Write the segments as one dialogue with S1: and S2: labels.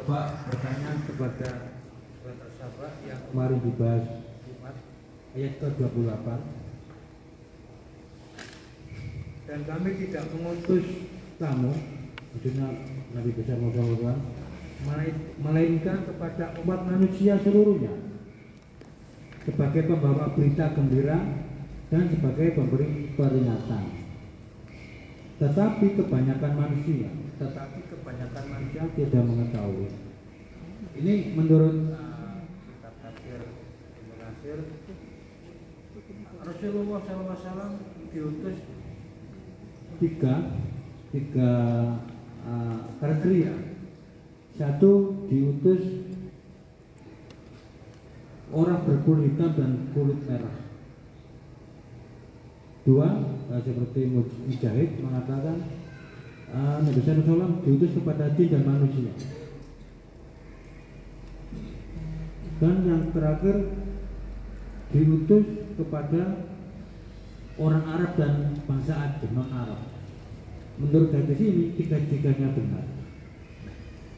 S1: coba bertanya kepada sahabat yang kemarin dibahas ayat ke-28 dan kami tidak mengutus kamu maksudnya Nabi besar Muhammad melainkan kepada umat manusia seluruhnya sebagai pembawa berita gembira dan sebagai pemberi peringatan. Tetapi kebanyakan manusia, tetapi kebanyakan manusia tidak mengetahui. Ini menurut uh, kitab tafsir Ibnu Rasulullah SAW diutus tiga tiga uh, kriteria. Satu diutus orang berkulit hitam dan kulit merah. Dua, uh, seperti Mujahid mengatakan uh, Nabi SAW diutus kepada jin dan manusia. Dan yang terakhir diutus kepada orang Arab dan bangsa Aceh non Arab. Menurut hadis ini tiga-tiganya benar.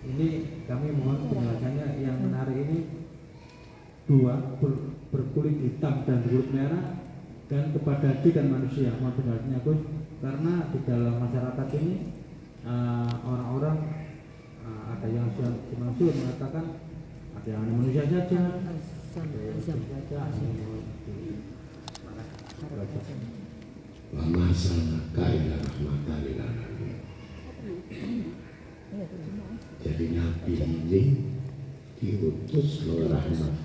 S1: Ini kami mohon penjelasannya yang menarik ini dua ber, berkulit hitam dan berkulit merah dan kepada jin dan manusia mohon penjelasannya Gus karena di dalam masyarakat ini orang-orang uh, uh, ada yang manusia mengatakan ada yang manusia saja.
S2: Wa masalaka ila rahmatan lil alamin jadi nabi ini diutus oleh rahmat.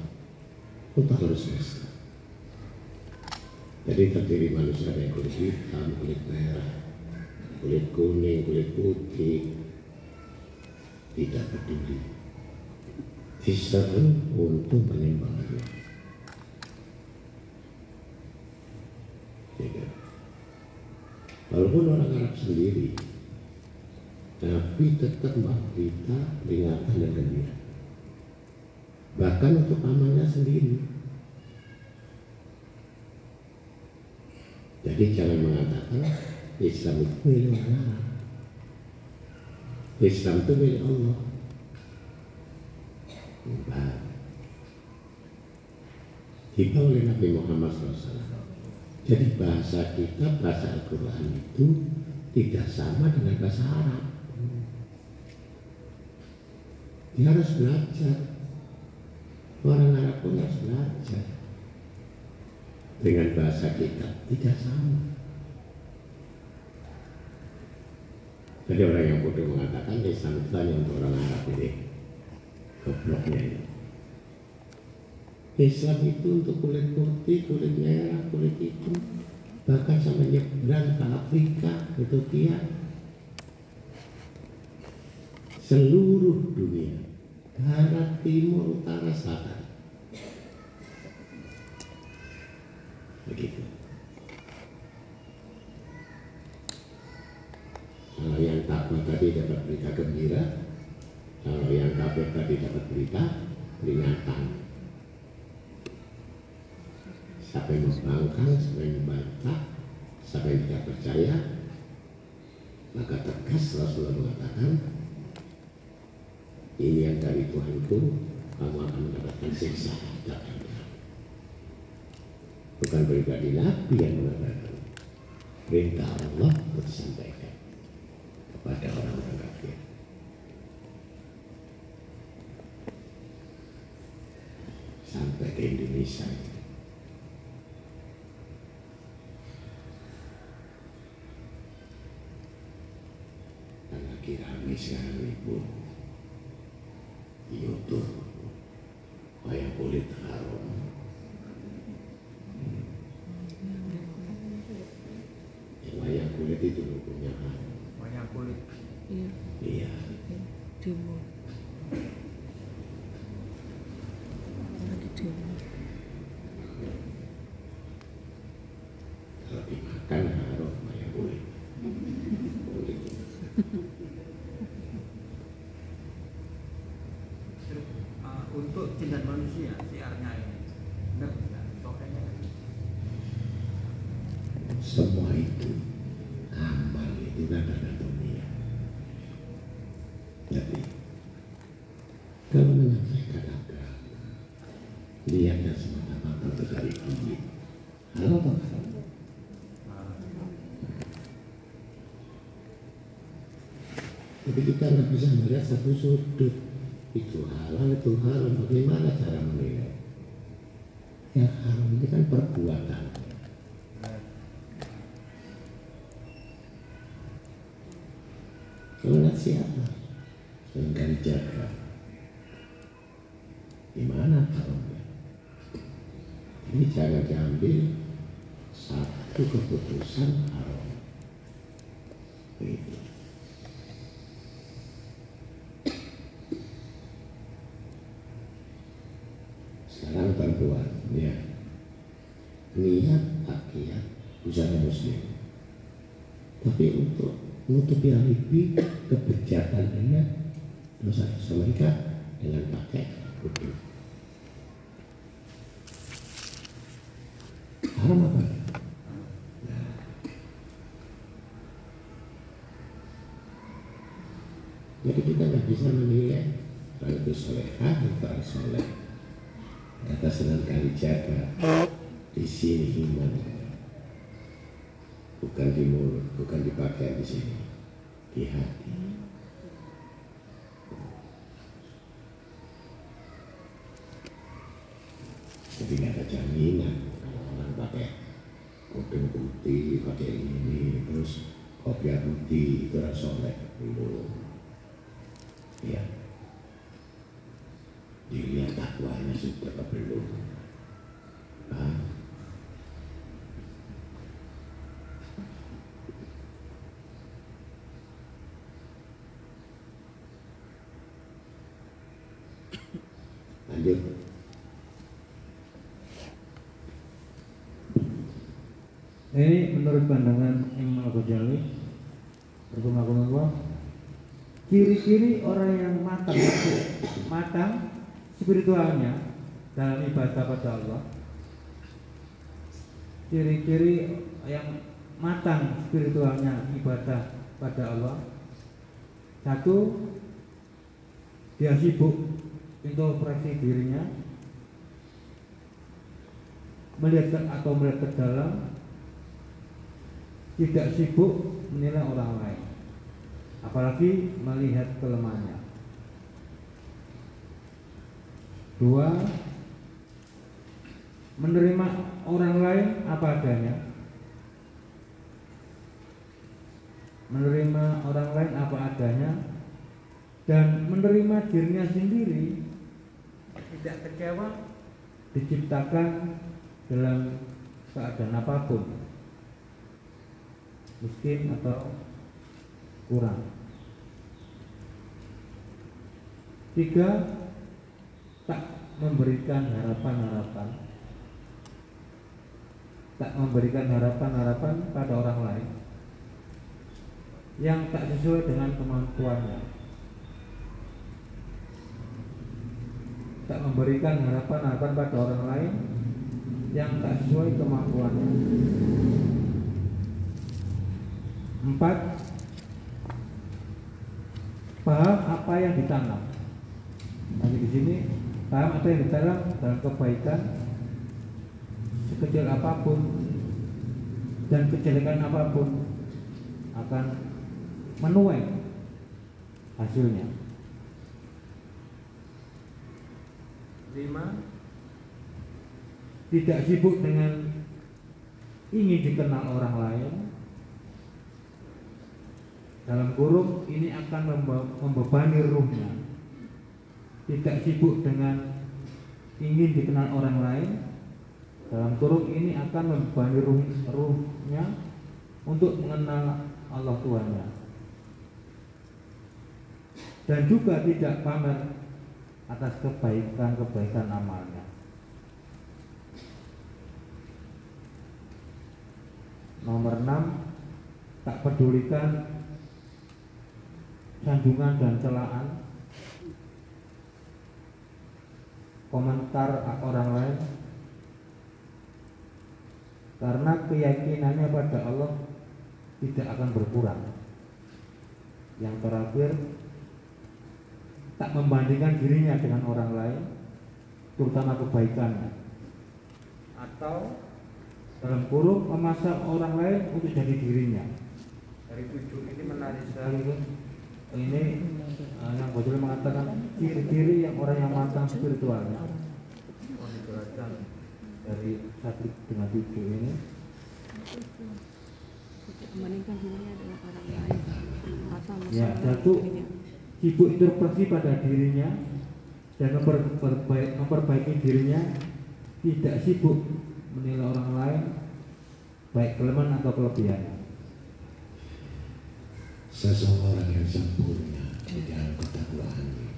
S2: Untuk harus selesai jadi terdiri manusia yang kulit hitam, kulit merah, kulit kuning, kulit putih. Tidak peduli. Diseru untuk menyembah Allah ya. walaupun orang Arab sendiri tapi tetap mbak kita peringatan dan gembira. Bahkan untuk amalnya sendiri. Jadi jangan mengatakan Islam itu. Milik orang Arab Islam itu milik Allah. Nah, dibawa oleh Nabi Muhammad SAW jadi bahasa kita, bahasa Al-Quran itu tidak sama dengan bahasa Arab. Dia harus belajar. Orang Arab pun harus belajar. Dengan bahasa kita tidak sama jadi orang yang bodoh mengatakan Islam itu hanya untuk orang Arab ini gobloknya ini. Islam itu untuk kulit putih, kulit merah, kulit hitam. Bahkan sampai nyebrang ke Afrika, Ethiopia seluruh dunia. Barat, timur, utara, selatan. Begitu kalau yang takwa tadi dapat berita gembira kalau yang kafir tadi dapat berita peringatan. Siapa yang membangkang, siapa yang membantah siapa yang tidak percaya maka tegas Rasulullah mengatakan ini yang dari Tuhanku kamu akan mendapatkan siksa bukan pribadi Nabi yang mengatakan perintah Allah disampaikan kepada orang-orang kafir. Sampai ke Indonesia. Dan lagi rame sekarang ibu di Youtube. Wayang kulit haram wayang kulit itu hukumnya
S1: kulit.
S3: Iya,
S2: iya.
S3: Demo. Lagi demo.
S2: kalau dimakan haram wayang kulit kulit
S1: uh, untuk jin dan manusia siarnya ini benar tidak soalnya
S2: semua itu amal itu nada dunia jadi Kalau menyampaikan agama, lihatnya semata-mata dari. Halal atau haram? Tapi kita nggak bisa melihat satu sudut. Itu halal, itu haram. Bagaimana cara menilai? Yang haram ini kan perbuatan. Kalau nggak sehingga dijaga. Gimana haramnya? Ini jangan diambil satu keputusan haram. Begitu. Sekarang bantuan, ya. Niat akiat usaha muslim. Tapi untuk menutupi alibi kebijakannya dosa-dosa mereka dengan pakai wudhu. Haram apa? Jadi kita nggak bisa menilai kalau itu solehah atau soleh. Kata Sunan Kalijaga, di sini iman, bukan di mulut, bukan dipakai di sini, di hati. Jadi nggak ada jaminan kalau orang pakai putih, pakai ini, terus kopi putih itu soleh belum. Ya, dilihat takwanya sudah apa belum Hah? lanjut
S1: Ini menurut pandangan Imam Al-Ghazali Rahimahullah Ciri-ciri orang yang matang Matang spiritualnya Dalam ibadah pada Allah Ciri-ciri yang matang spiritualnya ibadah pada Allah Satu Dia sibuk introspeksi dirinya Melihat atau melihat ke dalam tidak sibuk menilai orang lain. Apalagi melihat kelemahannya. Dua menerima orang lain apa adanya. Menerima orang lain apa adanya dan menerima dirinya sendiri tidak kecewa diciptakan dalam keadaan apa pun miskin atau kurang. Tiga, tak memberikan harapan-harapan, tak memberikan harapan-harapan pada orang lain yang tak sesuai dengan kemampuannya. Tak memberikan harapan-harapan pada orang lain yang tak sesuai kemampuannya. Empat, paham apa yang ditanam. Nanti di sini. Paham apa yang ditanam? Dalam kebaikan sekecil apa pun dan kejelekan apa pun akan menuai hasilnya. Lima, tidak sibuk dengan ingin dikenal orang lain, dalam kurung ini akan membe- membebani ruhnya. Tidak sibuk dengan ingin dikenal orang lain dalam kurung ini akan membebani ruh, ruhnya untuk mengenal Allah Tuhannya dan juga tidak pamer atas kebaikan-kebaikan amalnya. Nomor 6 tak pedulikan sanjungan dan celaan komentar orang lain karena keyakinannya pada Allah tidak akan berkurang yang terakhir tak membandingkan dirinya dengan orang lain, terutama kebaikannya, atau dalam kurung memasang orang lain untuk jadi dirinya. Dari tujuh ini menarik sekali? Ini uh, yang Bojol mengatakan ciri-ciri yang orang yang matang spiritualnya. Oh, dijelaskan dari satu dengan tujuh ini.
S3: Dirinya dengan orang lain
S1: Ya,
S3: masalah
S1: satu sibuk introspeksi pada dirinya dan memper- memperbaik- memperbaiki dirinya tidak sibuk menilai orang lain baik kelemahan atau kelebihan
S2: Seseorang yang sempurna di dalam ketakwaannya.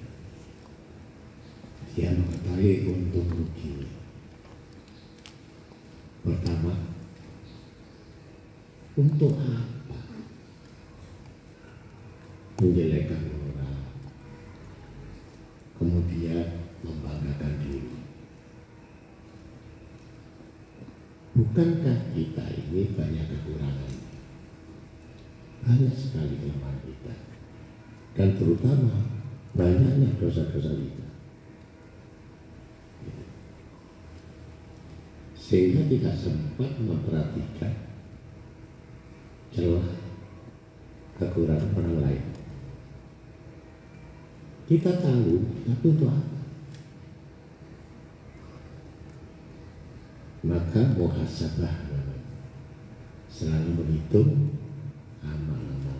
S2: Dia mengetahui untung rugi. Pertama, untuk apa menjelekkan orang, kemudian membanggakan diri. Bukankah kita ini banyak kekurangan? Banyak sekali kelemahan kita. Dan terutama banyaknya dosa-dosa kita. Sehingga tidak sempat memperhatikan celah kekurangan orang lain. Kita tahu, tapi untuk apa? Maka muhasabah selalu menghitung amal-amal.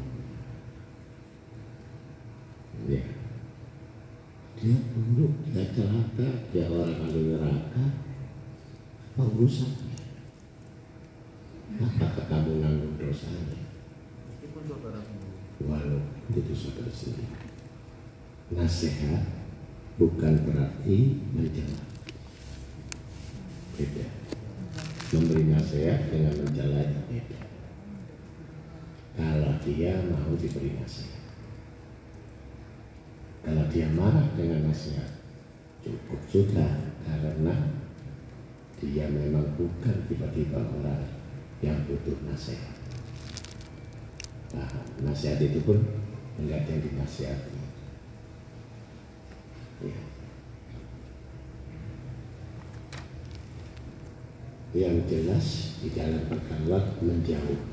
S2: Ya. Dia buruk, dia celaka, dia orang ahli neraka. Apa urusannya? Apakah kamu nanggung dosanya? Walau itu saudara sendiri. Nasihat bukan berarti mencela. Beda. Memberi nasihat dengan mencela itu beda. Kalau dia mau diberi nasihat. Kalau dia marah dengan nasihat, cukup sudah karena dia memang bukan tiba-tiba orang yang butuh nasihat. Nah, nasihat itu pun melihat yang dinasihati. Ya. Yang jelas di dalam berkhawat menjauh.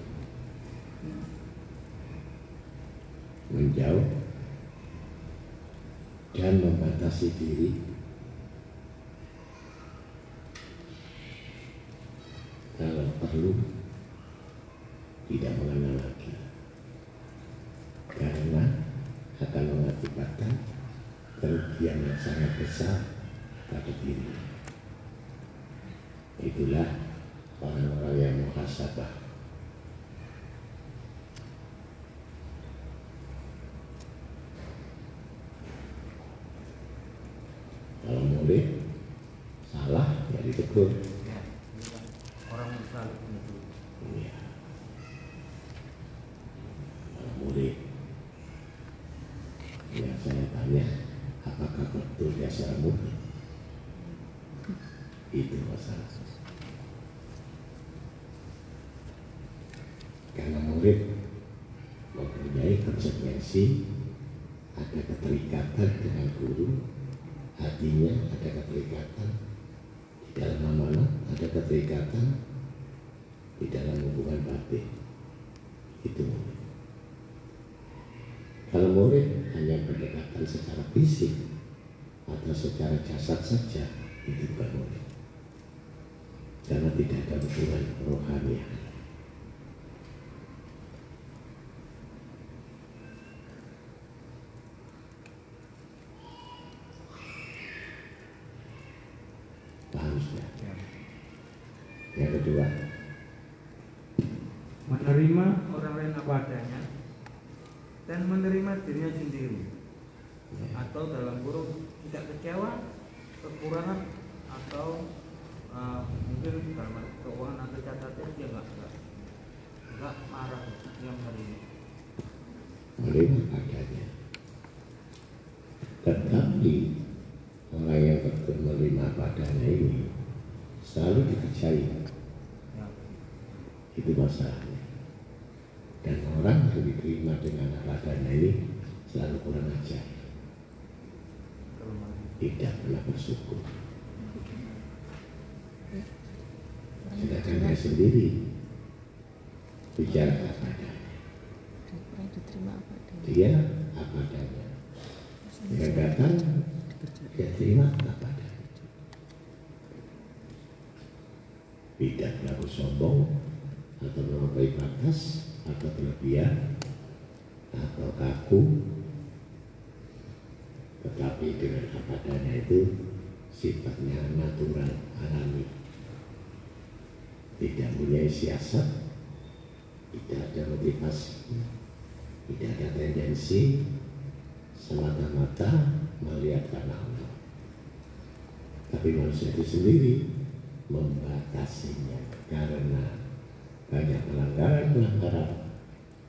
S2: Menjauh dan membatasi diri kalau perlu tidak mengenal lagi karena akan mengakibatkan kerugian yang sangat besar pada diri. Itulah orang-orang yang muhasabah. Kalau murid salah ya ditegur.
S1: ya, orang selalu itu
S2: Iya. Kalau murid Ya saya tanya Apakah betul dia seorang murid Itu masalah Karena murid Mempunyai konsekuensi Ada keterikatan dengan guru Hatinya ada keterikatan Di dalam amanah ada keterikatan di dalam hubungan batin itu murid. Kalau murid hanya pendekatan secara fisik atau secara jasad saja itu bukan murid. Karena tidak ada hubungan rohani. Paham sudah?
S1: ya.
S2: Yang kedua,
S1: menerima orang lain apa adanya dan menerima dirinya sendiri. Atau dalam kurung tidak kecewa kekurangan atau uh, mungkin dalam keuangan atau catatan dia nggak nggak nggak marah dia menerima
S2: menerima adanya. Tetapi orang yang menerima padanya ini selalu dikerjai.
S1: ya.
S2: Itu masalahnya. Dan orang yang diterima dengan apa adanya ini selalu kurang ajar. tidak pernah bersyukur. Sedangkan dia sendiri bicara apa adanya.
S3: kurang diterima apa adanya
S2: Dia apa adanya. Dia datang, dia terima apa adanya. Tidak berlaku sombong atau melampaui batas atau berlebihan atau kaku. Tetapi dengan apa adanya itu sifatnya natural alami. Tidak punya siasat tidak ada motivasi tidak ada tendensi semata-mata melihat karena Allah. Tapi manusia itu sendiri membatasinya karena banyak pelanggaran-pelanggaran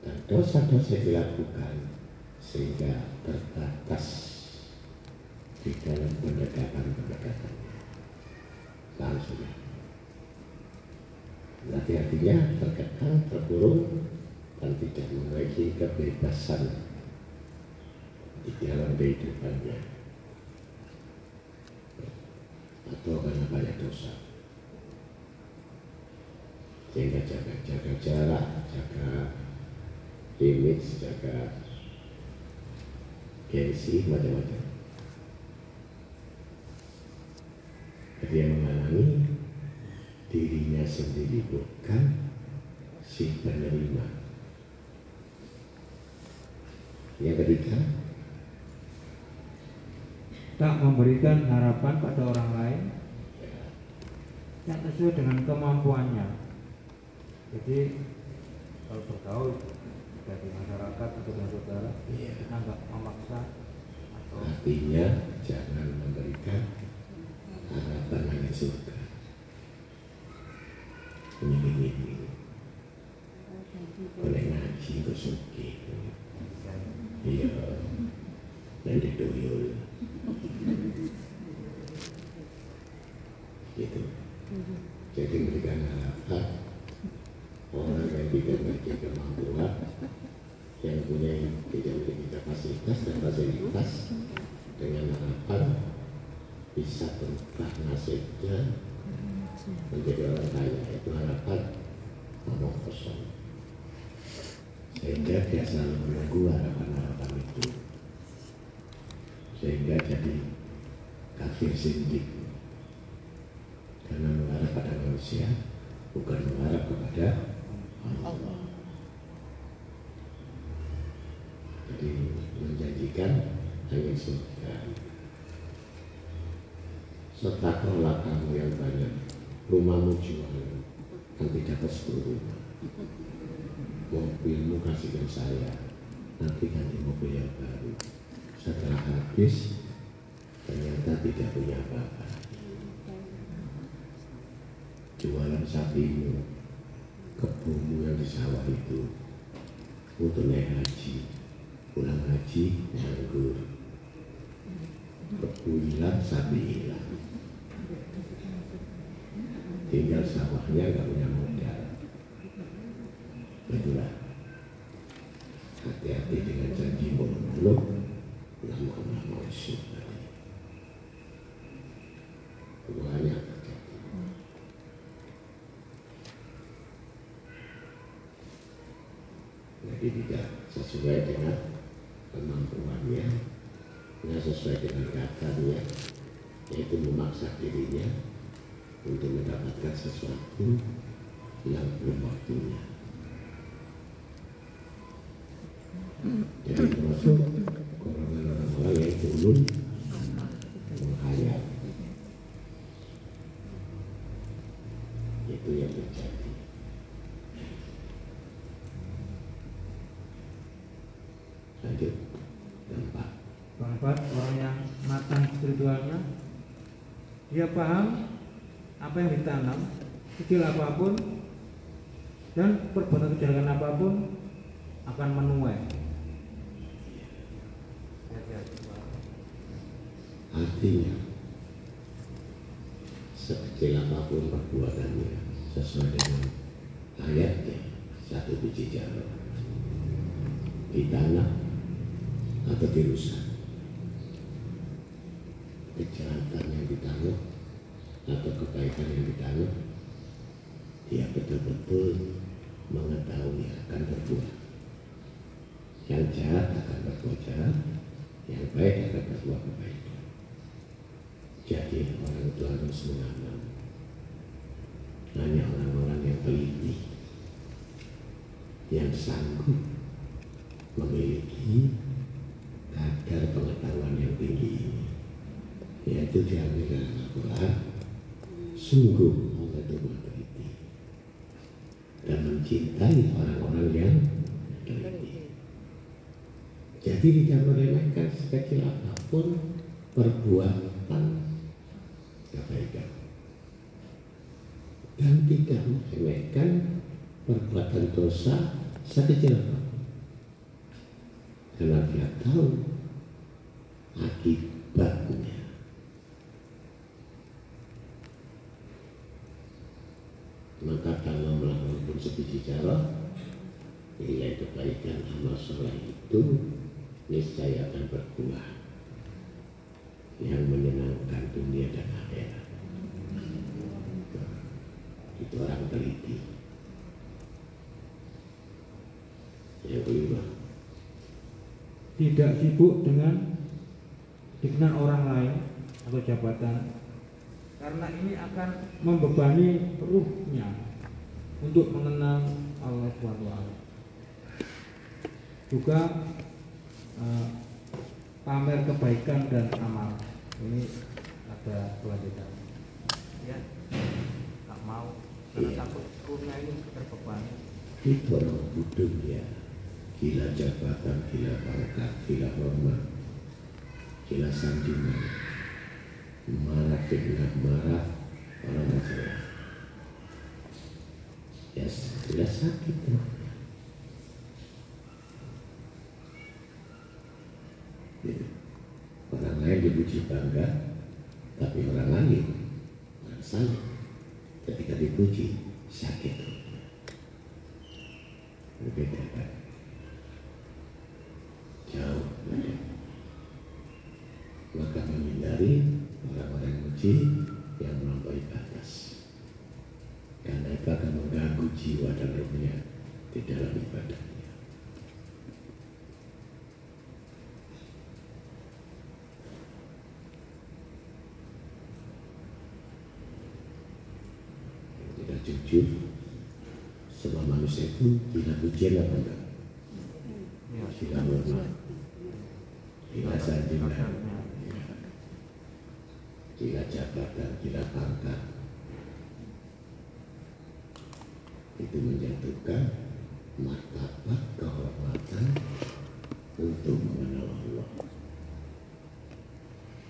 S2: dan dosa-dosa yang dilakukan sehingga terbatas di dalam pendekatan-pendekatannya. Langsung. Berarti artinya terkekang, terkurung dan tidak memiliki kebebasan di dalam kehidupannya. Atau karena banyak dosa sehingga jaga jaga jarak jaga image jaga gengsi macam-macam jadi yang menghalangi dirinya sendiri bukan si penerima yang ketiga
S1: tak memberikan harapan pada orang lain yang sesuai dengan kemampuannya. Jadi kalau bergaul di masyarakat atau dengan saudara,
S2: Iya.
S1: kita nggak memaksa atau
S2: artinya jangan memberikan harapan hanya surga. Ini boleh ngaji ke suki iya. Nanti tuyul gitu. Jadi berikan harapan orang yang tidak memiliki kemampuan yang punya memiliki kapasitas dan fasilitas dengan harapan bisa berubah nasibnya menjadi orang kaya. Itu harapan omong kosong. Sehingga dia selalu menunggu harapan-harapan itu. Sehingga jadi kafir sindik. Karena mengharap pada manusia bukan mengharap kepada Allah jadi menjanjikan hanya surga. Sedekahlah kamu yang banyak. Rumahmu jual Nanti dapat 10 rumah. Mobilmu kasihkan saya. Nanti ganti mobil yang baru. Setelah habis Ternyata tidak punya apa-apa. Jualan sapimu Kebunmu yang di sawah itu. Untuk naik haji. Pulang haji nganggur. Kebu hilang, sapi hilang. Tinggal sawahnya nggak punya modal. Itulah. Hati-hati dengan janji muluk lama-lama isu tadi? Banyak jadi tidak sesuai dengan kemampuannya tidak sesuai dengan katanya yaitu memaksa dirinya untuk mendapatkan sesuatu yang belum waktunya. Jadi termasuk golongan orang-orang yang turun menghayal. Itu yang terjadi. Lanjut, dampak.
S1: keempat orang yang matang spiritualnya dia paham apa yang ditanam kecil apa pun dan perbuatan kejahatan apa pun akan menuai.
S2: Artinya, sekecil apa pun perbuatannya sesuai dengan ayatnya satu biji jarum. Ditanam atau dirusak. Kejahatan yang ditangguh atau kebaikan yang ditangguh dia betul-betul mengetahui akan berbuat. Yang jahat akan berbuat jahat yang baik akan berbuat kebaikan jadi orang itu harus mengamal. Hanya orang-orang yang teliti yang sanggup memiliki kadar pengetahuan yang tinggi ini yaitu diambil dari Al-Quran sungguh mengetahui teliti dan mencintai orang-orang yang teliti jadi tidak meremehkan sekecil apa pun perbuatan kebaikan. Dan tidak meremehkan perbuatan dosa sekecil apa pun. Karena dia tahu akibatnya maka kalau melakukan sebiji cara nilai kebaikan amal soleh itu niscaya akan berbuah yang menyenangkan dunia dan akhirat. Itu orang teliti. Yang kelima
S1: tidak sibuk dengan dikenal orang lain atau jabatan karena ini akan membebani ruhnya untuk mengenal Allah SWT juga eh, pamer kebaikan dan amal. Ini ada kelanjutan. Ya tak mau karena
S2: Iya.
S1: takut ruhnya ini terbebani.
S2: Itu ya. Gila jabatan, gila pangkat, gila hormat, gila sanjungan, marah fitnah, marah orang masalah. Ya sudah sakit. Gitu. Orang lain dipuji bangga, tapi orang lain salah. Ketika dipuji sakit. Berbeda kan? jauh. Maka menghindari orang-orang muji yang melampaui batas. Karena itu akan mengganggu jiwa dan rohnya di dalam ibadahnya. Tidak jujur, semua manusia itu tidak pujian apa enggak?
S1: ya
S2: Tidak hormat. Sanjungan, gila jabatan, gila pangkat. Itu menjatuhkan martabat kehormatan untuk mengenal Allah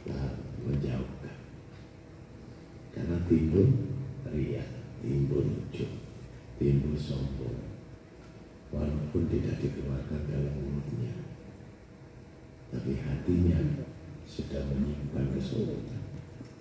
S2: dan menjauhkan. Karena timbul ria, timbul ujub, timbul sombong, walaupun tidak dikeluarkan dalam mulutnya tapi hatinya sudah menyimpan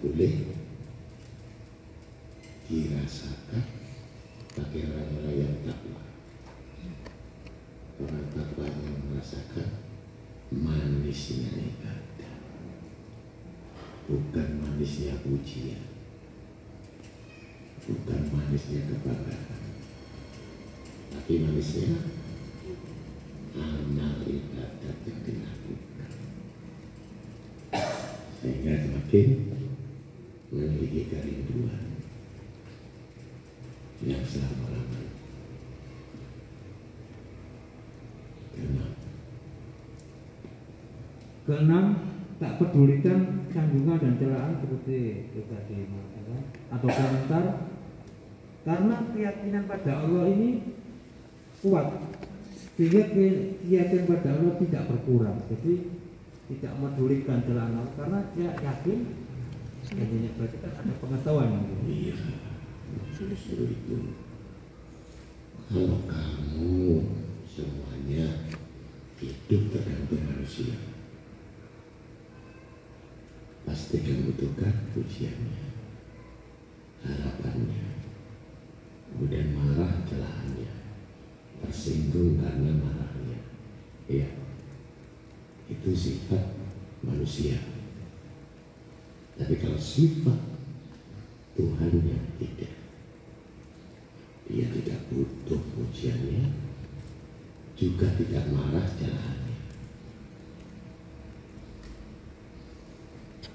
S2: boleh dirasakan bagi orang-orang yang takwa. Orang takwa yang merasakan manisnya ibadah, bukan manisnya pujian, bukan manisnya kebanggaan, tapi manisnya amal ibadat yang dilakukan. Sehingga semakin memiliki kerinduan yang selama-lamanya. Kenapa?
S1: Keenam, tak pedulikan sanjungan dan celaan seperti itu tadi atau komentar? Karena keyakinan pada Allah ini kuat. Sehingga keyakinan pada Allah tidak berkurang. Jadi tidak medulikan jalan Allah. Karena dia yakin jadinya berarti kan ada pengetahuan. Gitu.
S2: Kalau kamu semuanya hidup tergantung manusia, pasti kamu butuhkan pujiannya, harapannya, kemudian marah celahannya, tersinggung karena marahnya. Iya, itu sifat manusia. Tapi kalau sifat Tuhannya tidak. Dia tidak butuh pujiannya, juga tidak marah jalahannya.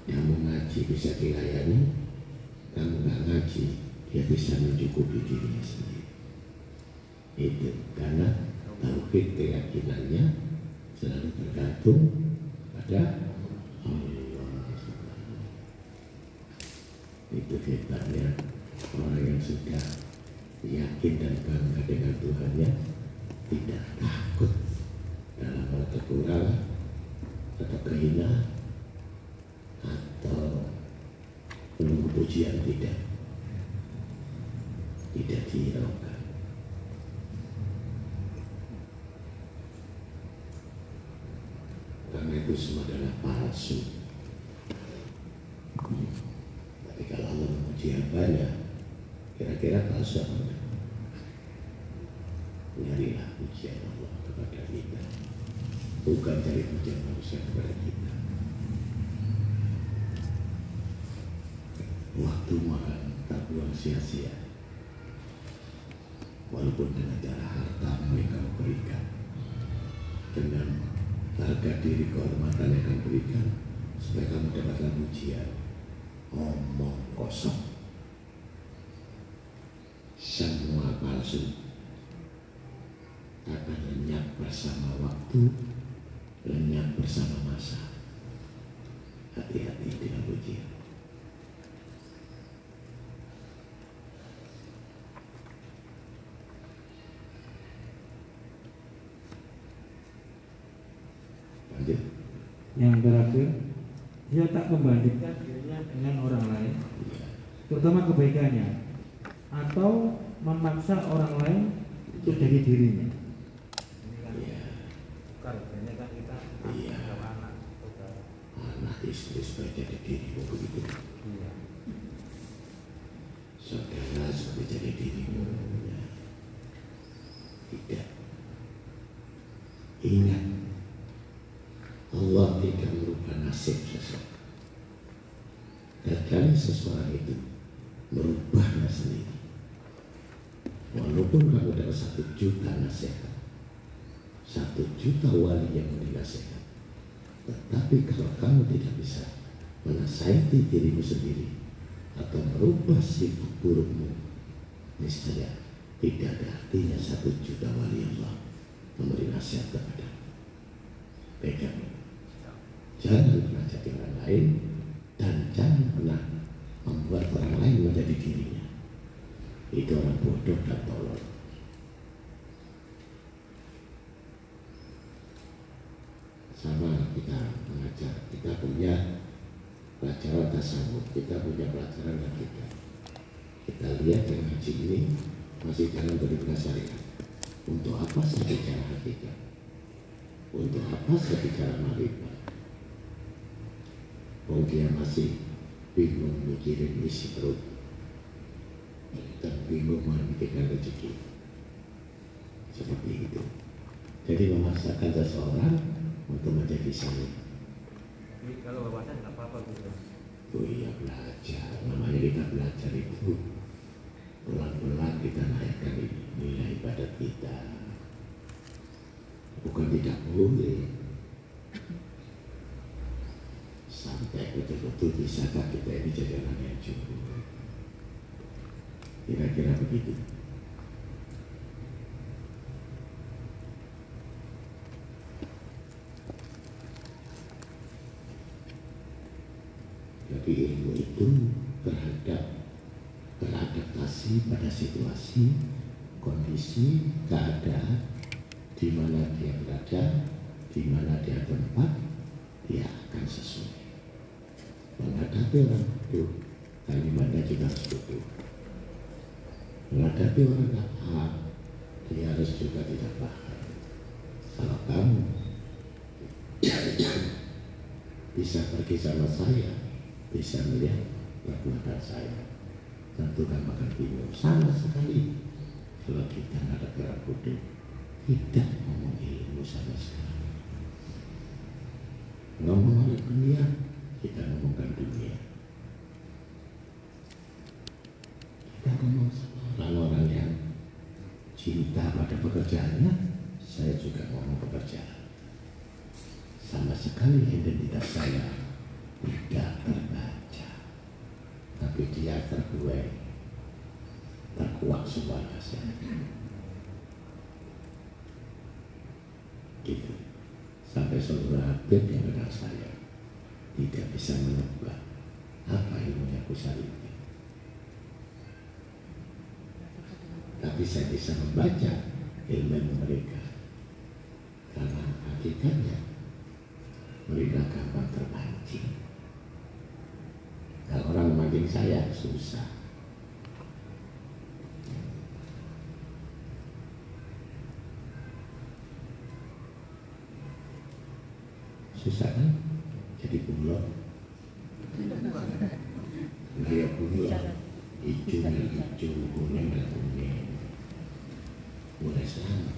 S2: Kamu ngaji bisa dilayani, kamu nggak ngaji, dia bisa mencukupi dirinya sendiri. Itu karena tauhid keyakinannya selalu bergantung pada Allah. Itu hebatnya orang yang sudah yakin dan bangga dengan Tuhannya tidak takut dalam hal kekurangan atau kehinaan atau menunggu pujian tidak. Tidak dihiraukan. Karena itu semua adalah palsu. Tapi kalau Allah memuji hambanya kira-kira palsu apa enggak? Nyarilah pujian Allah kepada kita. Bukan cari pujian manusia kepada kita waktumu akan terbuang sia-sia. Walaupun dengan cara hartamu yang kamu berikan. Dengan harga diri kehormatan yang kamu berikan. Supaya kamu dapatkan pujian. Omong kosong. Semua palsu. Akan lenyap bersama waktu. Lenyap bersama masa. Hati-hati dengan pujian lanjut
S1: Yang terakhir, dia tak membandingkan dirinya dengan orang lain, terutama kebaikannya, atau memaksa orang lain untuk jadi dirinya.
S2: Iya.
S1: anak
S2: istri supaya jadi dirimu begitu
S1: Iya.
S2: saudara supaya jadi dirimu ya. tidak ingat Allah tidak merubah nasib seseorang. Terkadang seseorang itu merubahnya sendiri walaupun kamu dapat satu juta nasihat satu juta wali yang dinasihat tetapi kalau kamu tidak bisa menasihati dirimu sendiri atau merubah sifat burukmu, niscaya tidak ada artinya satu juta wali Allah memberi nasihat kepada pegang. Jangan pernah orang lain dan jangan pernah membuat orang lain menjadi dirinya. Itu orang bodoh dan tolol. Sama kita mengajar, kita punya pelajaran tasawuf, kita punya pelajaran hakika. Kita lihat yang ngaji ini masih dalam berita syariat. Untuk apa saya bicara hakikat? Untuk apa saya bicara marifat? Oh dia masih bingung mikirin isi perut dan bingung memikirkan rezeki. Seperti itu. Jadi memaksakan seseorang untuk menjadi.
S1: Tapi kalau wawasan nggak apa-apa gitu.
S2: Oh iya belajar, namanya kita belajar itu pelan-pelan kita naikkan nilai ibadat kita. Bukan tidak boleh. Sampai betul-betul bisakah kita ini jadi orang yang cukup. Kira-kira begitu. Jadi ilmu itu terhadap beradaptasi pada situasi, kondisi, keadaan, di mana dia berada, di mana dia tempat, dia akan sesuai. Orang bodoh, kalimatnya juga bodoh. Menghadapi orang tak paham, dia harus juga tidak paham. Kalau kamu bisa pergi sama saya, bisa melihat perbuatan saya, tentu kamu akan bingung. Sama sekali kalau kita ada orang bodoh, tidak ngomong ilmu sama sekali. Ngomong oleh dunia, kita ngomongkan dunia. Sama orang-orang yang cinta pada pekerjaannya, saya juga ngomong pekerjaan. Sama sekali identitas saya tidak terbaca, tapi dia terbuai, terkuak semuanya saya. Gitu. Sampai saudara Habib yang kenal saya tidak bisa menebak apa ilmunya Kusari Tapi saya bisa membaca ilmu mereka karena hakikatnya mereka gampang terpancing. Kalau orang mancing saya susah. Susah kan? Jadi bulog. Gaya bulog. Hijau dan hijau, kuning dan kuning. Boleh selamat.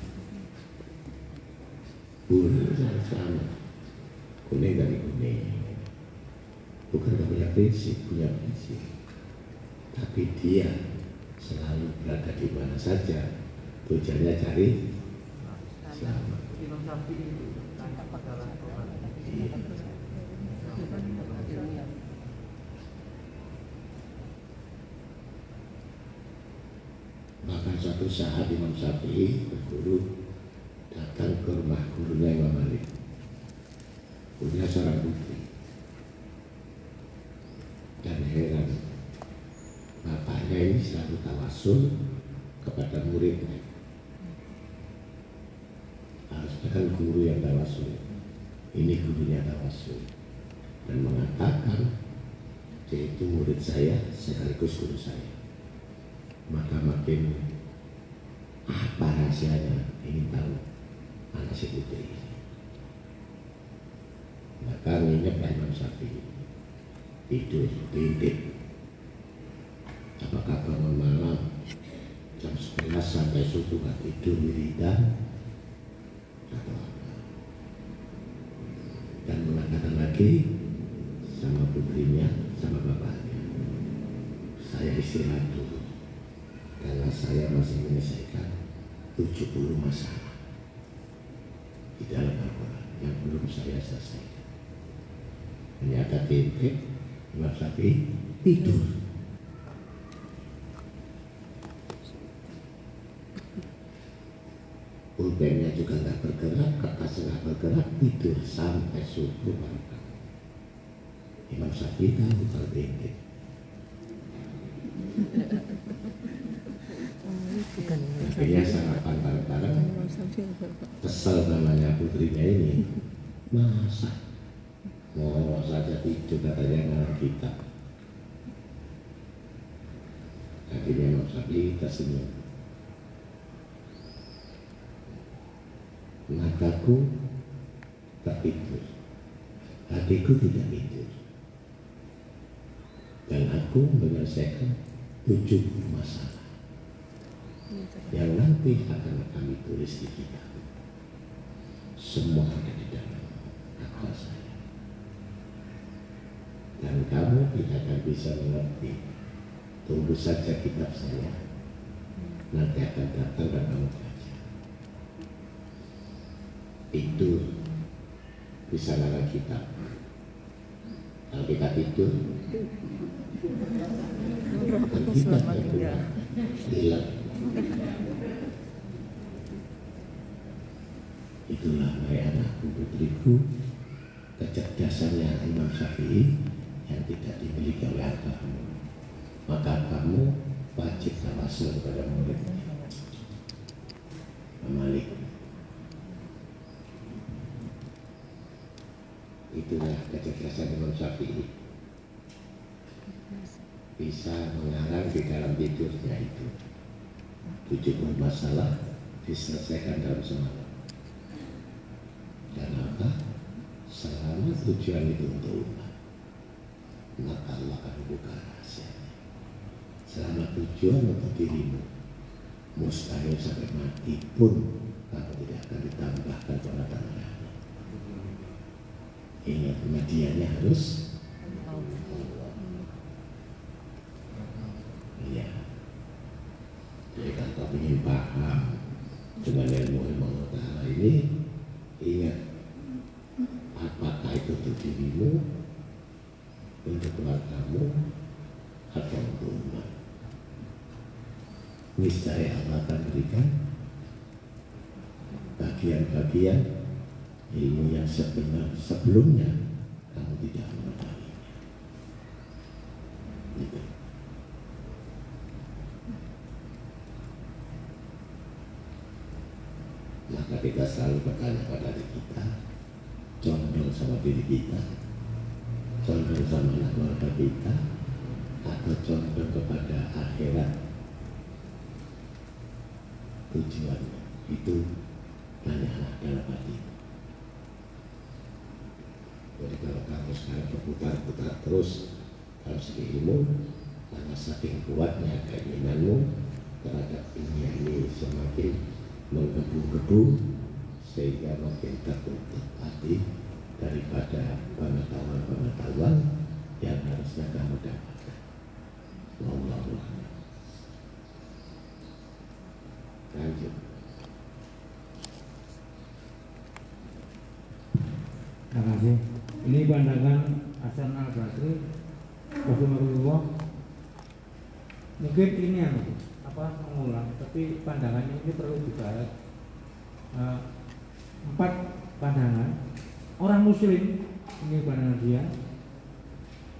S2: Boleh selamat. Kuning dari kuning. Bukan punya prinsip, punya prinsip. Tapi dia selalu berada di mana saja. Tujuannya cari selamat. Bahkan suatu saat Imam Syafi'i berguru datang ke rumah gurunya Imam Malik. Punya seorang putri. Dan heran, bapaknya ini selalu tawasul kepada muridnya. Harusnya kan guru yang tawasul. Ini gurunya tawasul. Dan mengatakan, dia itu murid saya sekaligus guru saya maka makin apa rahasianya ingin tahu anak si putri. Ini. maka nginep Imam Syafi'i. Tidur diintip apakah bangun malam? Jam 11 sampai subuh gak tidur wiridan atau apa? Dan mengatakan lagi sama putrinya sama bapaknya. Saya istirahat dulu. Karena saya masih menyelesaikan 70 masalah di dalam Al-Quran yang belum saya selesaikan. Ternyata titik Imam Syafi'i tidur. Pulpennya juga nggak bergerak, kertasnya nggak bergerak, tidur sampai subuh baru. Imam Syafi'i tahu kalau. Akhirnya sarapan bareng-bareng Kesel namanya putrinya ini. Masa? Mau saja tidur katanya ngarang kita. Akhirnya Imam Syafi'i tersenyum Mataku tak tidur. Hatiku tidak tidur. Dan aku menyelesaikan 70 masalah yang nanti akan kami tulis di kitab. Semua ada di dalam akal saya. Dan kamu tidak akan bisa mengerti. Tunggu saja kitab saya. Nanti akan datang dan kamu baca. Itu bisa larang kitab. Kalau kita tidur, dan kita tidak hilang Itulah wahai anakku putriku kecerdasannya Imam Syafi'i yang tidak dimiliki oleh kamu. Maka kamu wajib tawasul kepada murid. Malik. Itulah kecerdasan Imam Syafi'i bisa mengarang di dalam tidurnya itu tujuh masalah diselesaikan dalam semalam. Dan apa? Selama tujuan itu untuk umat maka Allah akan buka rahasianya. Selama tujuan untuk dirimu mustahil sampai mati pun kamu tidak akan ditambahkan peralatan ingat medianya harus Iya. Jadi kalau kau ingin paham dengan ilmu ilmu Allah Ta'ala ini, ingat apakah itu untuk dirimu, untuk keluargamu, atau untuk umat. Niscaya akan berikan bagian-bagian ilmu yang sebenar sebelumnya kamu tidak mengetahuinya. Gitu. maka kita selalu bertanya pada diri kita condong sama diri kita condong sama anak keluarga kita atau condong kepada akhirat tujuannya itu tanyalah dalam hati jadi kalau kamu sekarang berputar-putar terus dalam segi karena saking kuatnya keinginanmu terhadap dunia ini semakin menggebu-gebu sehingga makin tertutup hati daripada pengetahuan-pengetahuan yang harusnya kamu dapatkan. Wallahu a'lam. Lanjut.
S1: Terima kasih. Ini pandangan Hasan Al Basri, Rasulullah. Mungkin ini yang apa mengulang, tapi pandangannya ini perlu dibahas. Eh, empat pandangan orang Muslim ini pandangan dia,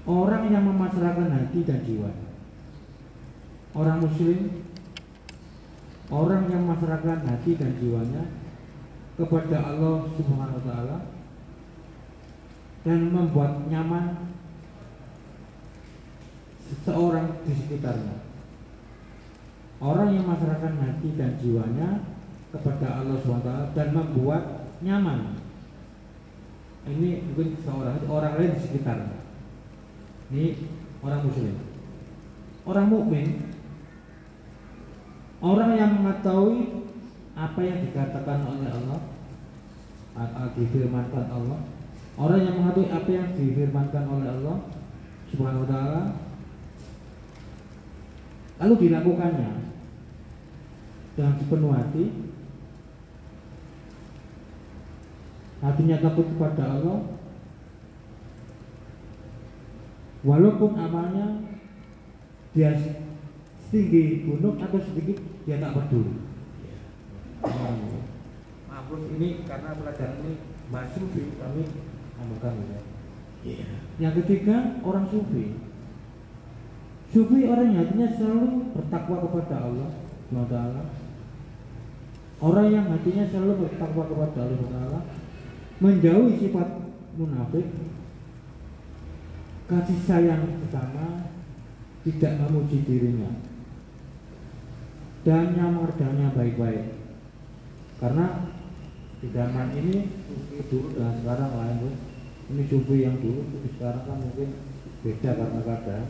S1: orang yang memasrahkan hati dan jiwa. Orang Muslim, orang yang memasrahkan hati dan jiwanya kepada Allah Subhanahu Wa Taala dan membuat nyaman seseorang di sekitarnya. Orang yang memasrahkan hati dan jiwanya kepada Allah SWT dan membuat nyaman. Ini mungkin seorang orang lain di sekitarnya. Ini orang muslim. Orang mukmin orang yang mengetahui apa yang dikatakan oleh Allah atau difirmankan Allah Orang yang mengetahui apa yang difirmankan oleh Allah Subhanahu wa taala lalu dilakukannya dengan sepenuh hati hatinya takut kepada Allah walaupun amalnya dia setinggi gunung atau sedikit dia tak peduli. Maklum ini karena pelajaran ini di kami amalkan ya
S2: Iya.
S1: yang ketiga orang sufi. Sufi orang yang hatinya selalu bertakwa kepada Allah SWT. Orang yang hatinya selalu bertakwa kepada Allah SWT menjauhi sifat munafik, kasih sayang sesama, tidak memuji dirinya, dan yang mengerjakannya baik-baik. Karena di zaman ini dulu dan sekarang lain bro ini sufi yang dulu sufi sekarang kan mungkin beda karena keadaan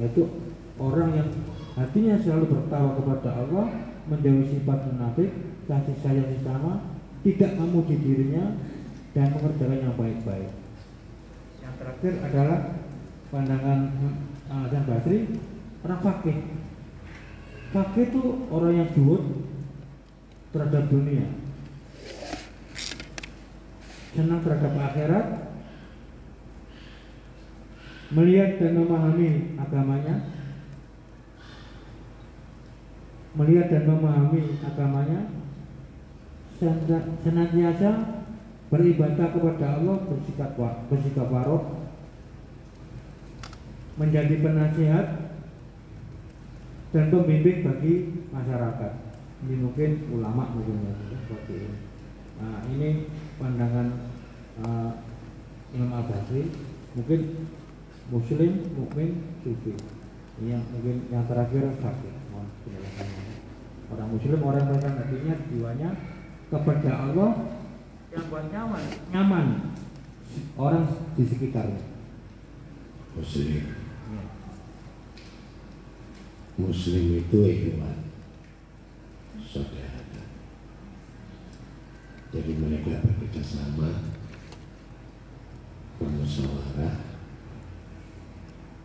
S1: yaitu orang yang hatinya selalu bertawa kepada Allah menjauhi sifat munafik kasih sayang sesama tidak memuji dirinya dan mengerjakan yang baik-baik. Yang terakhir adalah pandangan uh, Hasan Basri orang fakih. Fakih itu orang yang juhud terhadap dunia. Senang terhadap akhirat melihat dan memahami agamanya. Melihat dan memahami agamanya. Sena- senantiasa beribadah kepada Allah bersikap bersikap warok menjadi penasihat dan pembimbing bagi masyarakat. Ini mungkin ulama mungkin ya seperti ini. Nah ini pandangan uh, Imam Al mungkin muslim mukmin sufi ini yang mungkin yang terakhir kafir mohon penjelasannya orang muslim orang yang hatinya jiwanya kepada Allah yang buat nyaman nyaman orang di sekitarnya
S2: Muslim.
S1: Ya.
S2: Muslim itu ikhwan saudara. Jadi mereka bekerja sama bermusyawarah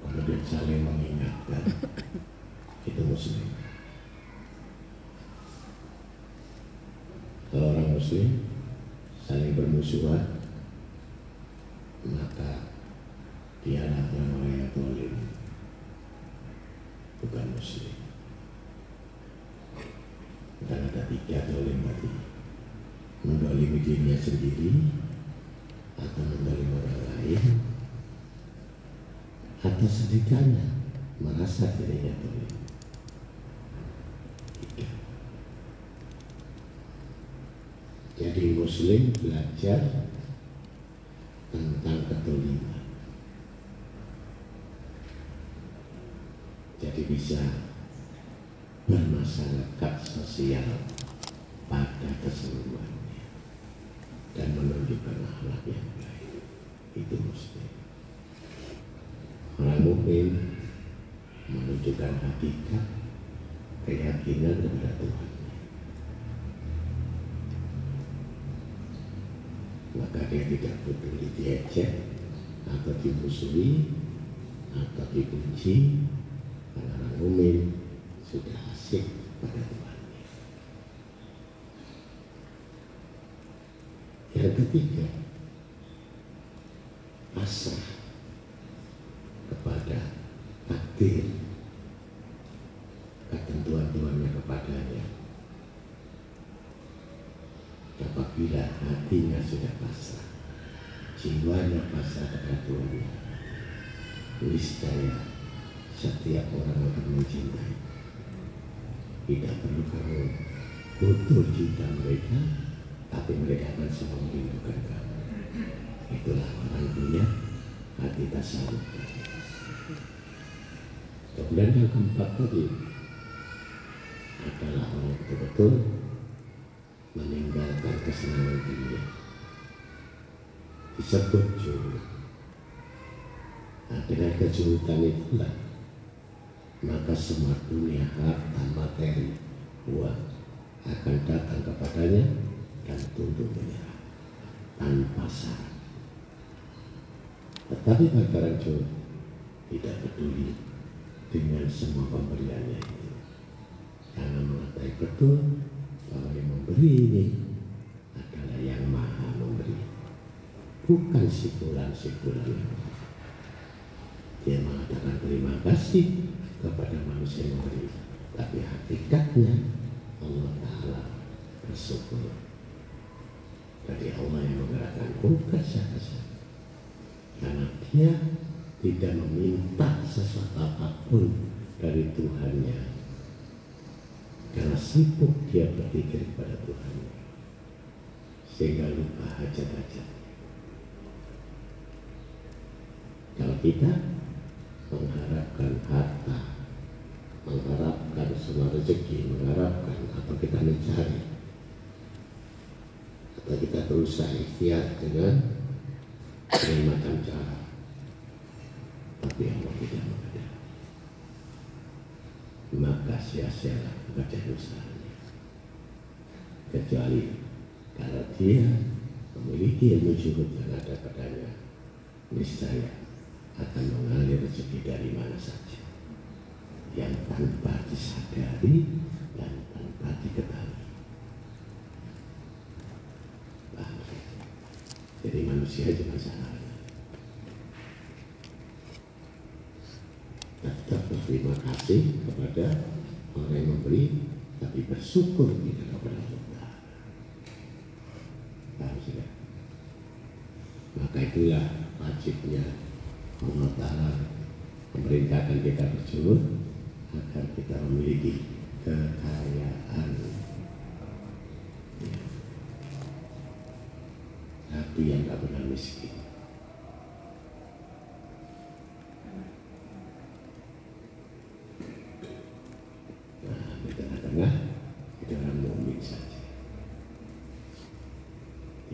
S2: kemudian saling mengingatkan. Itu muslim. Kalau orang muslim saling bermusuhan maka dia adalah orang-orang yang tolim bukan muslim. Dan ada tiga tolim tadi mendolimi dirinya sendiri atau mendolimi orang lain atau setidaknya merasa dirinya tiga. Jadi muslim belajar tentang ketoliman jadi bisa bermasyarakat sosial pada keseluruhannya dan menunjukkan akhlak yang baik. Itu muslim orang mukmin menunjukkan hakikat keyakinan kepada Tuhan. Maka dia tidak peduli diejek atau dimusuhi atau dibenci. Karena orang mukmin sudah asik pada Tuhan. Yang ketiga pasrah kepada takdir. Ketentuan Tuhannya kepadanya. Apabila hatinya sudah pasrah jiwanya pasrah kepada Tuhannya niscaya setiap orang akan mencintai. Tidak perlu kamu butuh cinta mereka tapi mereka akan selalu merindukan kamu. Itulah orang punya hati tasawuf kemudian yang keempat tadi adalah orang betul-betul meninggalkan kesenangan dunia disebut juru nah, dengan kejurutan itulah maka semua dunia harta materi uang akan datang kepadanya dan tunduk menyerah tanpa syarat. Tetapi bagi orang tidak peduli dengan semua pemberiannya itu karena mengetahui betul bahwa yang memberi ini adalah yang maha memberi. Bukan si fulan si memberi. dia mengatakan terima kasih kepada manusia yang memberi. Tapi hakikatnya Allah Ta'ala bersyukur. Dari Allah yang menggerakkan. Bukan siapa-siapa. Karena dia tidak meminta sesuatu apa pun dari Tuhannya. Karena sibuk dia berpikir kepada Tuhan. Sehingga lupa hajat-hajat. Kalau kita mengharapkan harta mengharapkan semua rezeki mengharapkan atau kita mencari atau kita berusaha ikhtiar dengan dengan macam cara tapi Allah tidak maka sia-sialah pekerjaan usahanya kecuali kalau dia memiliki ilmu syukur yang ada padanya niscaya akan mengalir rezeki dari mana saja. Yang tanpa disadari dan tanpa diketahui. Jadi manusia cuma salah tetap berterima kasih kepada orang yang memberi tapi bersyukur tidak kepada Allah paham sudah? Maka itulah wajibnya Allah Ta'ala memerintahkan kita bersyukur agar kita memiliki kekayaan. Ya. hati yang tak pernah miskin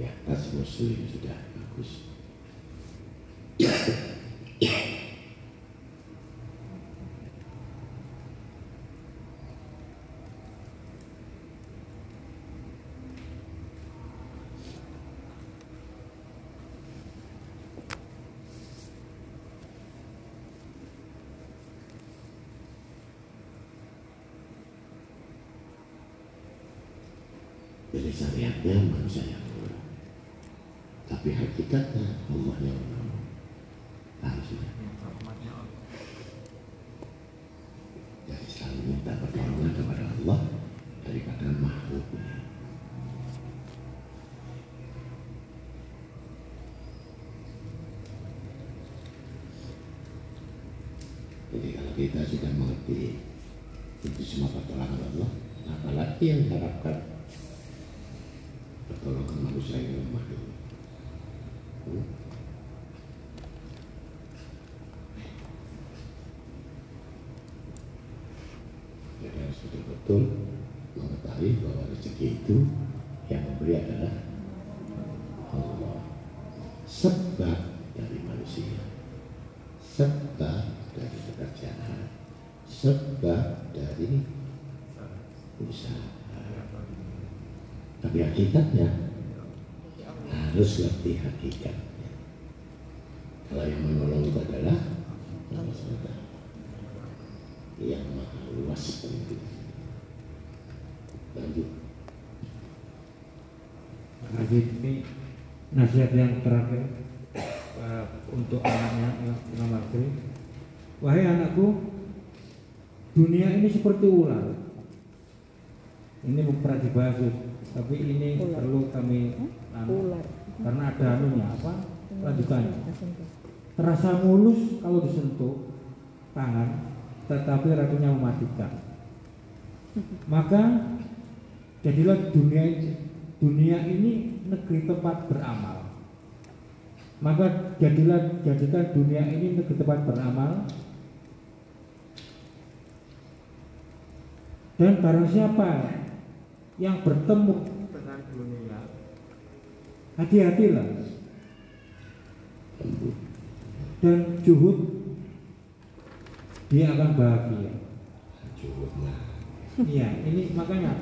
S2: di atas muslim sudah bagus Jadi syariatnya yang menolak. Tapi hakikatnya Allah yang. Harusnya. Jadi selalu minta pertolongan kepada Allah daripada makhluknya. Jadi kalau kita sudah mengerti itu semua pertolongan Allah, apalagi yang diharapkan pertolongan manusia yang lemah ini. Hmm? Jadi harus betul-betul mengetahui bahwa rezeki itu yang memberi adalah Allah. Sebab dari manusia, sebab dari pekerjaan, sebab dari usaha. Tapi hakikatnya harus ngerti hakikatnya. Kalau yang menolong itu adalah Allah SWT yang maha luas itu. Lanjut.
S1: Hadis ini nasihat yang terakhir eh, untuk anaknya Imam Bakri. Wahai anakku, dunia ini seperti ular. Ini pernah dibahas, tapi ini
S3: Ular.
S1: perlu kami anu,
S3: Ular.
S1: karena ada anunya apa? Lanjutannya. Terasa mulus kalau disentuh tangan, tetapi rasanya mematikan. Maka jadilah dunia dunia ini negeri tempat beramal. Maka jadilah jadikan dunia ini negeri tempat beramal. Dan barang siapa yang bertemu dengan dunia, hati-hatilah dan juhud dia akan bahagia.
S2: Juhudnya.
S1: Iya, ini makanya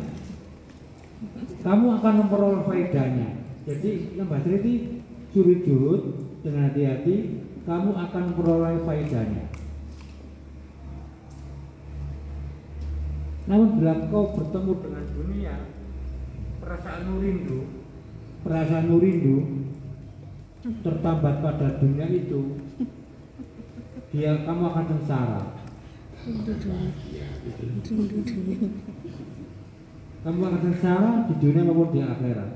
S1: kamu akan memperoleh faedahnya. Jadi itu curi juhud dengan hati-hati, kamu akan memperoleh faedahnya. Namun bila kau bertemu dengan dunia, perasaan rindu, perasaan rindu tertambat pada dunia itu, dia kamu akan sengsara.
S2: Gitu.
S1: Kamu akan sengsara di dunia maupun di akhirat.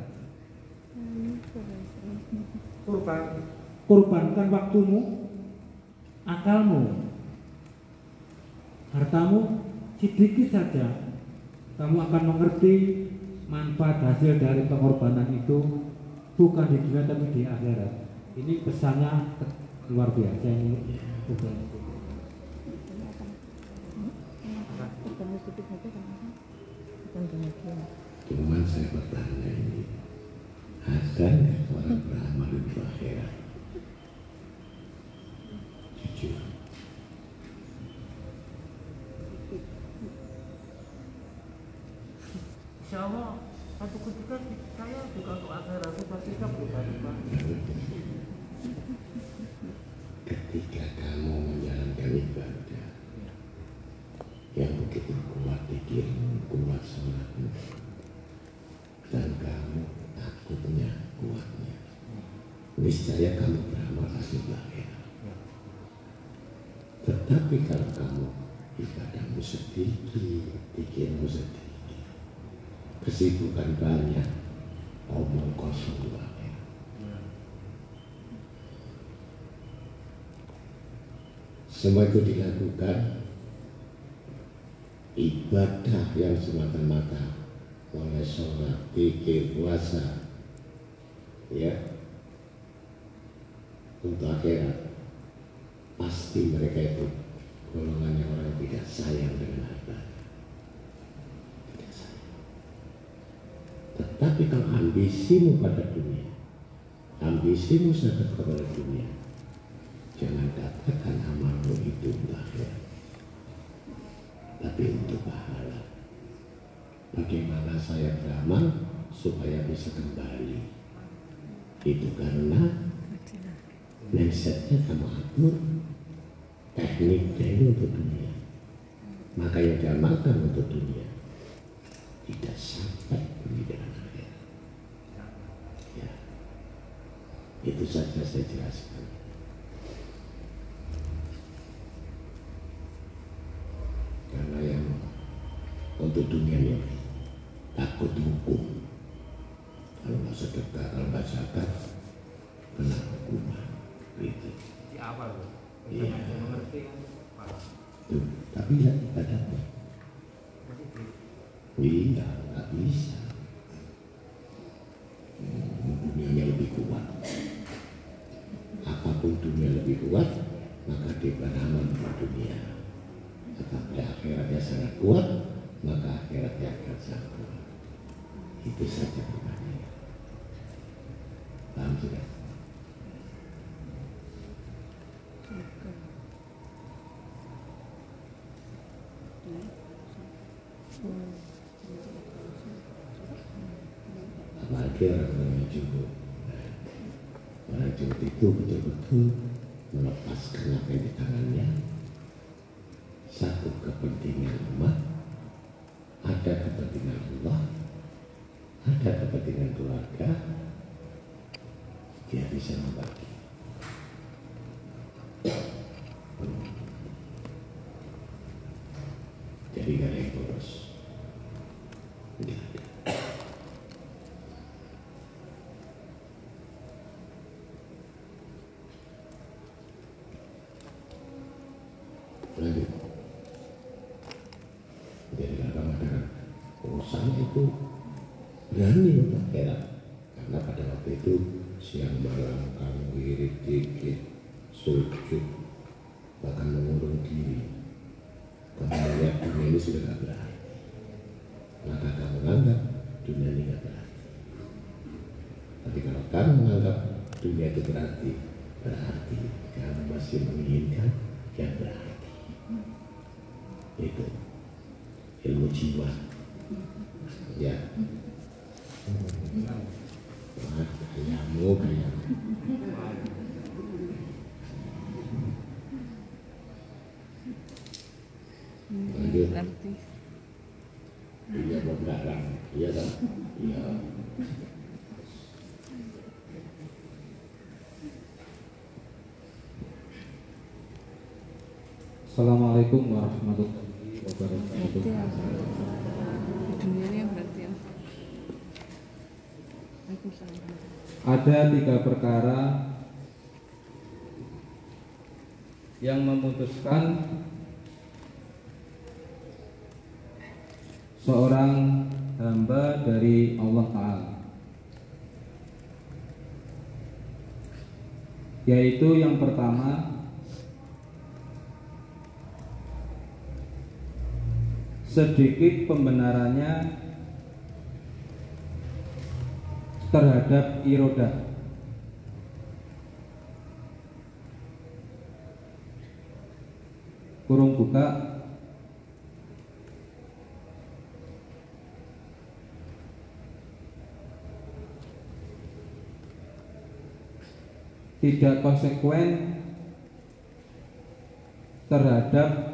S1: Kurban, kurbankan waktumu, akalmu, hartamu sedikit saja. Kamu akan mengerti manfaat hasil dari pengorbanan itu bukan di dunia tapi di akhirat. Ini pesannya luar biasa ini.
S3: Ketemu akan bahagia.
S2: Cuman saya bertanya ini, ada nggak orang beramal di akhirat? Jujur.
S1: Insya Allah satu ketika saya juga untuk akhirat itu kita berubah
S2: Ketika kamu menjalankan ibadah yang begitu kuat pikirmu, kuat sholatmu, dan kamu takutnya kuatnya, niscaya kamu beramal akhirat. Tetapi kalau kamu ibadahmu sedikit, pikirmu sedikit, kesibukan banyak, omong kosong akhirat. Semua itu dilakukan ibadah yang semata-mata oleh sholat, pikir, puasa, ya, untuk akhirat. Pasti mereka itu golongannya orang yang tidak sayang dengan harta. Tetapi Tapi kalau ambisimu pada dunia, ambisimu sangat kepada dunia, jangan katakan amalmu itu untuk akhirat, tapi untuk pahala. Bagaimana saya beramal supaya bisa kembali? Itu karena mindsetnya kamu atur, tekniknya itu untuk dunia. Maka yang diamalkan untuk dunia tidak sampai di dalam akhirat. Ya. Itu saja saya jelaskan. Karena yang untuk dunia ini takut hukum. Kalau nggak sedekah, kalau nggak zakat, kena hukuman. Gitu.
S1: di awal tuh.
S2: Iya.
S1: Mengerti kan.
S2: Tuh. Tapi ibadahnya.
S1: Masih di
S2: Iya, nggak bisa. Dunianya lebih kuat. Apa pun dunia lebih kuat, maka dia beramal dunia. Apabila akhiratnya sangat kuat, maka akhiratnya akan sangat kuat. Itu saja perbedaannya. Paham sudah? Apalagi orang jumbo itu betul-betul melepaskan apa yang di tangannya. Satu kepentingan umat. Ada kepentingan Allah. Ada kepentingan keluarga. Dia bisa membagi jadi gak ada yang boros. Jadi kalau ada urusan itu. Berani akhirat karena pada waktu itu siang malam kamu wirid dikit sujud bahkan mengurung diri kamu melihat dunia ini sudah tidak berarti maka kamu menganggap dunia ini tidak berarti tapi kalau kamu menganggap dunia itu berarti berarti kamu masih menginginkan yang berarti itu ilmu jiwa ya Wah, kayamu kayamu lanjut iya mau garang iya kan iya
S4: Assalamualaikum warahmatullahi wabarakatuh.
S5: Ya.
S4: Ada tiga perkara yang memutuskan seorang hamba dari Allah Ta'ala yaitu yang pertama sedikit pembenarannya terhadap irodah kurung buka. Tidak konsekuen terhadap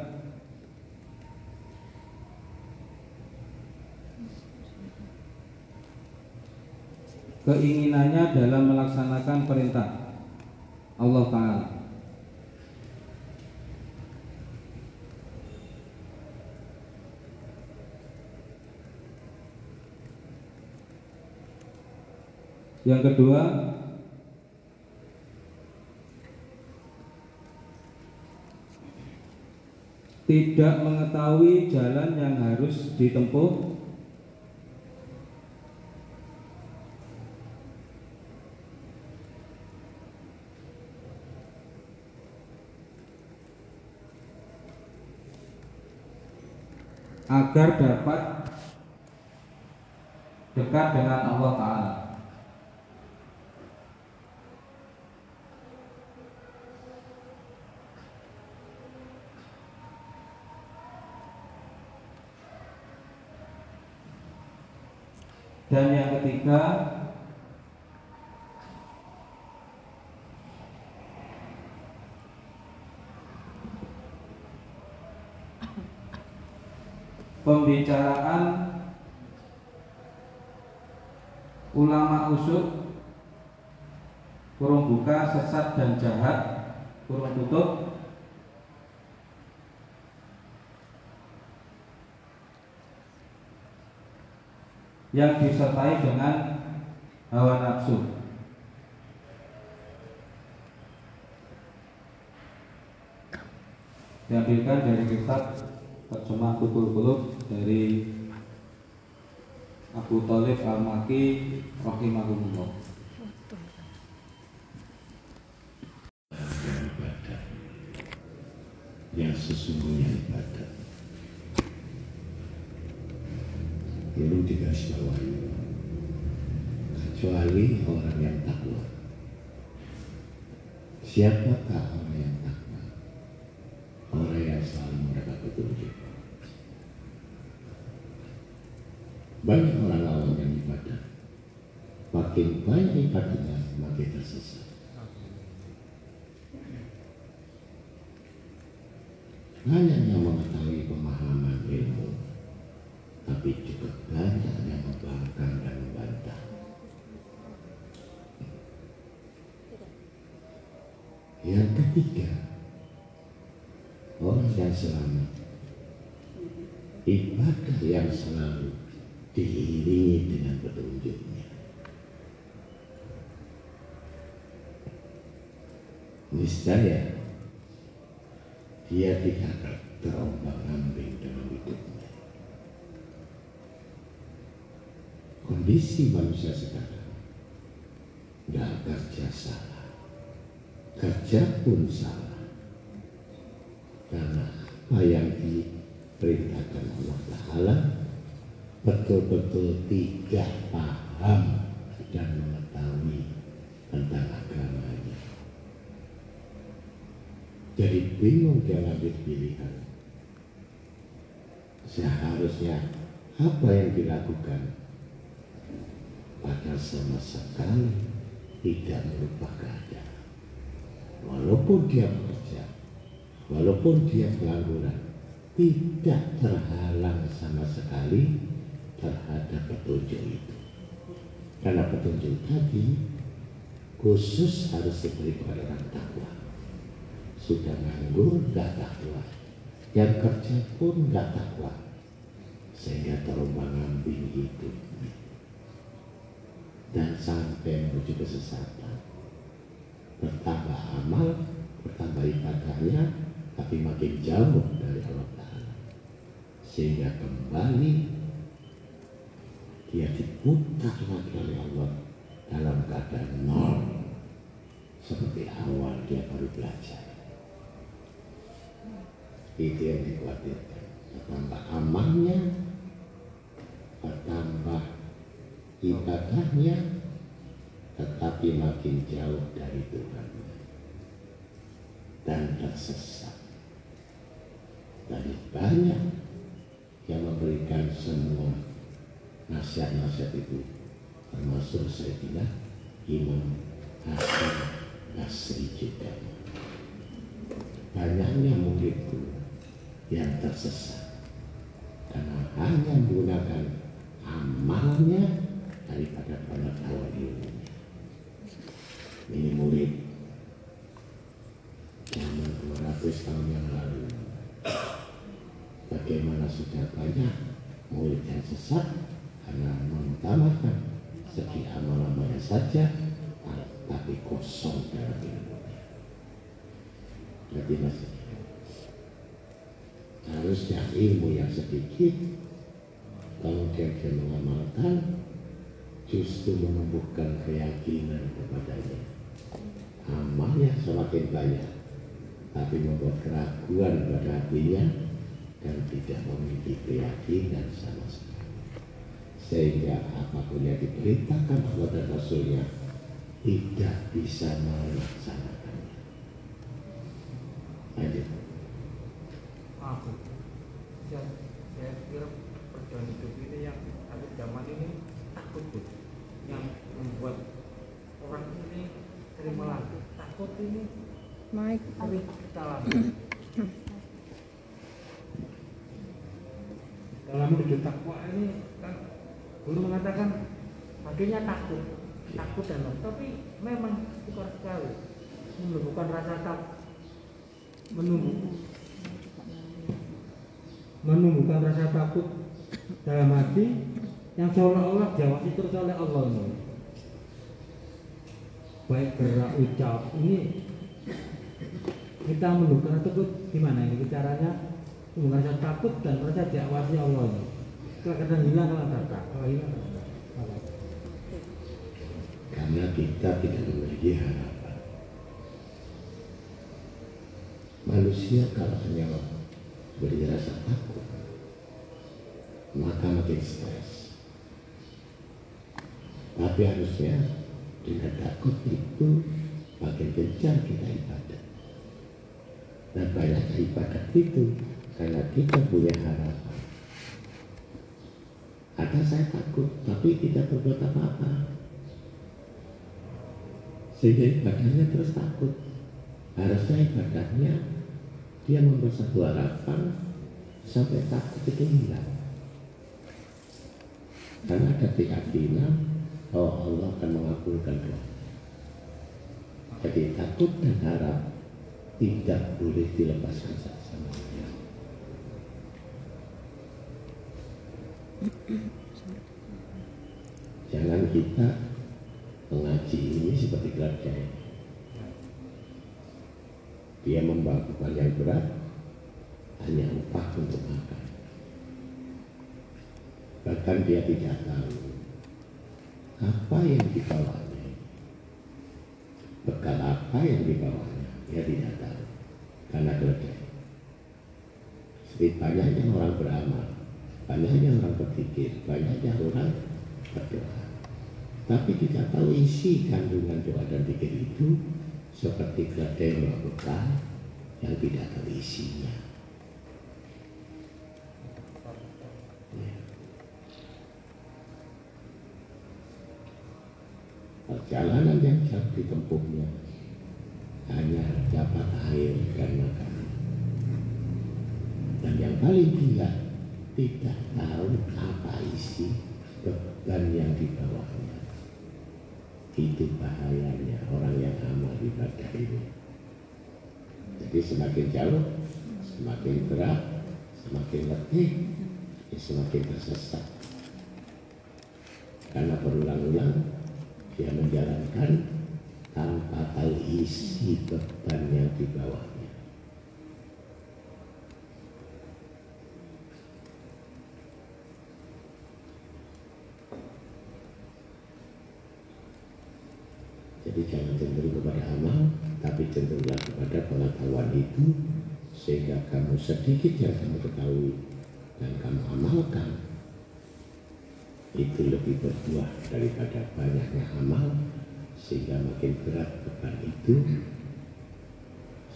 S4: keinginannya dalam melaksanakan perintah Allah Ta'ala. Yang kedua Tidak mengetahui jalan yang harus ditempuh agar dapat dekat dengan Allah Ta'ala. Dan yang ketiga Pembicaraan Ulama usuk Kurung buka, sesat dan jahat Kurung tutup yang disertai dengan hawa nafsu. Diambilkan dari kitab terjemah Kutul Kulub dari Abu Talib Al-Maki rahimahullah.
S2: ibadah. Yang sesungguhnya ibadah. Perlu digarisbawahi. Kecuali orang yang takwa. Siapakah orang yang takwa orang yang selalu mendapat petunjuk banyak orang awam yang ibadah makin banyak ibadahnya makin tersesat. Banyak yang mengetahui pemahaman ilmu tapi juga banyak yang membangkang dan membantah. Yang ketiga orang yang selamat. Ibadah yang selalu diiringi dengan petunjuknya niscaya dia tidak terombang ambing dalam hidupnya. Kondisi manusia sekarang nggak kerja salah, kerja pun salah, karena apa yang diperintahkan Allah Taala betul-betul tidak paham dan mengetahui tentang agamanya jadi bingung dia ngambil pilihan. Seharusnya apa yang dilakukan pada sama sekali tidak merubah keadaan. Walaupun dia bekerja, walaupun dia pengangguran, tidak terhalang sama sekali terhadap petunjuk itu. Karena petunjuk tadi khusus harus diberi kepada orang takwa sudah nganggur nggak takwa yang kerja pun nggak takwa sehingga terombang ambing hidup dan sampai menuju kesesatan. Bertambah amal bertambah ibadahnya tapi makin jauh dari Allah Ta'ala. Sehingga kembali dia diputar lagi oleh Allah dalam keadaan nol. Seperti awal dia baru belajar. Itu yang dikhawatirkan. Bertambah amalnya bertambah. Ibadahnya tetapi makin jauh dari Tuhan dan tersesat. Dari banyak yang memberikan semua nasihat-nasihat itu. Termasuk Sayyidina Imam Hasan Basri juga. Banyaknya muridku yang tersesat. Karena hanya menggunakan amalnya daripada pengetahuan ilmunya. Ini murid zaman 200 tahun yang lalu. Bagaimana sudah banyak murid yang sesat karena mengutamakan segi amal-amalnya saja tapi kosong dalam ilmunya. Jadi masih harusnya ilmu yang sedikit dia mengamalkan justru menumbuhkan keyakinan kepadanya amalnya semakin banyak tapi membuat keraguan pada hatinya dan tidak memiliki keyakinan sama sekali sehingga apa pun yang diperintahkan Allah dan Rasulnya tidak bisa melaksanakannya. Lanjut.
S6: Maaf, Bu. saya, saya kira perjuangan hidup ini yang akhir zaman ini takut Bu. Yang membuat orang ini terima lagi. Takut ini Sering kita alami. Dalam menuju takwa ini kan guru mengatakan akhirnya takut, takut dan lain. Tapi memang sukar sekali menumbuhkan rasa takut
S1: menumbuh menumbuhkan rasa takut dalam hati yang seolah-olah diawasi terus oleh Allah. Baik gerak ucap ini kita rasa takut gimana ini caranya menumbuhkan rasa takut dan rasa diawasi Allah ini. Kadang hilang kalau tak kalau hilang kalau.
S2: Karena kita tidak memiliki harapan. Manusia kalau hanya beri rasa takut, maka makin stres. Tapi harusnya dengan takut itu makin gencar kita ibadah. Dan banyak ibadah itu karena kita punya harapan. Ada saya takut, tapi tidak berbuat apa-apa. Sehingga ibadahnya terus takut. Harusnya ibadahnya dia membuat satu harapan sampai takut itu hilang. Karena ada keyakinan bahwa Allah akan mengabulkan doa. Jadi takut dan harap tidak boleh dilepaskan sama lain jangan kita mengaji ini seperti keledai. Dia membawa beban yang berat hanya upah untuk makan. Bahkan dia tidak tahu apa yang dibawanya. Bekal apa yang dibawanya, dia tidak tahu. Karena keledai. Sedikit banyaknya orang beramal, banyaknya orang berpikir, banyaknya orang berdoa tapi tidak tahu isi kandungan doa dan pikir itu seperti yang bekal yang tidak tahu isinya. Ya. Perjalanan yang jauh ditempuhnya hanya dapat air dan makanan. Dan yang paling gila tidak tahu apa isi beban yang dibawanya itu bahayanya orang yang amal ibadah ini. Jadi semakin jauh, semakin berat, semakin letih, ya semakin tersesat. Karena berulang-ulang dia menjalankan tanpa tahu isi beban yang dibawanya. Jadi jangan cenderung kepada amal, tapi cenderunglah kepada pengetahuan itu sehingga kamu sedikit yang kamu ketahui dan kamu amalkan itu lebih berbuah daripada banyaknya amal sehingga makin berat beban itu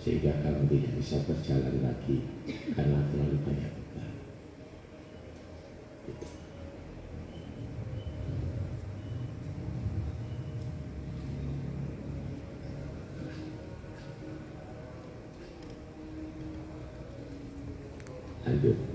S2: sehingga kamu tidak bisa berjalan lagi karena terlalu banyak beban. Lanjut,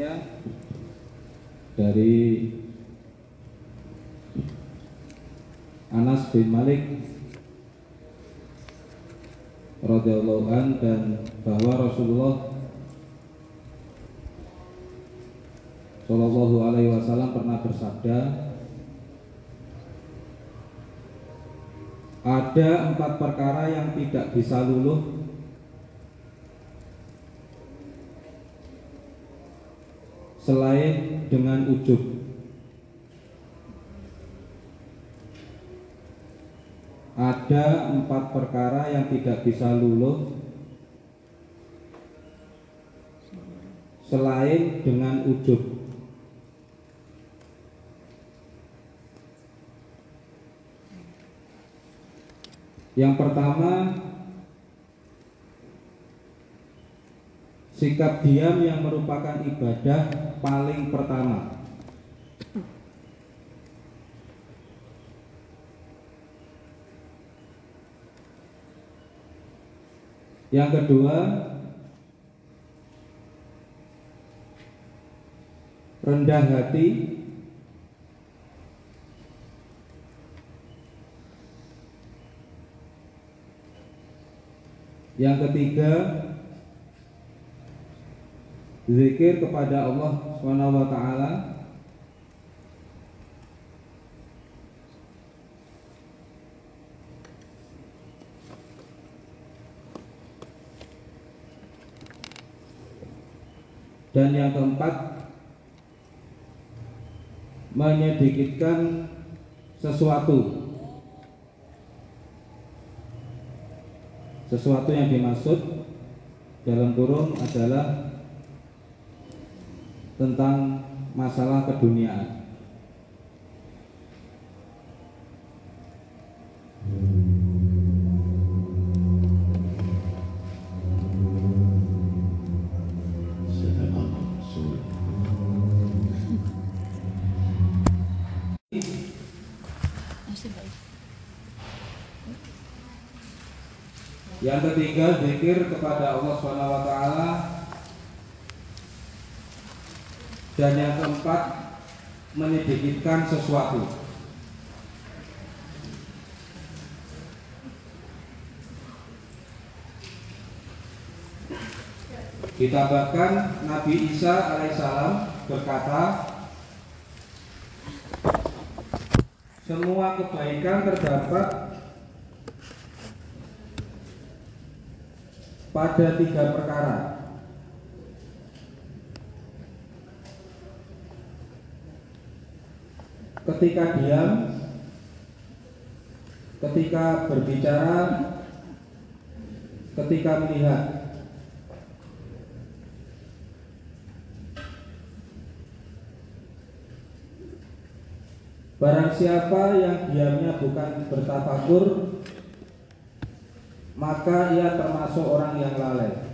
S4: selanjutnya dari Anas bin Malik radhiyallahu an dan bahwa Rasulullah Shallallahu alaihi wasallam pernah bersabda ada empat perkara yang tidak bisa luluh selain dengan ujub. Ada empat perkara yang tidak bisa luluh selain dengan ujub. Yang pertama sikap diam yang merupakan ibadah paling pertama. Yang kedua, rendah hati Yang ketiga, zikir kepada Allah Subhanahu wa taala. Dan yang keempat, menyedikitkan sesuatu sesuatu yang dimaksud dalam kurung adalah tentang masalah keduniaan. Yang ketiga, zikir kepada Allah Subhanahu wa taala. Dan yang keempat, menyedikitkan sesuatu. Ditambahkan Nabi Isa alaihissalam berkata, semua kebaikan terdapat pada tiga perkara. Ketika diam, ketika berbicara, ketika melihat. Barang siapa yang diamnya bukan bertafakur maka ia termasuk orang yang lalai.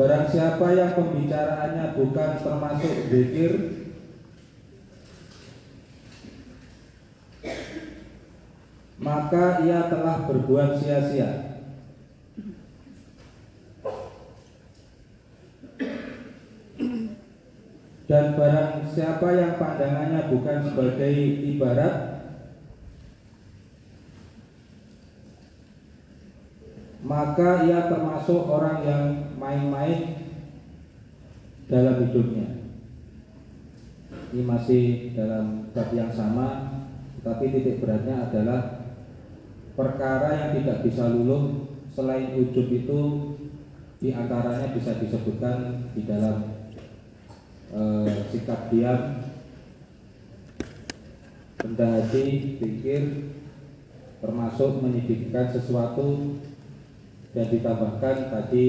S4: Barang siapa yang pembicaraannya bukan termasuk zikir maka ia telah berbuat sia-sia. Dan barang siapa yang pandangannya bukan sebagai ibarat maka ia termasuk orang yang main-main dalam hidupnya. Ini masih dalam bab yang sama, tetapi titik beratnya adalah perkara yang tidak bisa luluh selain ujub itu di antaranya bisa disebutkan di dalam eh, sikap diam, rendah hati, pikir, termasuk menyedihkan sesuatu dan ditambahkan tadi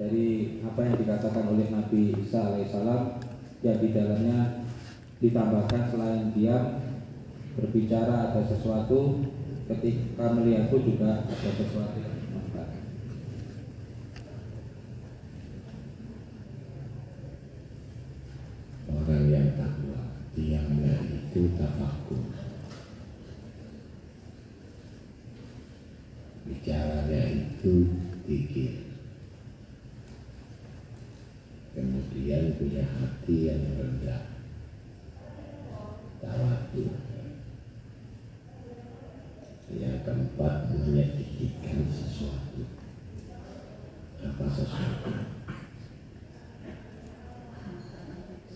S4: dari apa yang dikatakan oleh Nabi Isa alaihissalam yang di dalamnya ditambahkan selain diam berbicara ada sesuatu ketika melihatku juga ada sesuatu
S2: satu tiga kemudian punya hati yang rendah. Tawadu. Yang keempat menyedikitkan sesuatu. Apa sesuatu?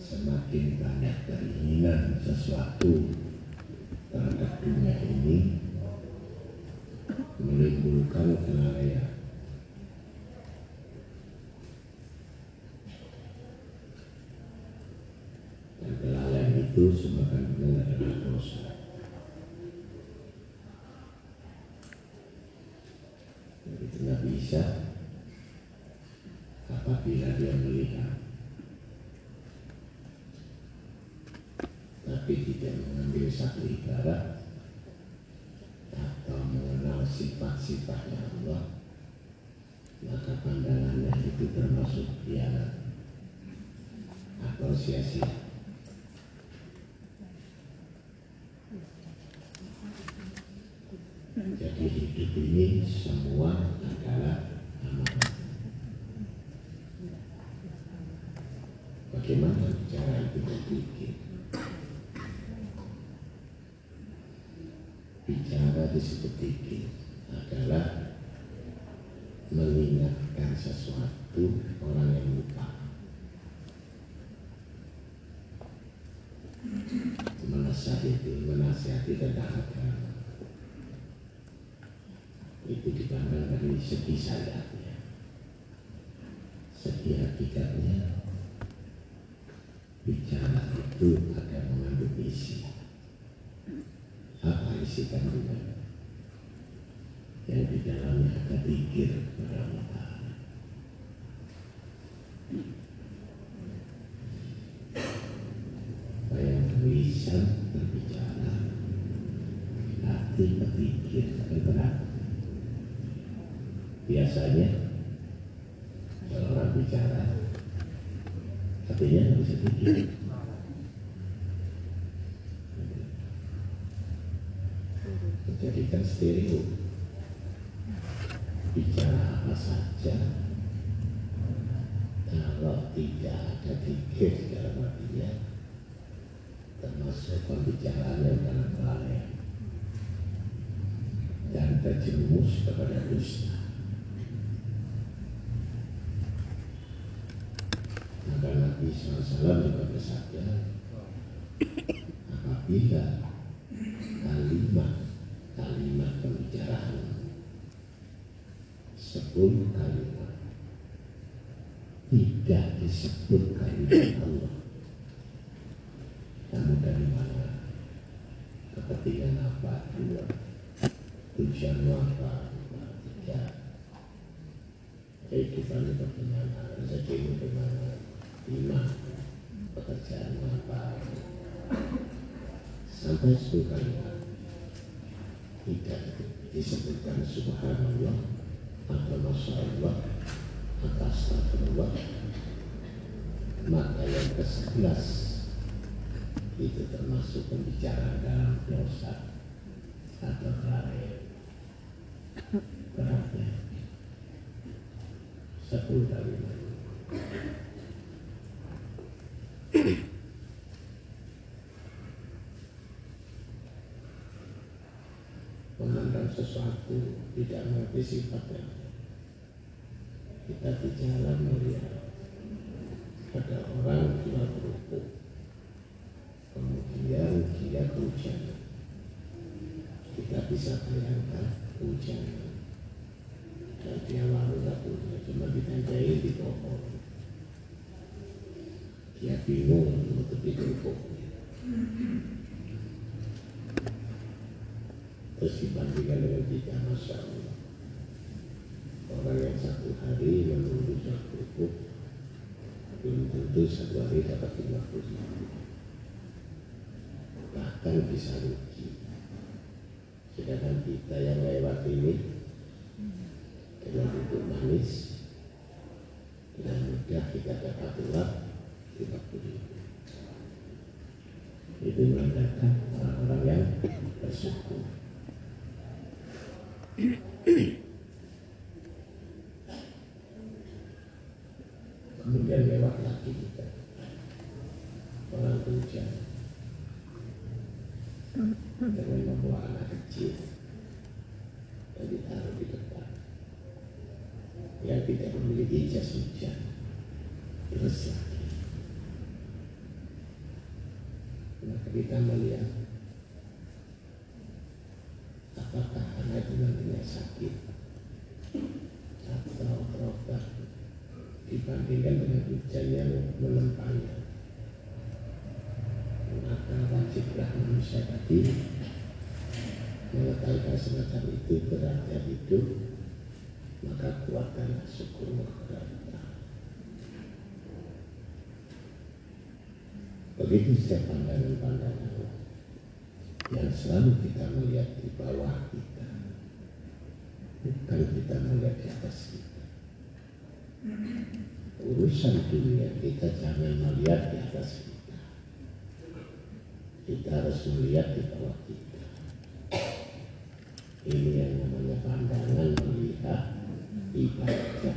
S2: Semakin banyak keinginan sesuatu bisa apabila dia melihat tapi tidak mengambil satu ibarat atau mengenal sifat-sifatnya Allah maka pandangannya itu termasuk khianat atau sia-sia jadi hidup ini semua adalah amanah bagaimana cara itu berpikir bicara di seketika adalah mengingatkan sesuatu orang yang lupa. Menasihati menasihati tentang agama. Itu dipandang dari segi syariatnya segi hakikatnya bicara itu akan mengandung isi apa isi kandungan yang di dalamnya ada pikir kepada Allah Ta'ala. Bayangkan lisan berbicara, hati berpikir bergerak. Biasanya kalau orang bicara, hatinya nggak bisa pikir. Menjadikan stereo bicara apa saja kalau tidak ada pikir di dalam hatinya termasuk pembicaraan yang dalam kelalaian dan terjerumus kepada dusta maka Nabi SAW juga bersabda apabila kalimat kalimat pembicaraan sepuluh kalimat tidak disebut kalimat Allah kamu dari mana kepentingan apa dua tujuan apa dua tiga kehidupan bagaimana rezekimu bagaimana lima pekerjaan apa sampai sepuluh kalimat tidak disebutkan subhanallah atau masya Allah atau astagfirullah maka yang ke sebelas itu termasuk pembicaraan dalam dosa kelalaian beratnya sepuluh kalimat memandang sesuatu tidak mengerti sifatnya. Kita bicara melihat ada orang jual kerupuk kemudian dia hujan kita bisa bayangkan hujan. Dan dia lalu lakunya cuma ditandai di pohon. Dia bingung menutupi kerupuknya terus dibandingkan dengan kita Masya Allah. Orang yang satu hari menunggu satu kerupuk belum tentu satu hari dapat lima puluh ribu. Bahkan bisa rugi sedangkan kita yang lewat ini dengan duduk manis dengan mudah kita dapat uang lima puluh ribu itu menandakan orang-orang yang bersyukur kemudian lewat lagi kita orang hujan dengan membawa anak kecil dan ditaruh di depan yang tidak memiliki jas hujan terus lagi kita melihat apakah anak itu nantinya sakit? Atau berobat? Dibandingkan dengan hujan yang menempanya maka wajiblah manusia tadi mengetahui semacam itu berada hidup maka kuatkan syukur kepada begitu setiap pandangan-pandangan yang selalu kita melihat di bawah kita. Bukan kita melihat di atas kita. Urusan dunia kita jangan melihat di atas kita. Kita harus melihat di bawah kita. Ini yang namanya pandangan melihat ibadah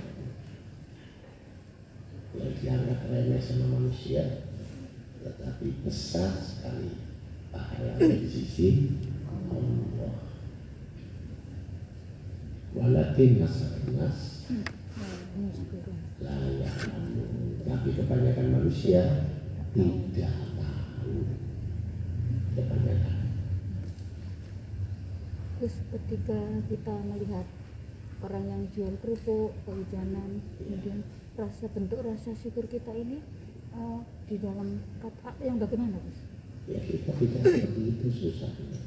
S2: yang dianggap remeh sama manusia tetapi besar sekali pahalanya di sisi Allah. Walakin nas layak tapi kebanyakan manusia tidak tahu kebanyakan
S7: Terus ketika kita melihat orang yang jual kerupuk, kehujanan, kemudian rasa bentuk rasa syukur kita ini eh, di dalam kata yang bagaimana, Gus?
S2: ya kita tidak seperti itu susahnya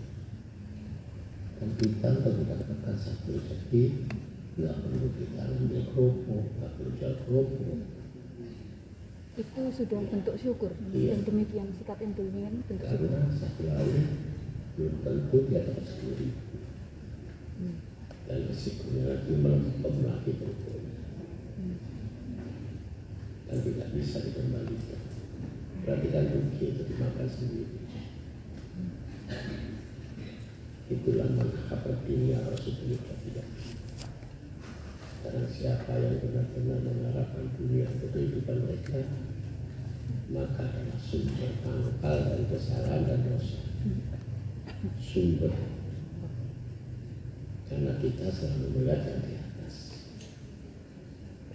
S2: kan kita mendapatkan satu rezeki nggak perlu kita ambil kerupuk nggak perlu jual kerupuk
S7: Itu sudah bentuk syukur.
S2: Iya.
S7: Dan demikian sikap yang demikian bentuk syukur.
S2: karena satu hari belum tentu dia dapat sepuluh ribu dan lagi kerupuknya
S7: Hmm.
S2: dan tidak bisa dikembalikan. Berarti kan rugi itu dimakan sendiri itulah manfaat dunia Rasulullah tidak karena siapa yang benar-benar mengharapkan dunia untuk kehidupan mereka maka adalah sumber pangkal dan kesalahan dan dosa. Sumber karena kita selalu yang di atas.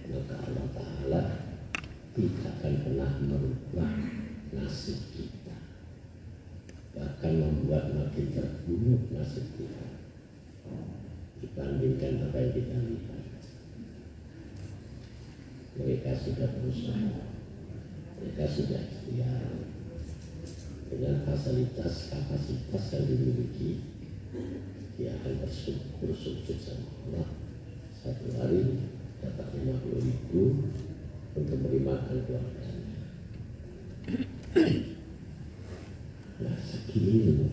S2: Maka Allah Ta'ala tidak akan pernah merubah nasib kita. Bahkan membuat makin terburuk nasib kita. Dibandingkan apa yang kita lihat. Mereka sudah berusaha. Mereka sudah ikhtiar. Dengan fasilitas kapasitas yang dimiliki dia akan bersyukur sujud sama Allah satu hari dapat 50 ribu untuk beri keluarganya. Nah segini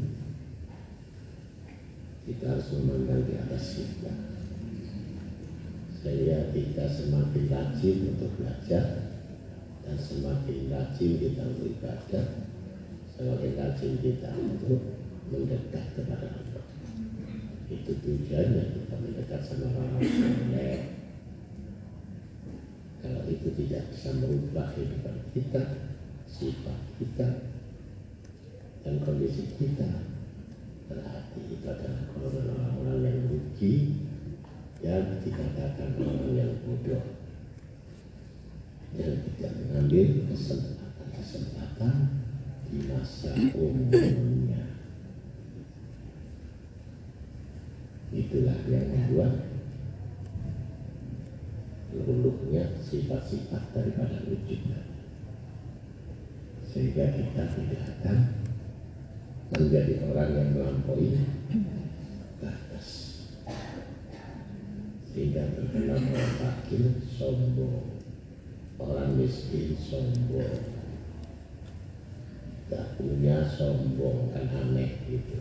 S2: kita harus memandang di atas kita. Sehingga kita semakin rajin untuk belajar dan semakin rajin kita untuk ibadah semakin rajin kita untuk mendekat kepada Allah itu tujuannya kita mendekat sama orang soleh kalau itu tidak bisa merubah kehidupan kita sifat kita dan kondisi kita berarti itu adalah golongan orang-orang yang rugi yang dikatakan orang yang bodoh yang tidak mengambil kesempatan-kesempatan di masa umurnya itulah yang membuat luluhnya sifat-sifat daripada wujudnya. Sehingga kita tidak akan menjadi orang yang melampaui batas. Sehingga terkenal orang fakir sombong. Orang miskin sombong. Tak punya sombong kan aneh gitu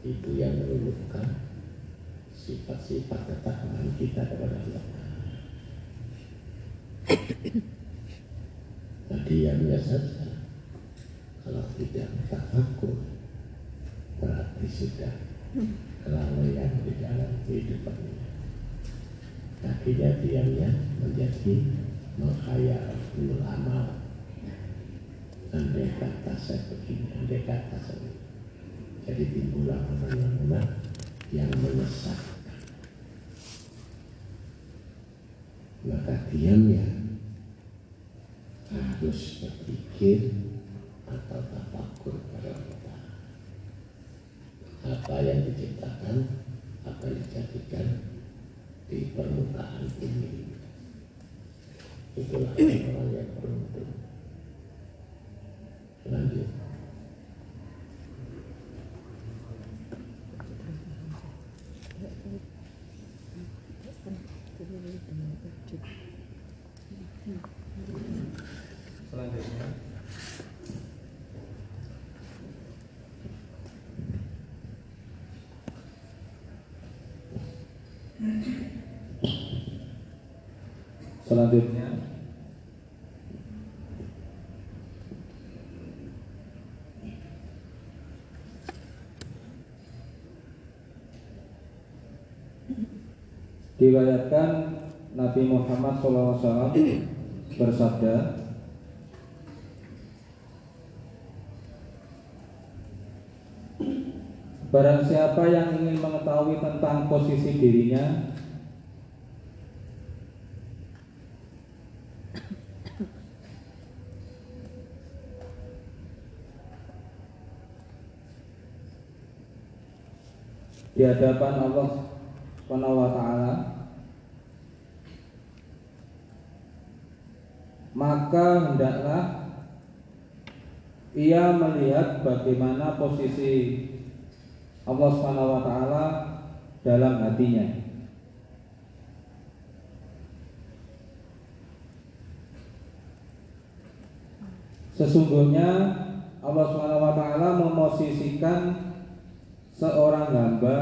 S2: itu yang meluluhkan sifat-sifat ketakwaan kita kepada Allah. Nah diamnya saja Kalau tidak tafakur Berarti sudah kelalaian di dalam kehidupannya. Akhirnya diamnya menjadi menghayal dulu amal Andai kata saya begini, andai kata saya Jadi timbullah mana-mana yang menyesatkan. Maka diamnya harus berpikir atau tafakur pada kita apa yang diciptakan apa yang dijadikan di permukaan bumi. Itulah orang yang beruntung lanjut
S4: Selanjutnya Selanjutnya. Diriwayatkan Nabi Muhammad SAW bersabda Barang siapa yang ingin mengetahui tentang posisi dirinya di hadapan Allah Subhanahu wa taala maka hendaklah ia melihat bagaimana posisi Allah Subhanahu wa taala dalam hatinya. Sesungguhnya Allah Subhanahu wa memosisikan seorang hamba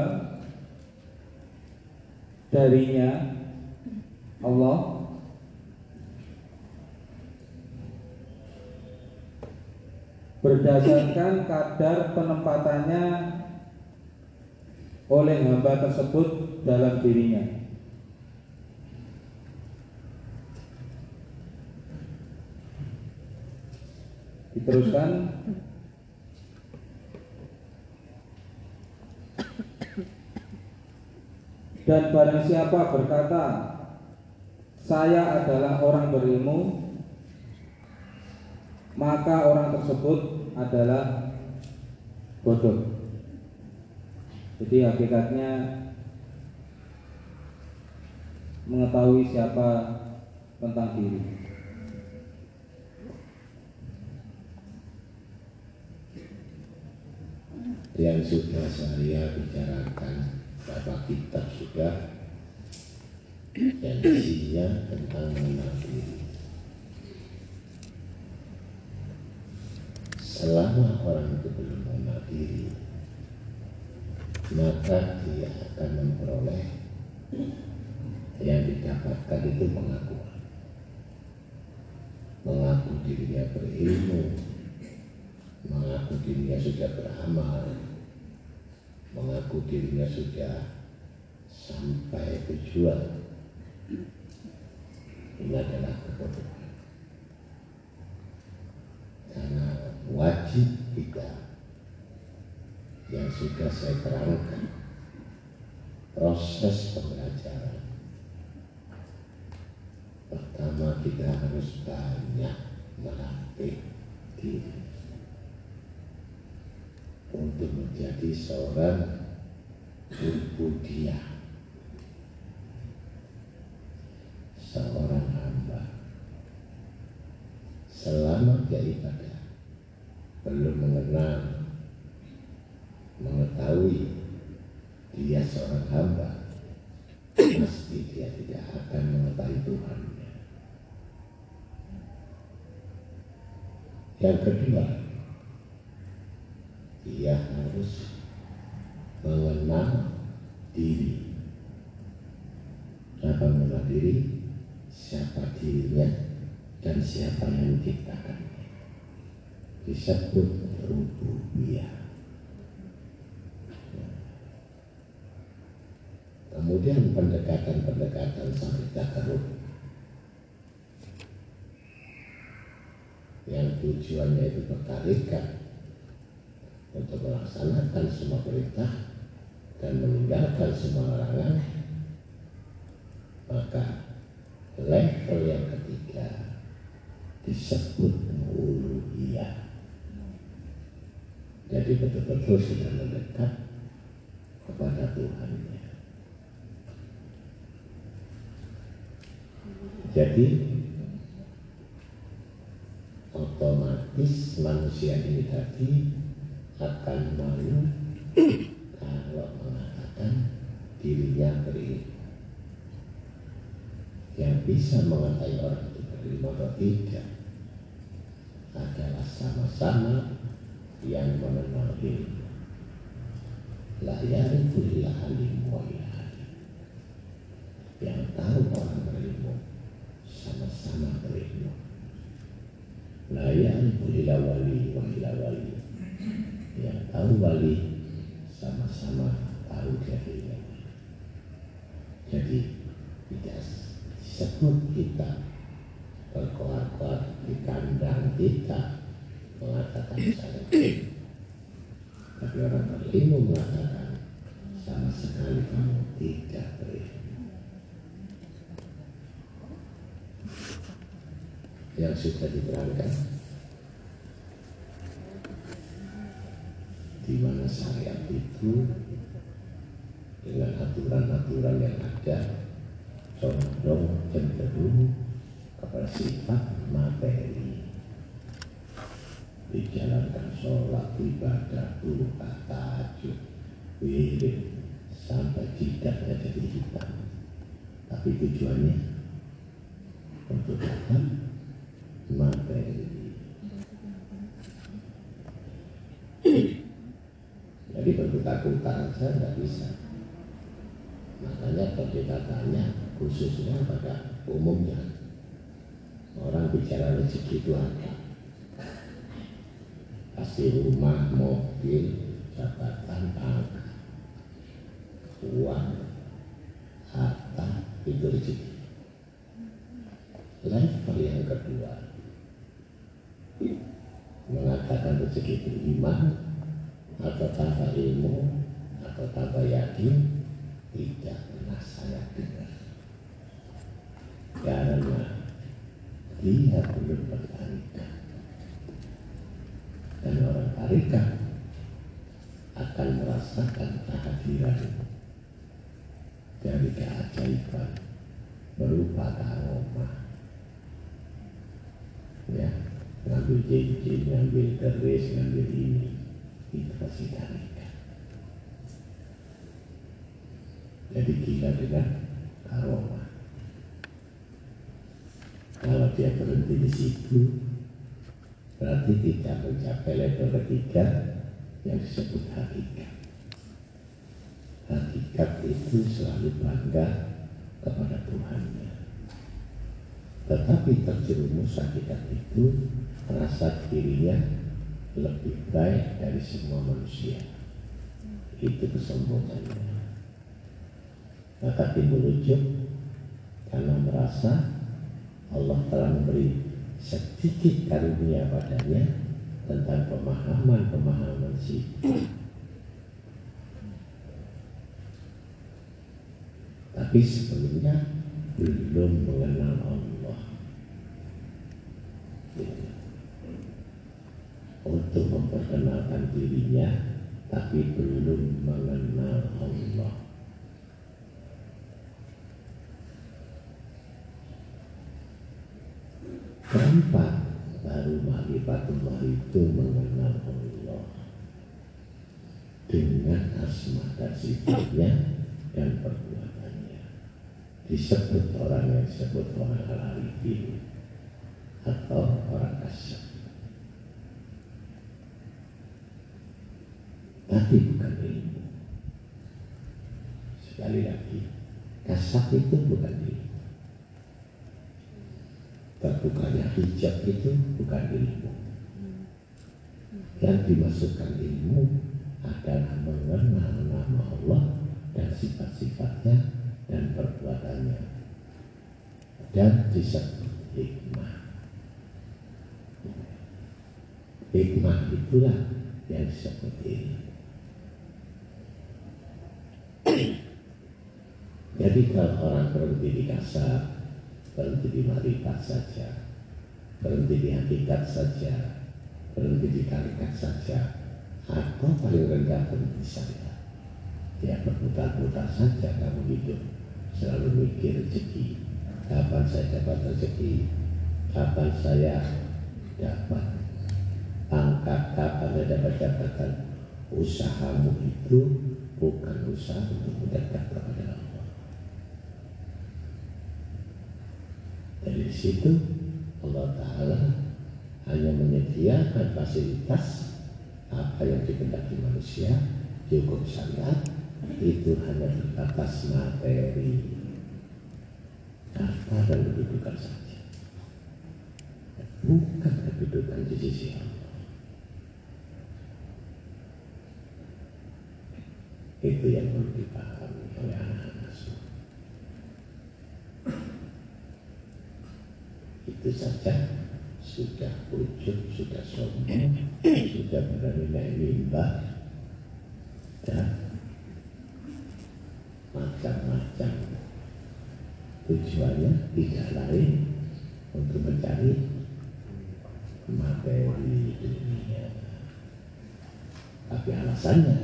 S4: darinya. Allah. Berdasarkan kadar penempatannya oleh hamba tersebut dalam dirinya. Diteruskan Dan barang siapa berkata Saya adalah orang berilmu Maka orang tersebut adalah bodoh. Jadi hakikatnya Mengetahui siapa tentang diri.
S2: Yang sudah saya bicarakan beberapa kitab sudah yang isinya tentang mengenal. Selama orang itu belum mengenal diri, maka dia akan memperoleh yang didapatkan itu pengakuan. Mengaku dirinya berilmu, mengaku dirinya sudah beramal, mengaku dirinya sudah sampai tujuan. Ini adalah kebodohan. Karena wajib kita yang sudah saya terangkan proses pembelajaran. Pertama kita harus banyak melatih diri untuk menjadi seorang dia seorang hamba. Selama dia belum mengenal mengetahui dia seorang hamba pasti dia tidak akan mengetahui Tuhan yang kedua dia harus mengenal diri. Apa mengenal diri? Siapa dirinya dan siapa yang menciptakannya. Disebut rububiyah. Kemudian pendekatan-pendekatan sampai takarub yang tujuannya itu bertarikat untuk melaksanakan semua perintah dan meninggalkan semua larangan maka level yang ketiga disebut uluhiyah. Jadi betul-betul sudah mendekat kepada Tuhannya. Jadi otomatis manusia ini tadi akan malu kalau mengatakan dirinya berilmu. Yang bisa mengetahui orang itu berilmu atau tidak adalah sama-sama yang mengenal ilmu. La yarifu illa alim. Yang tahu orang berilmu sama-sama berilmu. La yarifu illa wali wa wali. Yang tahu wali sama-sama tahu wali. Jadi tidak disebut kita berkoar-koar di kandang kita mengatakan saya tapi orang berilmu mengatakan sama sekali kamu tidak berilmu yang sudah diterangkan di mana syariat itu? Dengan aturan-aturan yang ada. Condong cenderung kepada sifat materi. Dijalankan sholat ibadah doa tahajud wirid sampai jidatnya jadi hitam tapi tujuannya untuk dapat materi jadi bentuk takutan saja tidak bisa. Makanya pendekatannya khususnya pada umumnya orang bicara rezeki itu apa? Pasti rumah, mobil, jabatan, pangkat, uang, harta, itu rezeki. Level yang kedua, mengatakan rezeki itu iman, atau tanpa ilmu, atau tanpa yakin, tidak pernah saya dengar. Karena dia belum bertarikan dan orang tarikat akan merasakan kehadiran dari keajaiban berupa karomah. Ya ngambil cincin, ngambil keris, ngambil ini tarikat jadi gila dengan karomah kalau dia berhenti di situ berarti tidak mencapai level ketiga yang disebut hakikat. Hakikat itu selalu bangga kepada Tuhannya. Tetapi terjerumus hakikat itu merasa dirinya lebih baik dari semua manusia. Itu kesombongannya. Maka timbul ujub karena merasa Allah telah memberi sedikit karunia padanya tentang pemahaman-pemahaman sifat. Tapi sebelumnya belum mengenal Allah. Untuk memperkenalkan dirinya, tapi belum mengenal Allah. Keempat, baru ma'rifatullah itu mengenal Allah dengan asma dan sifatnya dan perbuatannya. Disebut orang yang disebut orang al-arifin atau orang kasar. Tapi bukan ilmu. Sekali lagi, kasar itu bukan ilmu terbukanya hijab itu bukan ilmu yang dimasukkan ilmu adalah mengenal nama Allah dan sifat-sifatnya dan perbuatannya. Dan disebut hikmah. Hikmah itulah yang disebut ilmu jadi kalau orang berhenti di kasar berhenti di marifat saja berhenti di hakikat saja, berhenti di tarikat saja, atau paling rendah berhenti saya. Ya berputar-putar saja kamu hidup, selalu mikir rezeki, kapan saya dapat rezeki, kapan saya dapat angkat, kapan saya dapat jabatan. Usahamu itu bukan usaha untuk mendekat kepada Allah. Dari situ Allah Ta'ala hanya menyediakan fasilitas apa yang dikehendaki manusia di hukum syariat itu hanya terbatas materi. Harta dan kedudukan saja. Bukan kedudukan di sisi Allah. Itu yang perlu dipahami oleh anak-anak semua itu saja. Sudah ujub, sudah sombong, sudah berani naik mimbar dan macam-macam tujuannya tidak lain untuk mencari materi dunia. Tapi alasannya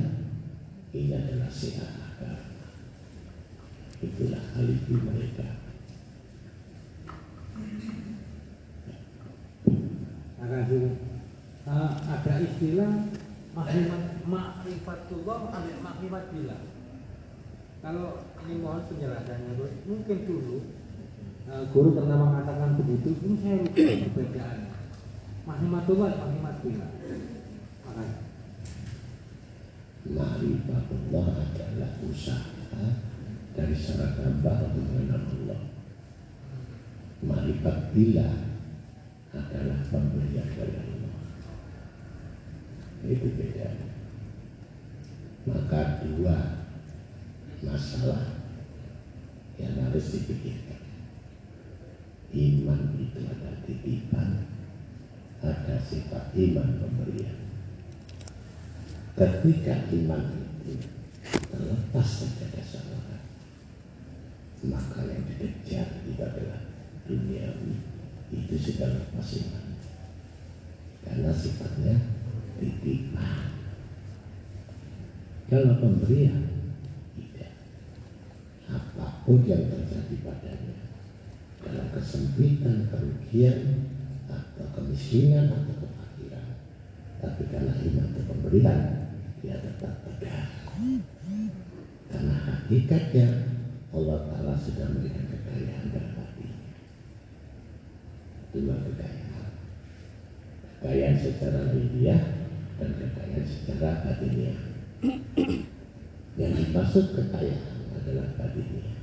S2: ini adalah sehat agama itulah alibi mereka
S1: Makasih. Uh, ada istilah makrimat makrifatullah ambil makrimat bila. Kalau ini mohon penjelasannya, Bro. mungkin dulu uh, guru pernah mengatakan begitu, ini saya lupa perbedaannya. Makrimatullah, makrimat bila. Makasih.
S2: Adalah usaha dari secara gambar untuk mengenal Allah. Ma'rifat bila adalah pemberian dari Allah. Itu beda. Maka dua masalah yang harus dipikirkan. Iman itu ada titipan, ada sifat iman pemberian. Ketika iman itu terlepas dari orang, maka yang dikejar itu adalah duniawi itu lepas iman karena sifatnya titipan kalau pemberian tidak. Apa pun yang terjadi padanya dalam kesempitan kerugian atau kemiskinan atau kefakiran tapi karena iman itu pemberian dia tetap tegar karena hakikatnya Allah Ta'ala sudah memberikan kekayaan dua kekayaan. Kekayaan secara lahiriah dan kekayaan secara batiniah yang dimaksud kekayaan adalah batiniah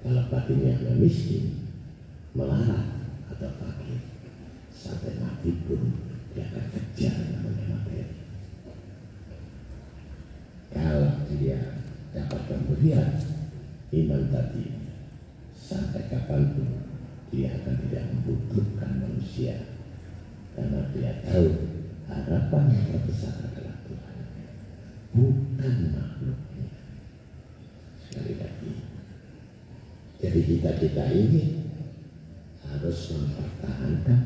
S2: kalau batiniahnya miskin melarat atau fakir sampai mati pun dia akan kejar namanya materi. Kalau dia dapat pemberian iman tadi sampai kapan pun dia akan tidak membutuhkan manusia. Karena dia tahu harapan yang terbesar adalah Tuhan. Bukan makhluknya. Sekali lagi. Jadi kita-kita ini harus mempertahankan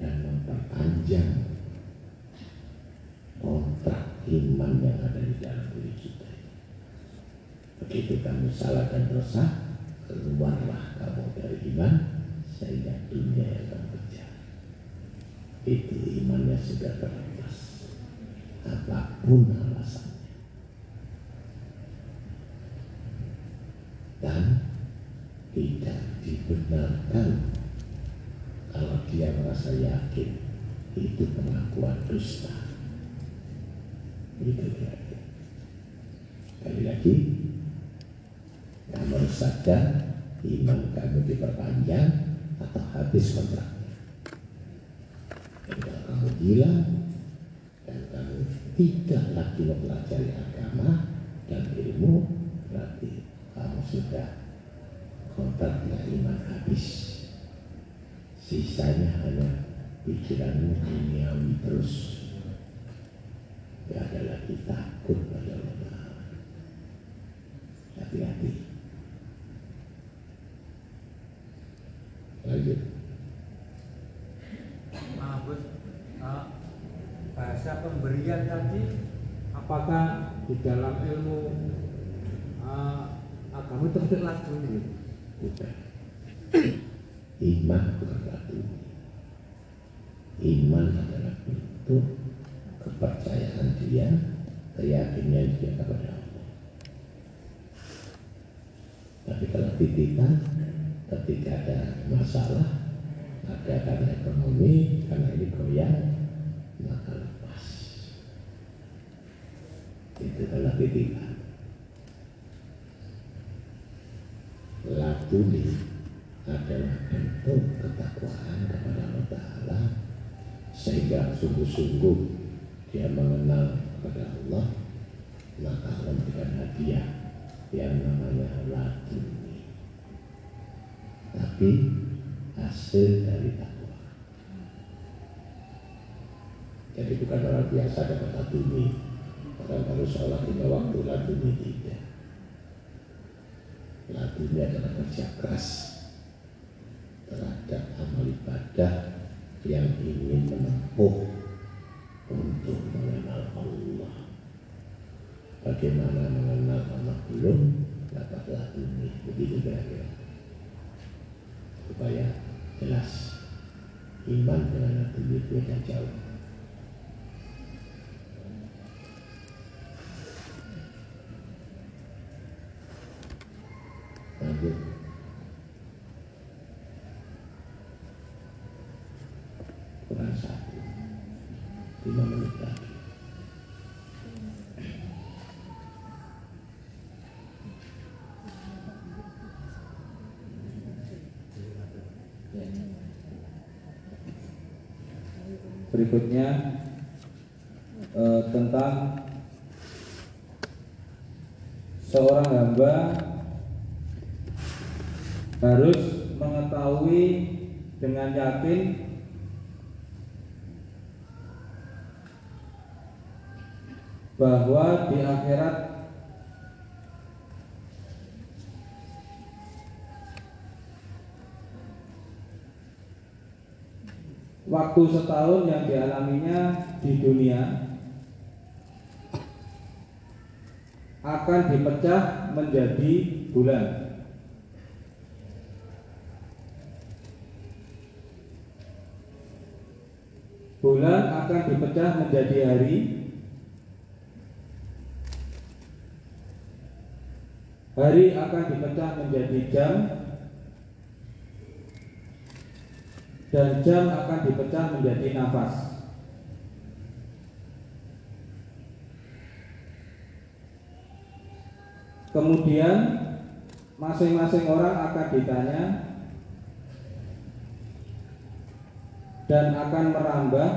S2: dan memperpanjang kontrak iman yang ada di dalam diri kita begitu kamu salah dan dosa keluarlah kamu dari iman sehingga dunia kamu kejar itu imannya sudah terlepas. Apa pun alasannya. Dan tidak dibenarkan kalau dia merasa yakin itu pengakuan dusta. Itu dia. Sekali lagi harus sadar iman kamu diperpanjang atau habis kontraknya dan kamu gila dan kamu tidak lagi mempelajari agama dan ilmu berarti kamu sudah kontraknya iman habis. Sisanya hanya pikiranmu duniawi terus. Tidak ada lagi takut pada Allah. Hati-hati lanjut
S1: bahasa pemberian tadi apakah di dalam ilmu eh, agama itu tidak lagu
S2: bukan. Iman bukan iman adalah bentuk kepercayaan dia keyakinan dia kepada Allah. Tapi kalau titipan ketika ada masalah ada karena ekonomi karena ini goyang maka lepas. Itu adalah titipan latuni adalah bentuk ketakwaan kepada Allah Ta'ala sehingga sungguh-sungguh dia mengenal kepada Allah maka Allah memberikan hadiah yang namanya latuni tapi hasil dari takwa. Jadi bukan orang biasa dapat latuni orang baru sholat lima waktu latuni tidak. Latuni adalah kerja keras terhadap amal ibadah yang ingin menempuh untuk mengenal Allah. Bagaimana mengenal Allah belum? Dapatlah ini. Begitu kira-kira supaya jelas iman dengan ini beda jauh. Kurang satu. Lima menit lagi
S4: Berikutnya eh, tentang seorang hamba harus mengetahui dengan yakin bahwa di akhirat waktu setahun yang dialaminya di dunia akan dipecah menjadi bulan. Bulan akan dipecah menjadi hari, hari akan dipecah menjadi jam, dan jam akan dipecah menjadi nafas. Kemudian masing-masing orang akan ditanya dan akan merambah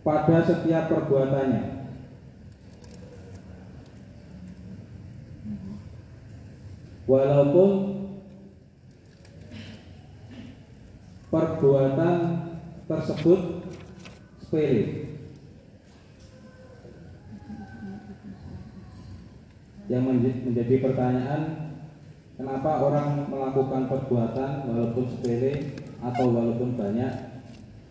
S4: pada setiap perbuatannya. Walaupun perbuatan tersebut sepele. Yang menj- menjadi pertanyaan, kenapa orang melakukan perbuatan walaupun sepele atau walaupun banyak,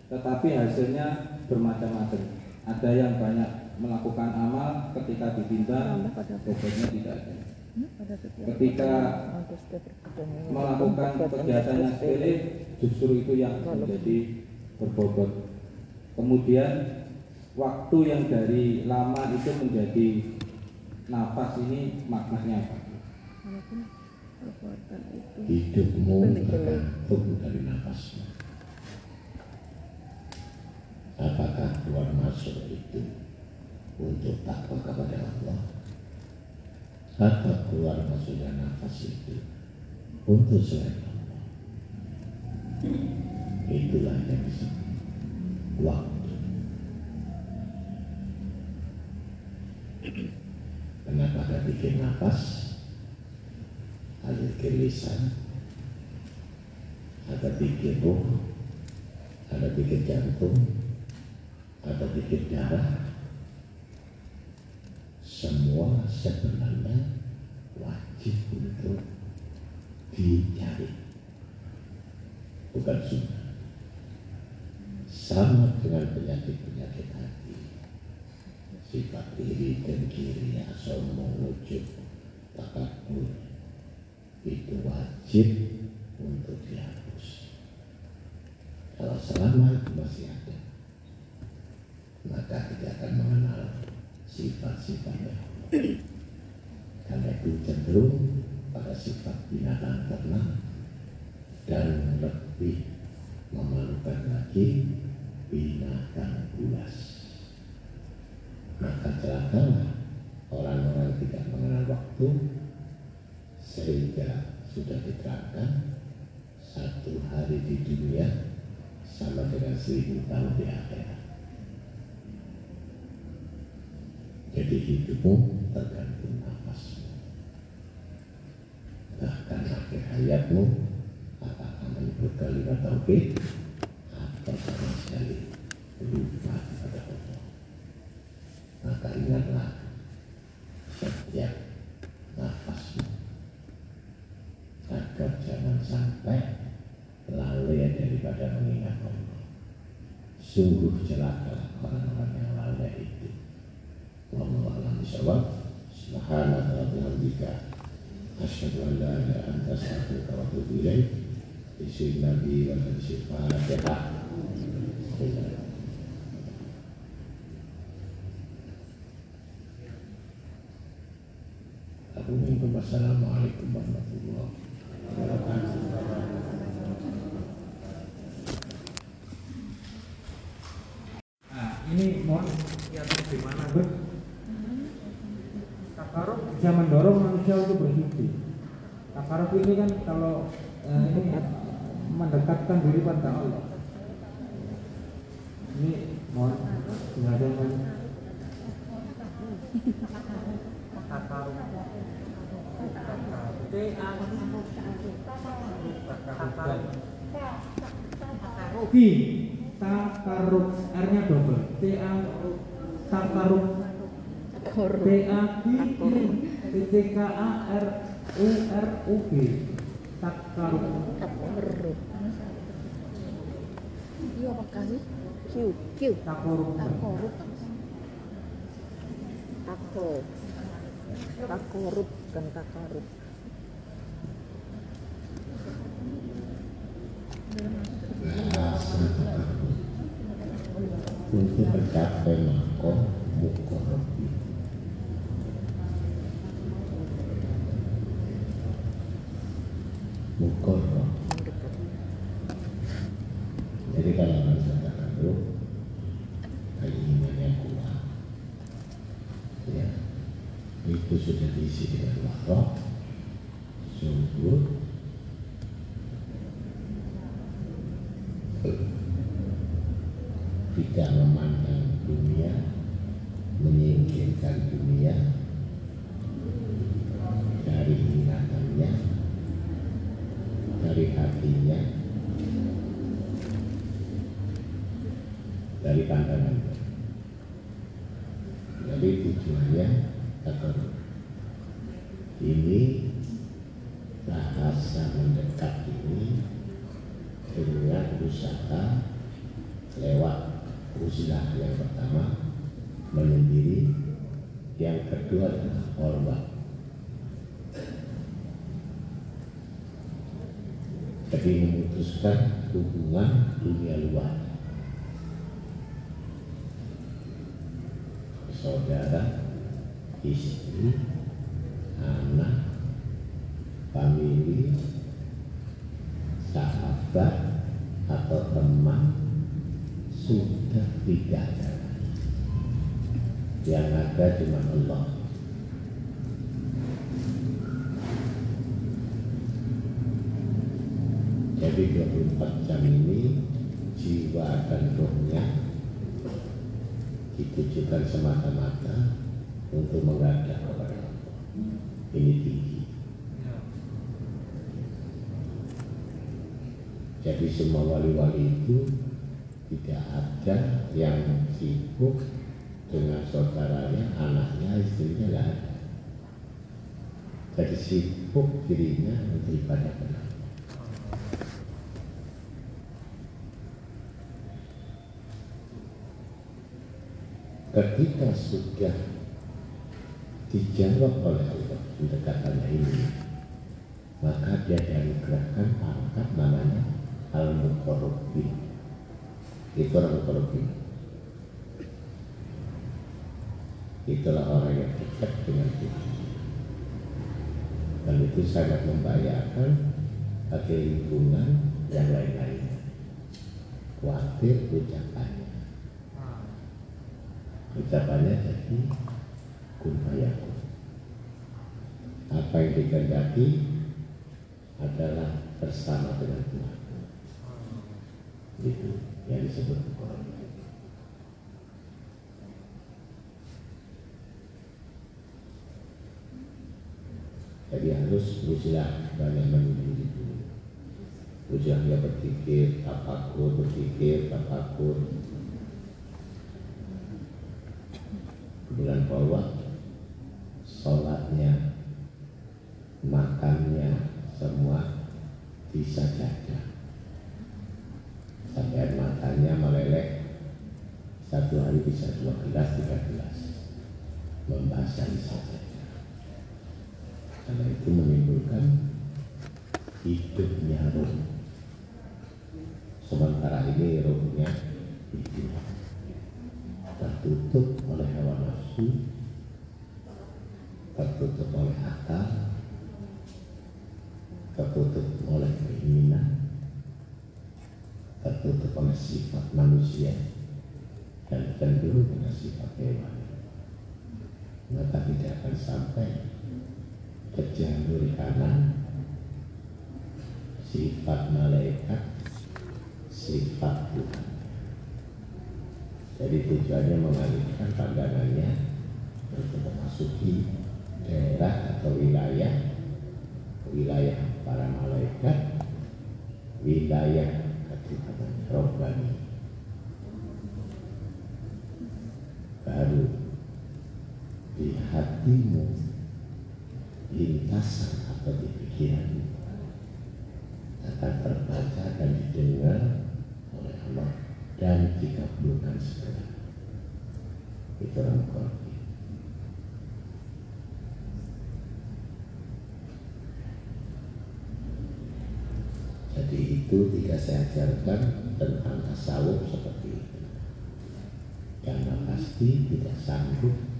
S4: tetapi hasilnya bermacam-macam. Ada yang banyak melakukan amal ketika ditimbang, bobotnya tidak ada. Ketika melakukan kegiatan yang sepele justru itu yang menjadi berbobot. Kemudian waktu yang dari lama itu menjadi nafas ini maknanya apa?
S2: hidupmu tergantung dari nafasmu apakah keluar masuk itu untuk takwa kepada Allah atau keluar masuknya nafas itu untuk selain Allah. Itulah yang disebut waktu. Kenapa ada bikin nafas? Ada bikin lisan ada bikin ruh ada bikin jantung ada bikin darah. Semua sebenarnya wajib untuk dicari bukan sunnah. Sama dengan penyakit-penyakit hati. Sifat iri dan kiri, sombong, ujub, takabur. Itu wajib untuk dihapus. Kalau selama itu masih ada, maka kita akan mengenal sifat-sifatnya. Karena itu cenderung pada sifat binatang ternak dan lebih memalukan lagi binatang buas. Maka celakalah orang-orang tidak mengenal waktu sehingga sudah diterangkan satu hari di dunia sama dengan seribu tahun di akhirat. Jadi hidupmu tergantung nafasmu. Bahkan akhir hayatmu apakah menyebut kalimat tauhid atau sama sekali lupa kepada Allah. Maka ingatlah setiap nafasmu agar jangan sampai lalai daripada mengingat Allah. Sungguh celaka orang-orang yang lalai itu. Wallahu a'lam bishawab. Subhanaka wa bihamdika asyhadu an la ilaha illa anta astaghfiruka wa atubu ilaik. Bismillah Nabi wa Fatihah. Assalamualaikum warahmatullahi wabarakatuh.
S1: Nah, mohon
S6: Ya di mana?
S1: ber takaruf bisa mendorong manusia untuk bersuci. Takaruf ini kan kalau eh, ini mendekatkan diri pada Allah. Ini mohon diadakan
S6: Takaruf.
S1: T A
S6: Takaruf.
S1: T takaruf R-nya double T A takaruf
S7: korup
S1: T A K I T K A R U R U G. Takaruf
S7: korup iya apa kasih. Q Q
S1: takaruf
S7: takorup tako takorup bukan takarub
S2: bahasa untuk mencapai makom mukorab mukorab jadi kalau orang katakan dulu keinginannya kuat ya itu sudah diisi dengan wahrah sungguh tidak memandang dunia, menyingkirkan dunia dari ingatannya, dari hatinya, dari pandangannya. Jadi tujuannya takut. Ini bahasa mendekat ini dengan usaha lewat usaha yang pertama menyendiri yang kedua adalah korban jadi memutuskan hubungan dunia luar. Saudara istri anak famili sahabat atau teman sudah tidak ada yang ada cuma Allah jadi 24 jam ini jiwa dan rohnya ditujukan semata-mata untuk menghadap kepada Allah ini tinggi jadi semua wali-wali itu tidak ada yang sibuk dengan saudaranya, anaknya, istrinya tidak ada. Jadi sibuk dirinya untuk ibadah kepada Allah. Ketika sudah dijawab oleh Allah pendekatannya ini maka dia dianugerahkan pangkat namanya al mukorobin itu orang itulah orang yang dekat dengan Tuhan. Dan itu sangat membahayakan bagi lingkungan yang lain-lain. Khawatir ucapannya ucapannya jadi kun fayakun apa yang dikehendaki adalah bersama dengan Tuhan. Itu yang disebut Quran. Jadi harus berusaha banyak menunggu dulu Ujahnya berpikir, tafakur, berpikir, tafakur Bulan bawah Sholatnya Makannya Semua Bisa jaga Sampai makannya meleleh Satu hari bisa dua gelas, tiga gelas Membaca bisa jaga Karena itu menimbulkan Hidupnya roh Sementara ini rohnya hidup tertutup oleh hawa nafsu, tertutup oleh akal, tertutup oleh keinginan, tertutup oleh sifat manusia, dan cenderung dengan sifat hewan. Maka tidak akan sampai ke jalur kanan sifat malaikat, sifat Tuhan. Jadi tujuannya mengalihkan pandangannya untuk memasuki daerah atau wilayah wilayah para malaikat, wilayah ketuhanan rohani. Baru di hatimu lintasan atau di pikiranmu akan terbaca dan didengar oleh Allah dan dikabulkan segera. Itu orang korbi. Jadi itu tidak saya ajarkan tentang tasawuf seperti itu. Karena pasti tidak sanggup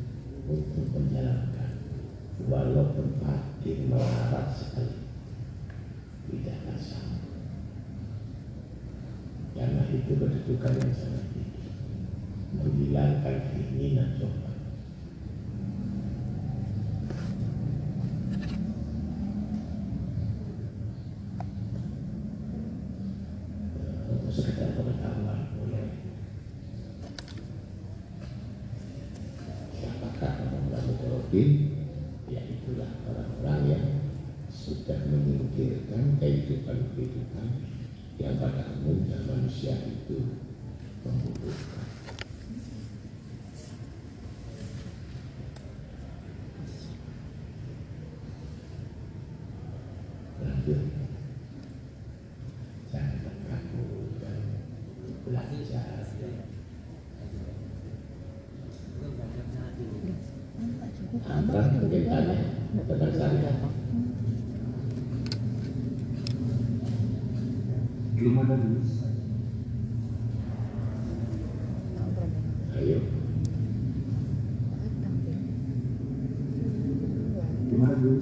S2: untuk menjalankan walaupun fakir melarat sekali. Tidak akan karena itu kedudukan yang sangat tinggi. Menghilangkan keinginan coba untuk sekedar pengetahuan boleh siapakah orang-orang mukorobin ya itulah orang-orang yang sudah menyingkirkan kehidupan-kehidupan yang pada umumnya manusia itu membutuhkan. Lanjut. Jangan kamu dan belajar. Apa mungkin tanya tentang syariat?
S1: belum ada dulu
S2: Ayo,
S1: gimana dulu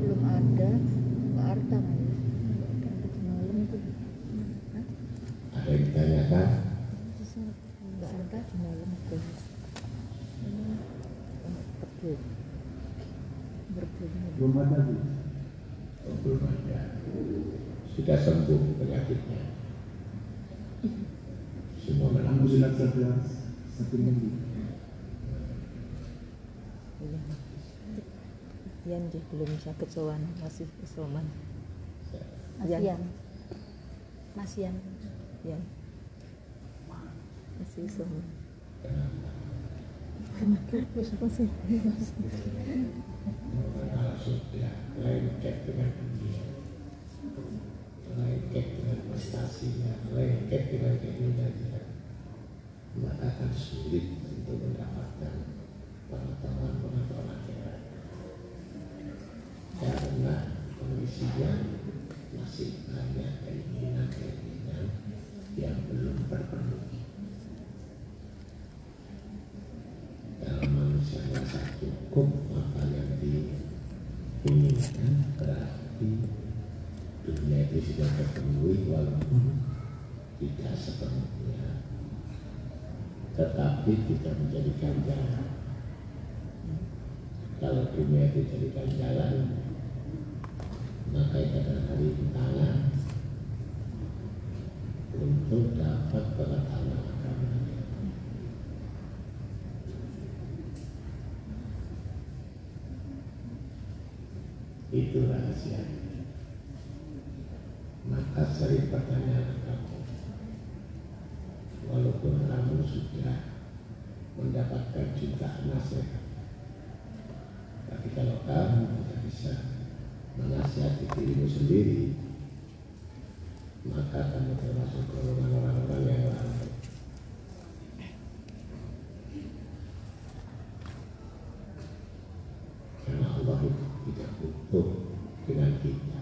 S7: belum ada Mbak Arta kali ya. Mbak Arta tadi malam itu Hah?
S2: ada yang ditanyakan?
S7: Mbak Arta di malam itu ini berbu berbu
S1: belum ada dulu
S2: Oh, belum ada. Sudah sembuh penyakitnya. Semua
S1: alhamdulillah
S2: menangis.
S1: sudah satu minggu
S7: iya Yan dia belum sakit sowan masih isoman masih isoman
S2: Kalau sudah lengket dengan dunia, lengket dengan prestasinya, lengket dengan keinginannya, maka akan sulit untuk mendapatkan pengetahuan-pengetahuan akhirat karena kondisinya masih banyak keinginan-keinginan yang belum terpenuhi. Kalau manusia merasa cukup apa yang diinginkan berarti dunia itu sudah terpenuhi walaupun tidak sepenuhnya. Tetapi tidak menjadikan jalan. Kalau dunia itu jadikan jalan maka itu adalah hari tangan untuk dapat pengetahuan agama itu rahasia maka sering pertanyaan kamu walaupun kamu sudah mendapatkan jutaan nasihat tapi kalau kamu menasihati dirimu sendiri maka kamu termasuk golongan orang-orang yang lalai karena Allah itu tidak butuh dengan kita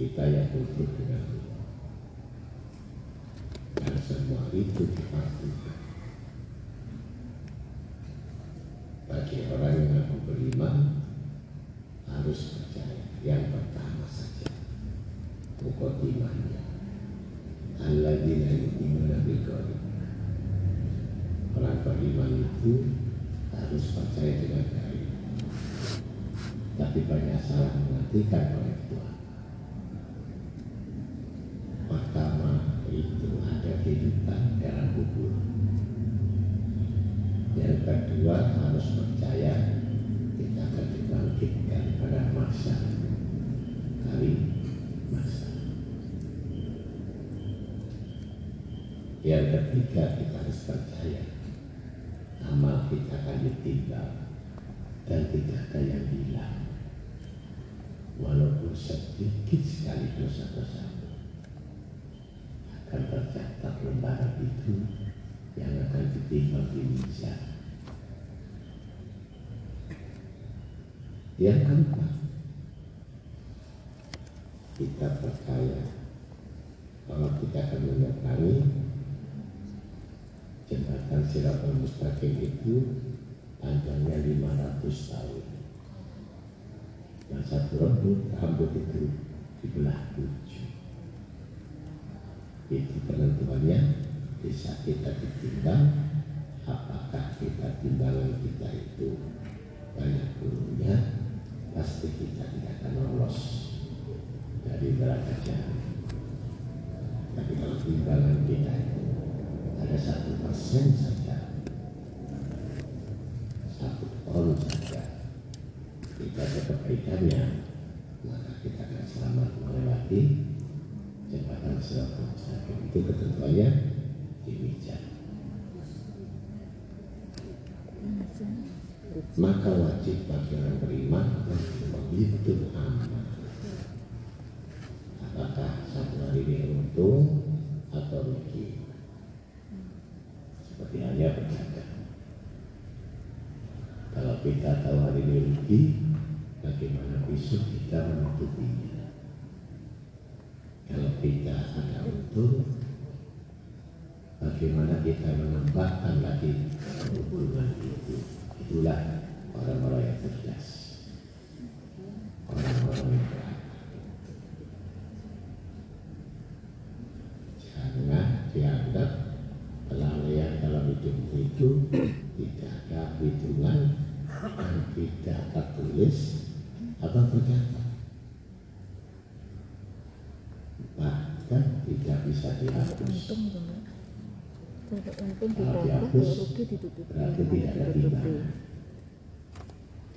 S2: kita yang butuh dengan Allah dan semua itu dipastikan bagi orang yang mengaku beriman harus percaya yang pertama saja mukotimanya alladzina yu'minuna bil ghaib orang beriman itu harus percaya dengan gaib tapi banyak salah mengartikan oleh Tuhan pertama itu ada kehidupan dalam kubur yang kedua harus percaya kita akan dibangkitkan pada masa hari masa yang ketiga kita harus percaya amal kita akan ditimbang dan tidak ada yang hilang walaupun sedikit sekali dosa-dosa akan tercatat lembaran itu yang akan ditimbang di mizan yang keempat kita percaya bahwa kita akan mendatangi jembatan Mustaqim itu panjangnya 500 tahun. Dan satu rambut rambut itu dibelah tujuh. Itu penentuannya bisa kita ditimbang apakah kita timbangan kita itu banyak gurunya pasti kita tidak akan lolos dari neraka jahanam tapi kalau timbangan kita itu ada satu persen saja satu ton saja kita ada kebaikannya maka kita akan selamat melewati jembatan siratul mustaqim itu ketentuannya demikian maka wajib bagi orang beriman untuk menghitung amal apakah satu hari ini untung atau rugi seperti halnya berdagang kalau kita tahu bagaimana besok kita menutupinya. Kalau kita ada untung bagaimana kita menambahkan lagi hubungan itu itulah orang-orang yang cerdas orang-orang yang berakal jangan dianggap kelalaian dalam hidup itu tidak ada hitungan dan tidak tertulis atau tercatat bahkan tidak bisa
S7: untung tuh mbak. Kalau untung ditambah kalau rugi ditutupi ditutupi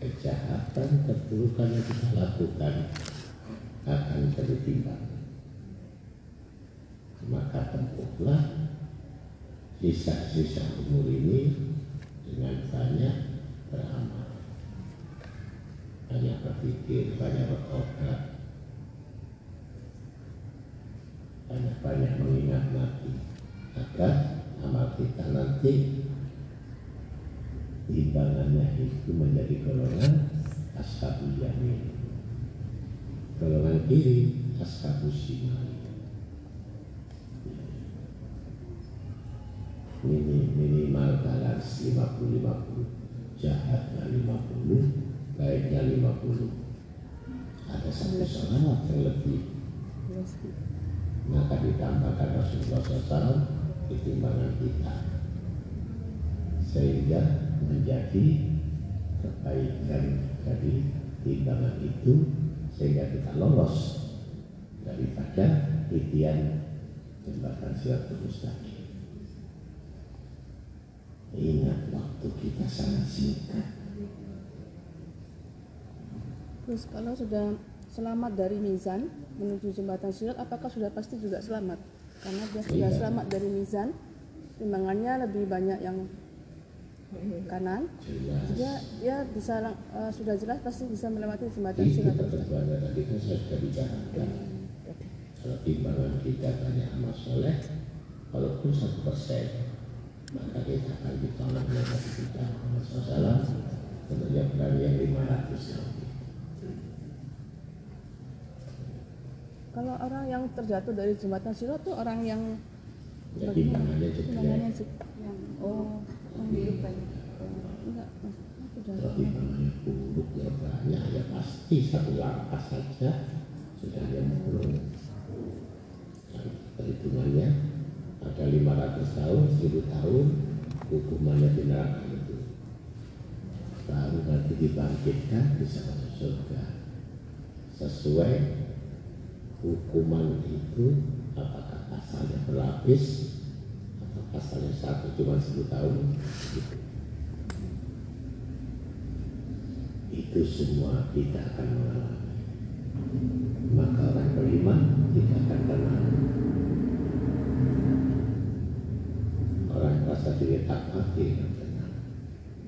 S2: kejahatan keburukan yang kita lakukan akan jadi timbang maka tempuhlah sisa-sisa umur ini dengan banyak beramal. Banyak berpikir, banyak bertobat banyak-banyak mengingat mati agar amal kita nanti timbangannya itu menjadi golongan ashabul yamin. Golongan kiri ashabul shimal Mini, minimal balance 50-50 jahatnya 50 baiknya 50 ada satu sholat yang lebih maka ditambahkan Rasulullah SAW di timbangan kita. Sehingga menjadi kebaikan dari timbangan itu sehingga kita lolos daripada titian jembatan siratul mustaqim. Ingat waktu kita sangat singkat.
S5: Terus kalau sudah selamat dari mizan menuju jembatan sirat, apakah sudah pasti juga selamat? Karena dia sudah
S2: Iya.
S5: selamat dari mizan, timbangannya lebih banyak yang kanan.
S2: jelas
S5: Dia dia bisa eh, sudah jelas pasti bisa melewati jembatan sirat.
S2: tadi kan saya sudah bicarakan kalau timbangan kita banyak amal soleh walaupun satu persen maka kita akan ditolong oleh kita SAW tentunya yang 500 tahun
S5: Kalau orang yang terjatuh dari jembatan sirat tuh orang yang
S2: ya jelek
S5: se- yang oh yang hidup banyak. Oh, enggak,
S2: kalau timbangannya buruk ya banyak ya pasti satu langkah saja sudah yang buruk. Dan perhitungannya ada 500 tahun, 1000 tahun hukumannya di neraka itu. Baru nanti dibangkitkan bisa masuk surga. Sesuai hukuman itu apakah pasalnya berlapis atau pasalnya satu cuma 10 tahun? Gitu. itu semua kita akan mengalami. Maka orang beriman tidak akan tenang. Orang merasa diri takwa tidak tenang.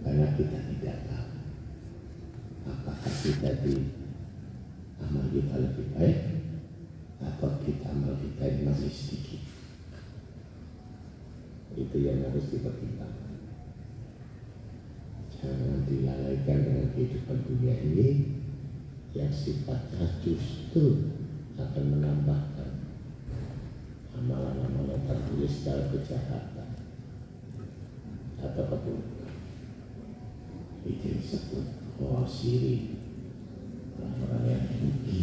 S2: Karena kita tidak tahu apakah kita di amal kita lebih baik atau kita amal kita masih sedikit. Itu yang harus dipertimbangkan. Jangan dilalaikan dengan kehidupan dunia ini yang sifatnya justru akan menambahkan amalan-amalan tertulis secara kejahatan atau keburukan. Itu disebut khosiri orang-orang yang rugi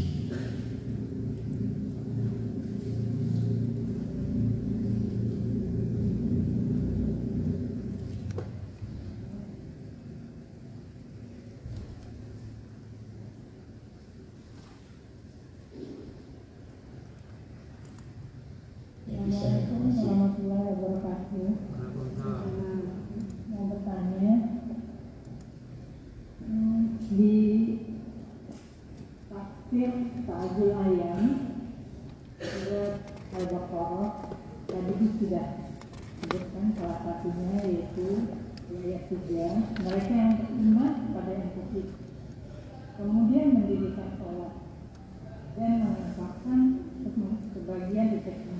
S2: yang bisa
S8: Assalamualaikum
S2: mengawasi
S8: warahmatullahi wabarakatuh. Mau bertanya, hmm, di tafsir Ta'zul Ayam surat Al-Baqarah tadi itu sudah sebutkan salah satunya yaitu di ayat 3 mereka yang beriman pada yang positif. Kemudian mendirikan sholat dan menempatkan sebagian rezeki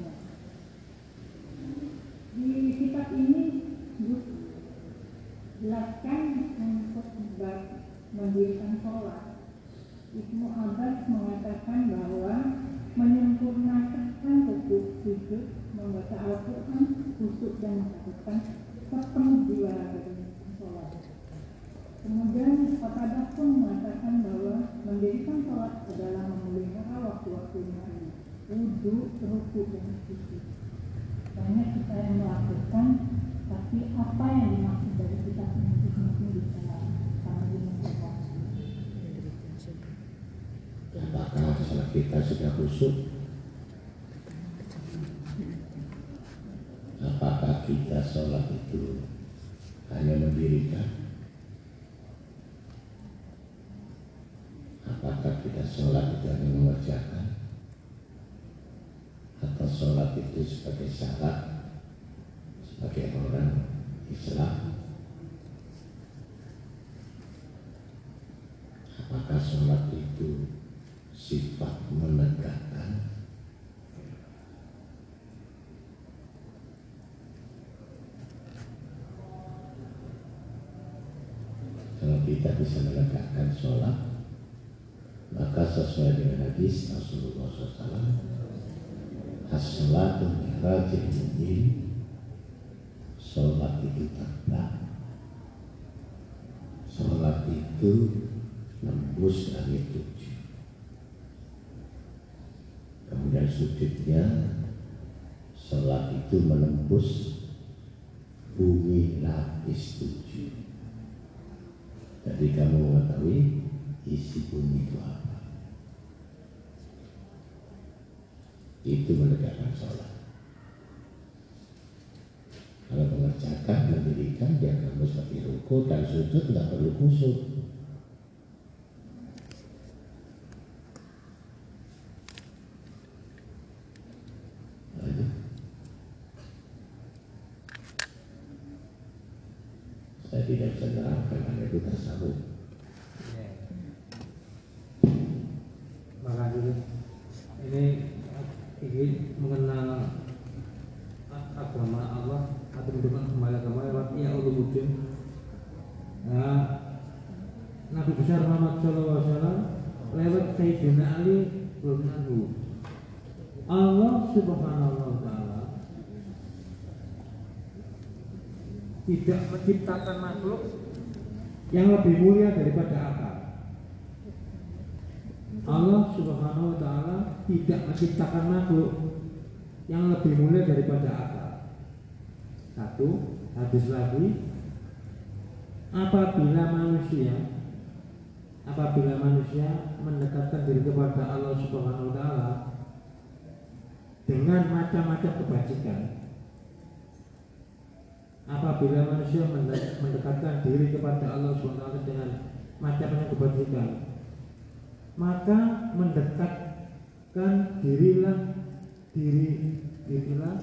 S8: di kitab ini jelaskan untuk mendirikan sholat Ibnu Abbas mengatakan bahwa menyempurnakan rukuk sujud membaca Al-Quran khusus dan melakukan sepenuh jiwa dari sholat Kemudian Qatadah pun mengatakan bahwa mendirikan sholat adalah memelihara waktu-waktunya. Wudhu, rukuk, dan sujud. Banyak kita yang melakukan, tapi apa yang dimaksud dari kita masing-masing bisa sangat dimaksudkan.
S2: Apakah sholat kita sudah khusyuk apakah kita sholat itu hanya mendirikan? Apakah kita sholat itu hanya mengerjakan? Atau sholat itu sebagai syarat sebagai orang Islam? Apakah sholat itu sifat menegakkan bisa menegakkan sholat maka sesuai dengan hadis Rasulullah SAW as-salatu mi'rajil mu'min sholat itu terbang sholat itu nembus langit tujuh. Kemudian sujudnya sholat itu menembus bumi lapis tujuh jadi kamu mengetahui isi bumi itu apa itu menegakkan sholat kalau mengerjakan, mendirikan, ya kamu seperti ruku dan sujud tidak perlu khusyuk. Nah, Saya tidak bisa menerangkan karena itu tersambung.
S1: Makasih. Ini ini mengenal a- agama Allah atau mendengar kembali agama lewat ya ulumuddin. Nah, Nabi besar Muhammad Shallallahu Alaihi Wasallam lewat Sayyidina Ali bin Anhu. Allah Subhanahu Wa Taala tidak menciptakan makhluk yang lebih mulia daripada akal. Allah Subhanahu wa taala tidak menciptakan makhluk yang lebih mulia daripada akal. Satu, hadis lagi apabila manusia apabila manusia mendekatkan diri kepada Allah Subhanahu wa taala dengan macam-macam kebajikan apabila manusia mende- mendekatkan diri kepada Allah taala dengan macam-macam kebajikan maka mendekatkan dirilah diri dirilah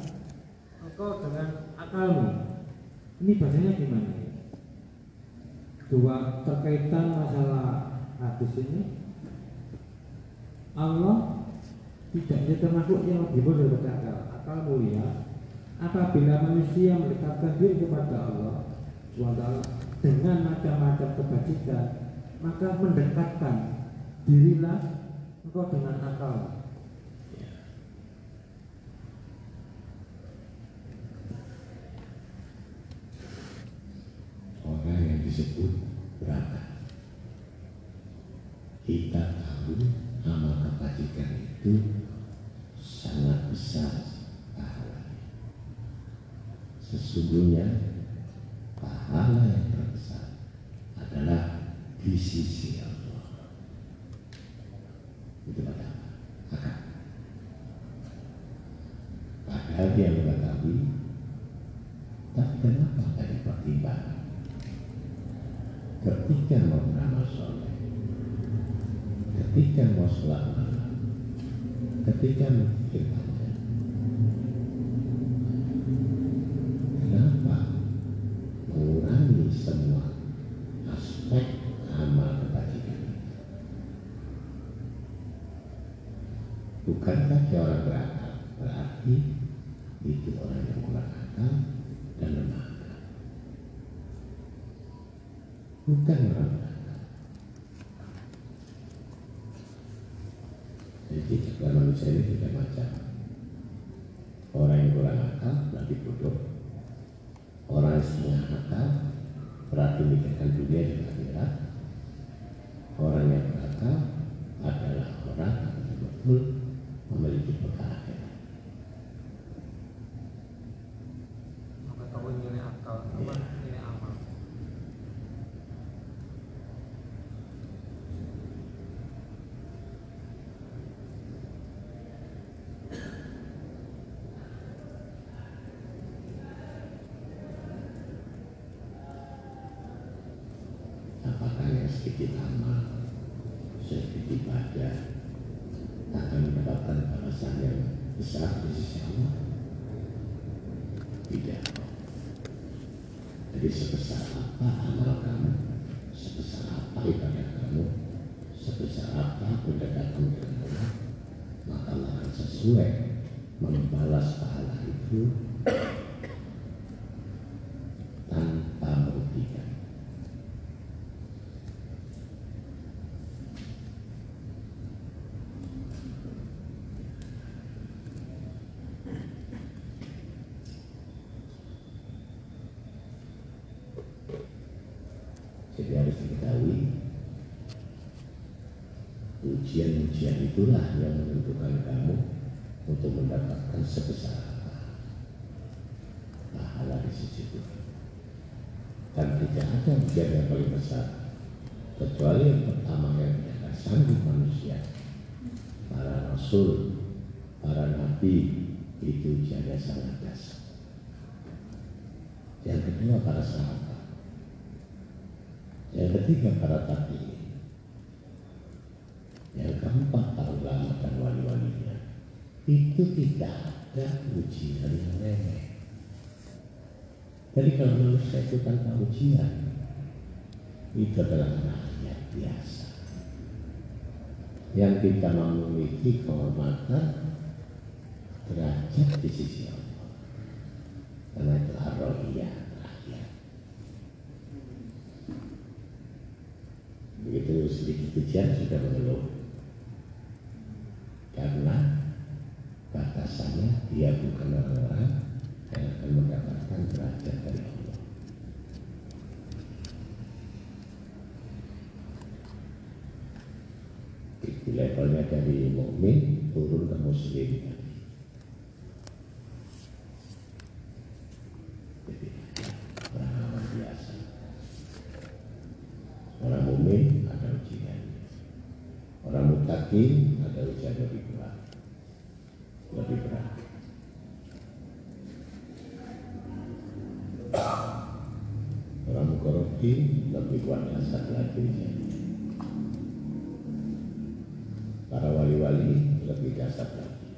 S1: engkau dengan akalmu. Ini bahasanya gimana? Dua terkaitan masalah hadis ini. Allah tidak bisa termasuk yang lebih bodoh daripada akal. Akal mulia apabila manusia mendekatkan diri kepada Allah SWT dengan macam-macam kebajikan maka mendekatkan dirilah engkau dengan akal.
S2: Orang yang disebut berapa kita tahu amal kebajikan itu sangat besar sesungguhnya pahala yang terbesar adalah di sisi Allah. Itu pada akal. Padahal dia mengetahui tapi kenapa tidak dipertimbangkan? Ketika mau beramal soleh, ketika mau sholat malam, ketika memikirkannya, kenapa mengurangi semua aspek amal kebajikan itu? Orang berakal? Berarti itu orang yang kurang akal dan lemah akal bukan orang berakal. Jadi ciptaan manusia ini tiga macam. Orang yang kurang akal berarti bodoh. Orang yang setengah akal berarti mikirkan dunia dan akhirat. Orang yang berakal adalah orang yang betul-betul memiliki bekal akhirat.
S6: mengetahui nilai akal apa nilai amal
S2: apakah yang sedikit amal, sedikit ibadah akan mendapatkan balasan yang besar di sisi Allah? Tidak. Jadi sebesar apa amal kamu, sebesar apa ibadah kamu, sebesar apa pendekatan dengan Allah, maka Allah akan sesuai membalas pahala itu tanpa merugikan. Jadi harus diketahui ujian-ujian itulah yang menentukan kamu untuk mendapatkan sebesar pahala di sisi Tuhan. Dan tidak ada ujian yang paling besar kecuali yang pertama yang tidak sanggup manusia para rasul, para nabi itu ujiannya sangat dasar. Yang kedua para sahabat, yang ketiga para tabiin, yang keempat para ulama dan wali-walinya itu tidak ada ujian. Yang remeh. Jadi kalau manusia itu tanpa ujian itu adalah rakyat biasa. Yang kita memiliki kehormatan derajat di sisi Allah. Karena itu arrohiyah rakyat. Begitu sedikit ujian sudah mengeluh. Karena dia bukan orang-orang yang akan mendapatkan derajat dari Allah. Itu levelnya dari mukmin turun ke muslim. Jadi orang orang biasa orang orang ada ujian lebih berat lebih berat orang mukorokin lebih kuat ujian para wali-wali lebih dasar lagi.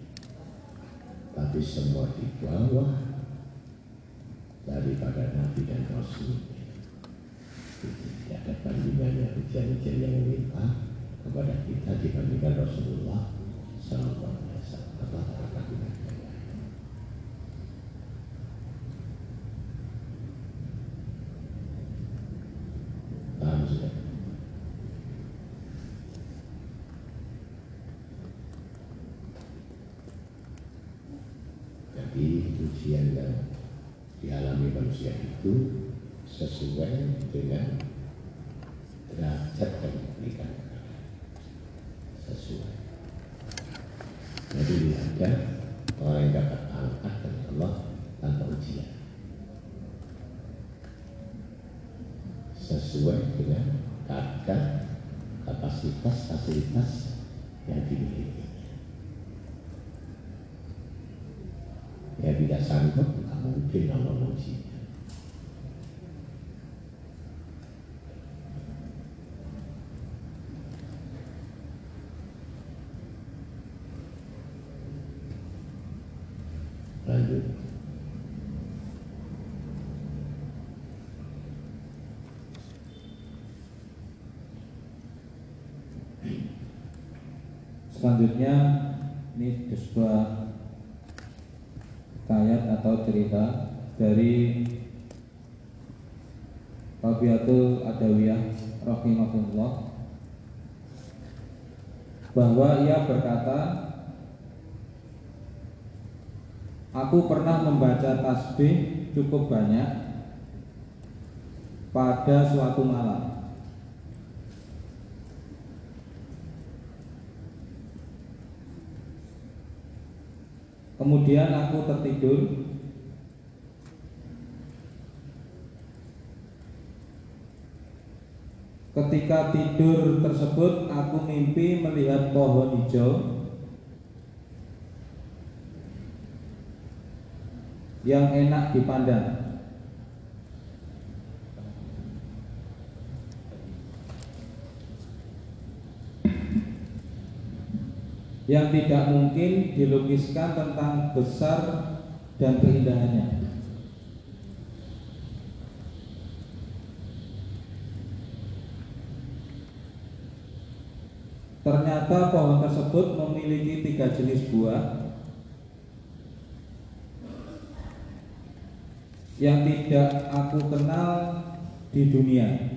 S2: Tapi semua di bawah daripada Nabi dan Rasul. Tidak ada bandingannya ujian-ujian yang minta kepada kita dibandingkan Rasulullah Sallallahu Alaihi Wasallam atau para nabi yang lain. Paham sudah? Jadi ujian yang dialami manusia itu sesuai dengan derajat yang diberikan kepada sesuai. Jadi ada orang yang dapat angkat dari Allah tanpa ujian. Sesuai dengan kadar kapasitas fasilitas yang dimiliki. Ya tidak sanggup, nggak mungkin Allah menguji. Lanjut.
S4: Selanjutnya ini sebuah ayat atau cerita dari Rabiatul Adawiyah rahimahullah bahwa ia berkata Aku pernah membaca tasbih cukup banyak pada suatu malam Kemudian aku tertidur. Ketika tidur tersebut aku mimpi melihat pohon hijau Yang enak dipandang yang tidak mungkin dilukiskan tentang besar dan keindahannya. Ternyata pohon tersebut memiliki tiga jenis buah yang tidak aku kenal di dunia.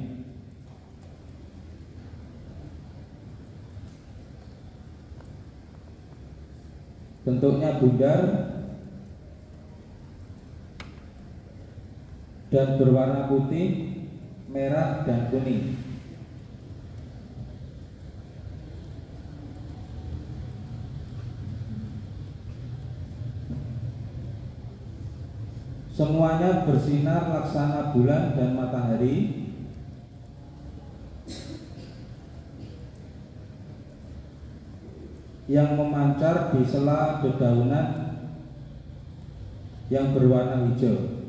S4: Bentuknya bundar dan berwarna putih merah, dan kuning. Semuanya bersinar laksana bulan dan matahari yang memancar di sela dedaunan yang berwarna hijau.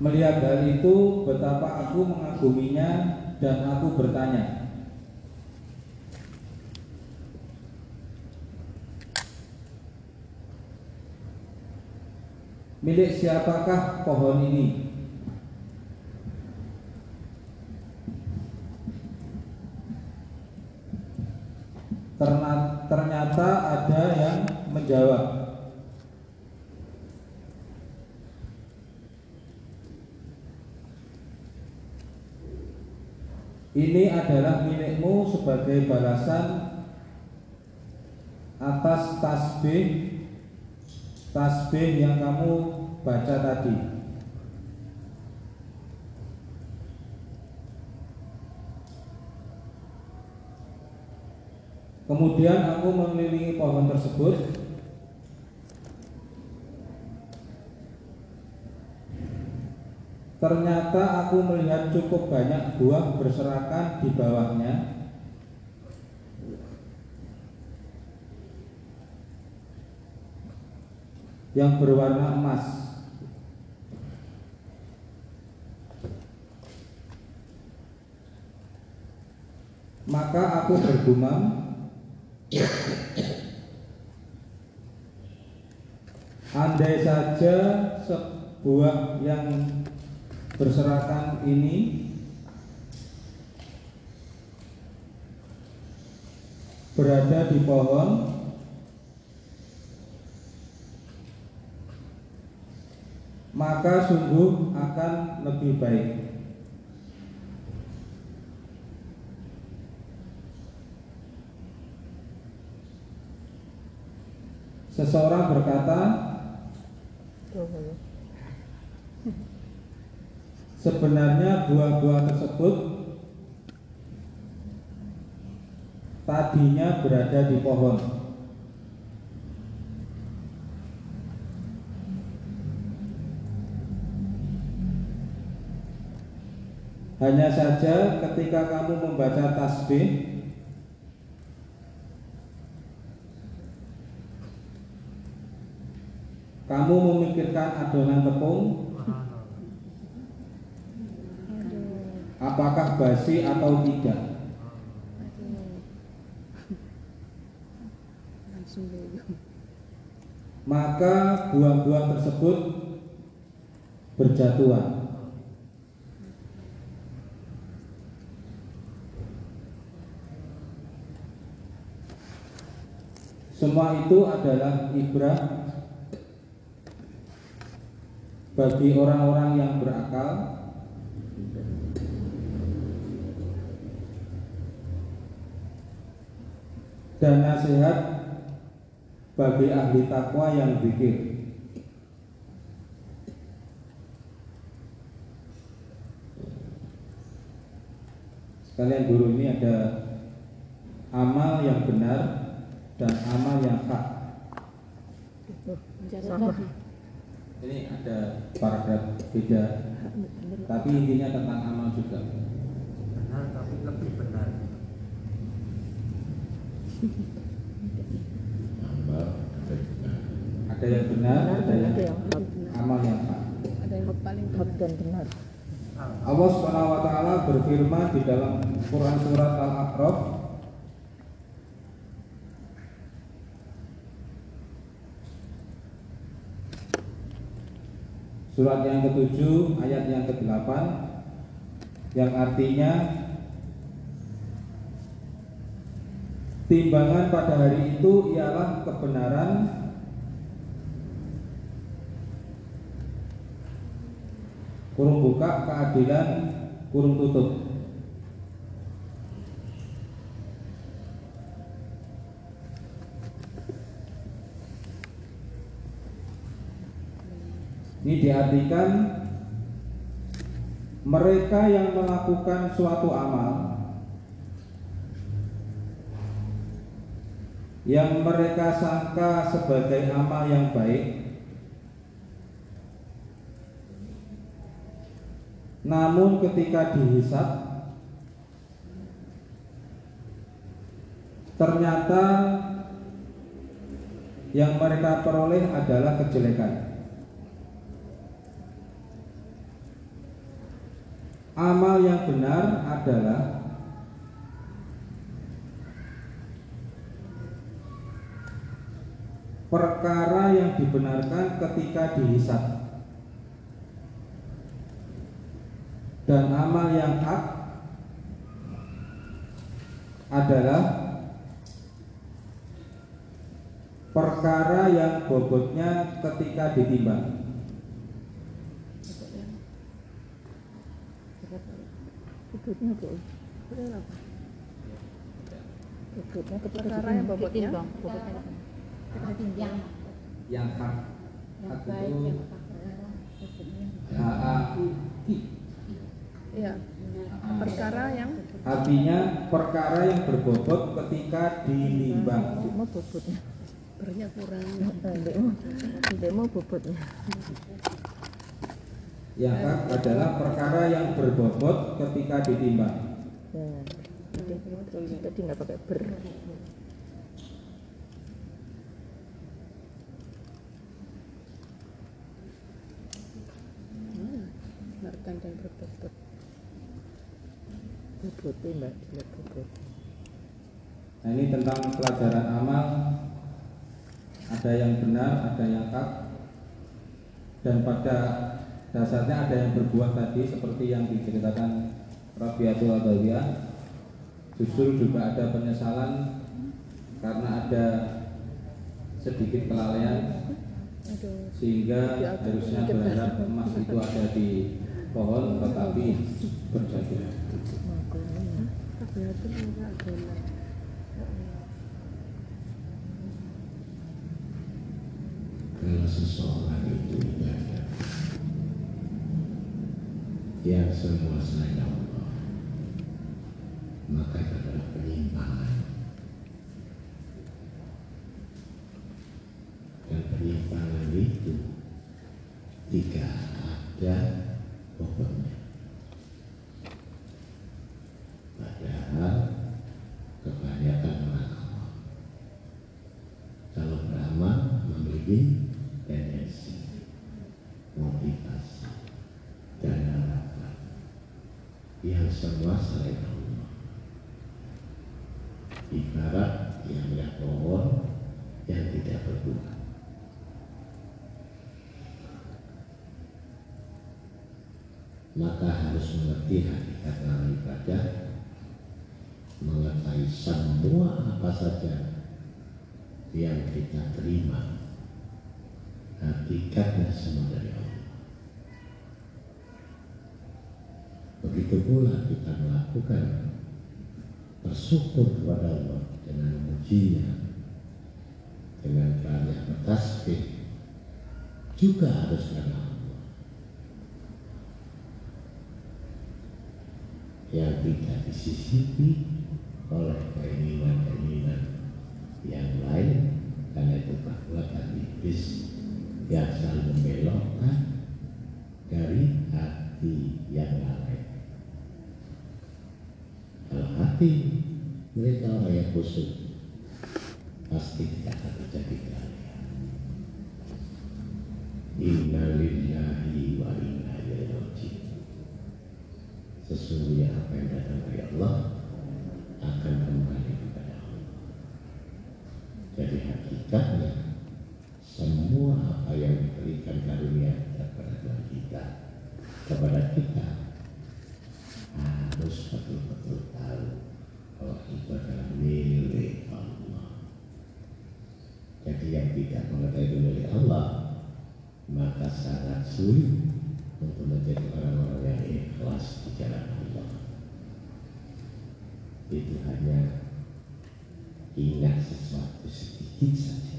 S4: Melihat hal itu, betapa aku mengaguminya dan aku bertanya, Milik siapakah pohon ini? Ternyata ada yang menjawab Ini adalah milikmu sebagai balasan atas tasbih tasbih yang kamu baca tadi. Kemudian aku mengelilingi pohon tersebut Ternyata aku melihat cukup banyak buah berserakan di bawahnya yang berwarna emas. Maka aku bergumam Andai saja sebuah yang berserakan ini berada di pohon maka sungguh akan lebih baik. Seseorang berkata, sebenarnya buah-buah tersebut tadinya berada di pohon. Hanya saja ketika kamu membaca tasbih Kamu memikirkan adonan tepung? Apakah basi atau tidak? Maka buah-buah tersebut berjatuhan. Semua itu adalah ibrah bagi orang-orang yang berakal dan nasihat bagi ahli takwa yang zikir. Sekalian guru ini ada amal yang benar dan amal yang hak. Ini ada paragraf beda, tapi intinya tentang amal juga.
S6: benar tapi lebih benar
S2: Amal ada benar.
S4: Yang benar, ada yang
S7: Ada yang hak,
S4: amal yang hak.
S5: ada yang paling benar
S7: dan benar.
S4: Allah Subhanahu wa taala berfirman di dalam Quran surat Al-A'raf Surat yang ketujuh ayat yang ke-8 yang artinya timbangan pada hari itu ialah kebenaran kurung buka keadilan kurung tutup diartikan mereka yang melakukan suatu amal yang mereka sangka sebagai amal yang baik namun ketika dihisap ternyata yang mereka peroleh adalah kejelekan amal yang benar adalah perkara yang dibenarkan ketika dihisap. Dan amal yang hak adalah perkara yang bobotnya ketika ditimbang
S5: Bobotnya kok. Bobotnya apa? Bobotnya perkara yang bobotnya.
S7: Ditimbang, bobotnya?
S3: Tertimbang.
S4: yang hak
S3: Yang baik, yang
S5: Iya. Perkara yang
S4: artinya perkara yang berbobot ketika dinimbang
S7: Mau bobotnya.
S5: bernya kurang.
S7: Mau bobotnya.
S4: Yang hak adalah perkara yang berbobot ketika ditimbang
S7: Ya. Tadi, tadi nggak pakai ber.
S5: Hmm, Benarkan dan berbobot.
S7: Bobotnya mbak, tidak bobot.
S4: Nah ini tentang pelajaran amal Ada yang benar, ada yang hak Dan pada dasarnya ada yang berbuat tadi Seperti yang diceritakan Rabiatul Adawiyah Justru juga ada penyesalan Karena ada sedikit kelalaian Sehingga harusnya berharap emas itu ada di pohon Tetapi.
S2: Kalau seseorang itu ibadah yang semua selain Allah. Maka itu adalah penyimpangan. Dan penyimpangan itu tidak ada bobotnya padahal kebanyakan orang awam kalau beramal memiliki tendensi motivasi dan harapan yang semua selain Allah ibarat yang melihat pohon yang tidak berbuah maka harus mengerti hakikat dalam ibadah mengetahui semua apa saja yang kita terima. Hakikatnya semua dari Allah. Begitu pula kita melakukan bersyukur kepada Allah dengan memujinya dengan banyak bertasbih juga harus karena Allah yang tidak disisipi oleh keinginan-keinginan yang lain karena itu perbuatan iblis yang selalu membelokkan dari hati yang lalai. Kalau hati mereka orang yang khusyuk pasti tidak akan terjadi kelalaian. Inna lillahi wa inna ilaihi raji'un. Sesungguhnya apa yang datang dari Allah akan kembali kepada Allah. Jadi hakikatnya semua apa yang diberikan karunia kepada Tuhan kita kepada kita harus betul-betul tahu bahwa itu adalah milik Allah. Jadi yang tidak mengetahui itu milik Allah maka sangat sulit untuk menjadi orang-orang yang ikhlas di jalan Allah. Itu hanya ingat sesuatu sedikit saja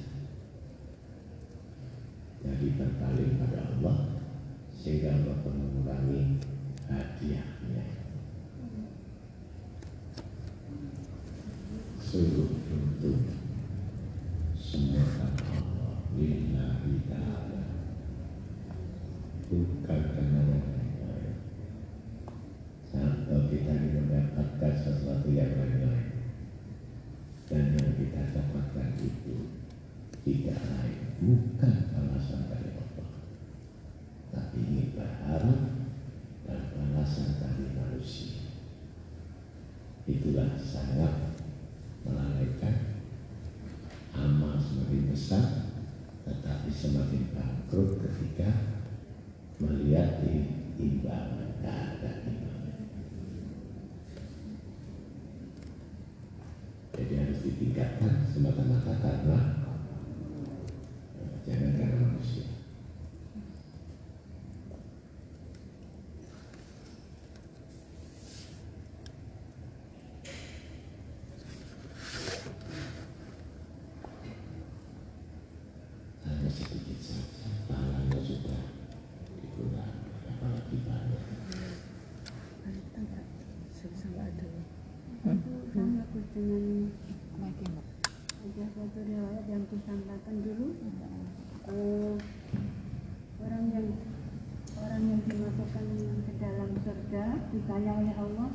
S3: oleh Allah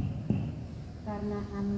S3: karena
S2: anak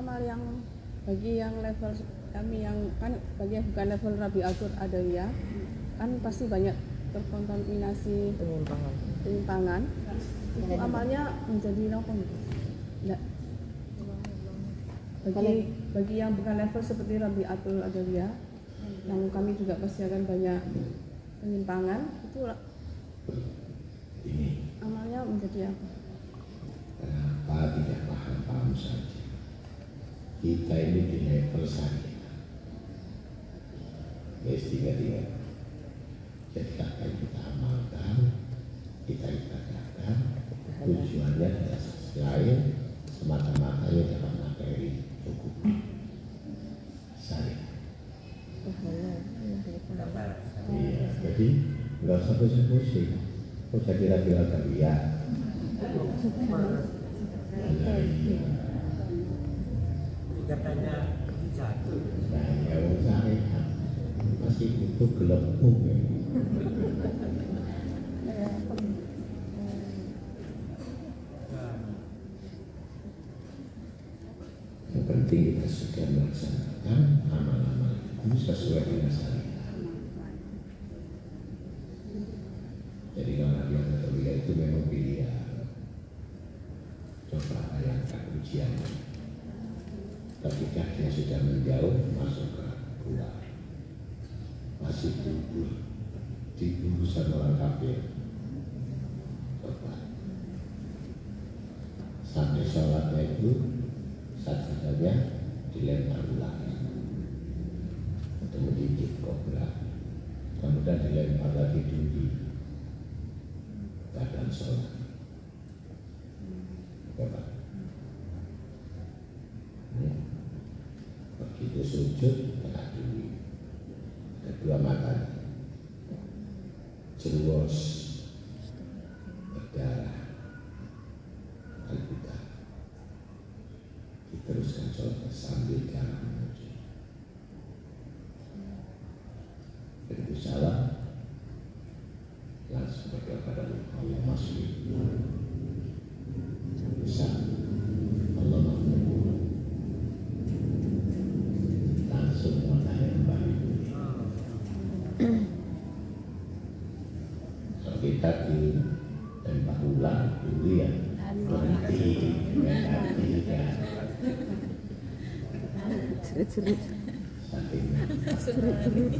S5: amal yang bagi yang level kami yang kan bagi yang bukan level Rabi Al-Qur ya kan pasti banyak terkontaminasi
S9: penyimpangan.
S5: penyimpangan. Itu amalnya menjadi rokok Tidak. enggak bagi, bagi yang bukan level seperti Rabi Atul ya yang kami juga pasti akan banyak penyimpangan itu amalnya menjadi apa?
S2: Eh, paham tidak paham paham saja kita ini punya persatuan guys tiga tiga jadi akan kita amalkan kita ibadahkan tujuannya tidak lain semata-mata yang dapat materi cukup. Sari. Iya jadi nggak usah pusing-pusing. Kok saya jadi ragu-ragu ya nah, iya. itu gelembung Yang penting kita sudah melaksanakan amal-amal itu sesuai dengan syariat. Jadi kalau Nabi Anatolia itu memang pilihan. Coba bayangkan ujiannya. Ketika dia sudah menjauh masuk ke bulan masih gugur di urusan orang kafir. Sampai sholatnya itu satu saja dilempar ulang. Untuk mendidik kobra kemudian dilempar lagi di badan sholat. つぶつ。つぶつ。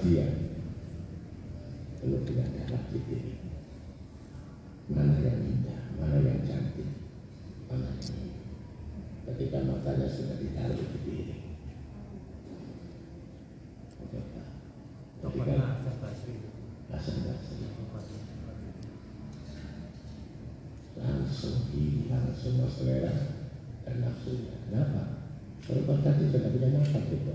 S2: bahagia Lalu tidak ada lagi ini mana yang indah mana yang cantik mana yang ketika matanya sudah ditaruh di diri Ketika, langsung hilang semua selera dan nafsunya. Kenapa? Kalau berkat sudah punya mata gitu.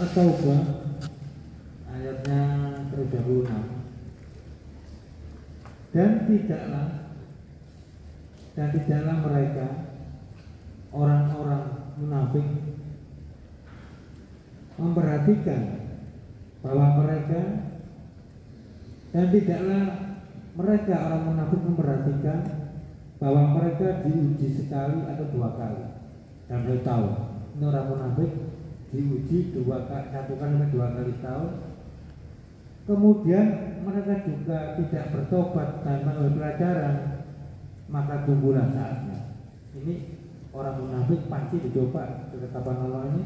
S1: At-Taubah ayatnya 36 dan tidaklah dan tidaklah mereka orang-orang munafik memperhatikan bahwa mereka dan tidaklah mereka orang munafik memperhatikan bahwa mereka diuji sekali atau dua kali. Dan tahu ini orang munafik diuji dua kali satu kali atau dua kali tahun kemudian mereka juga tidak bertobat dan mengambil pelajaran maka tunggulah saatnya. Ini orang munafik pasti dicoba ketetapan Allah ini.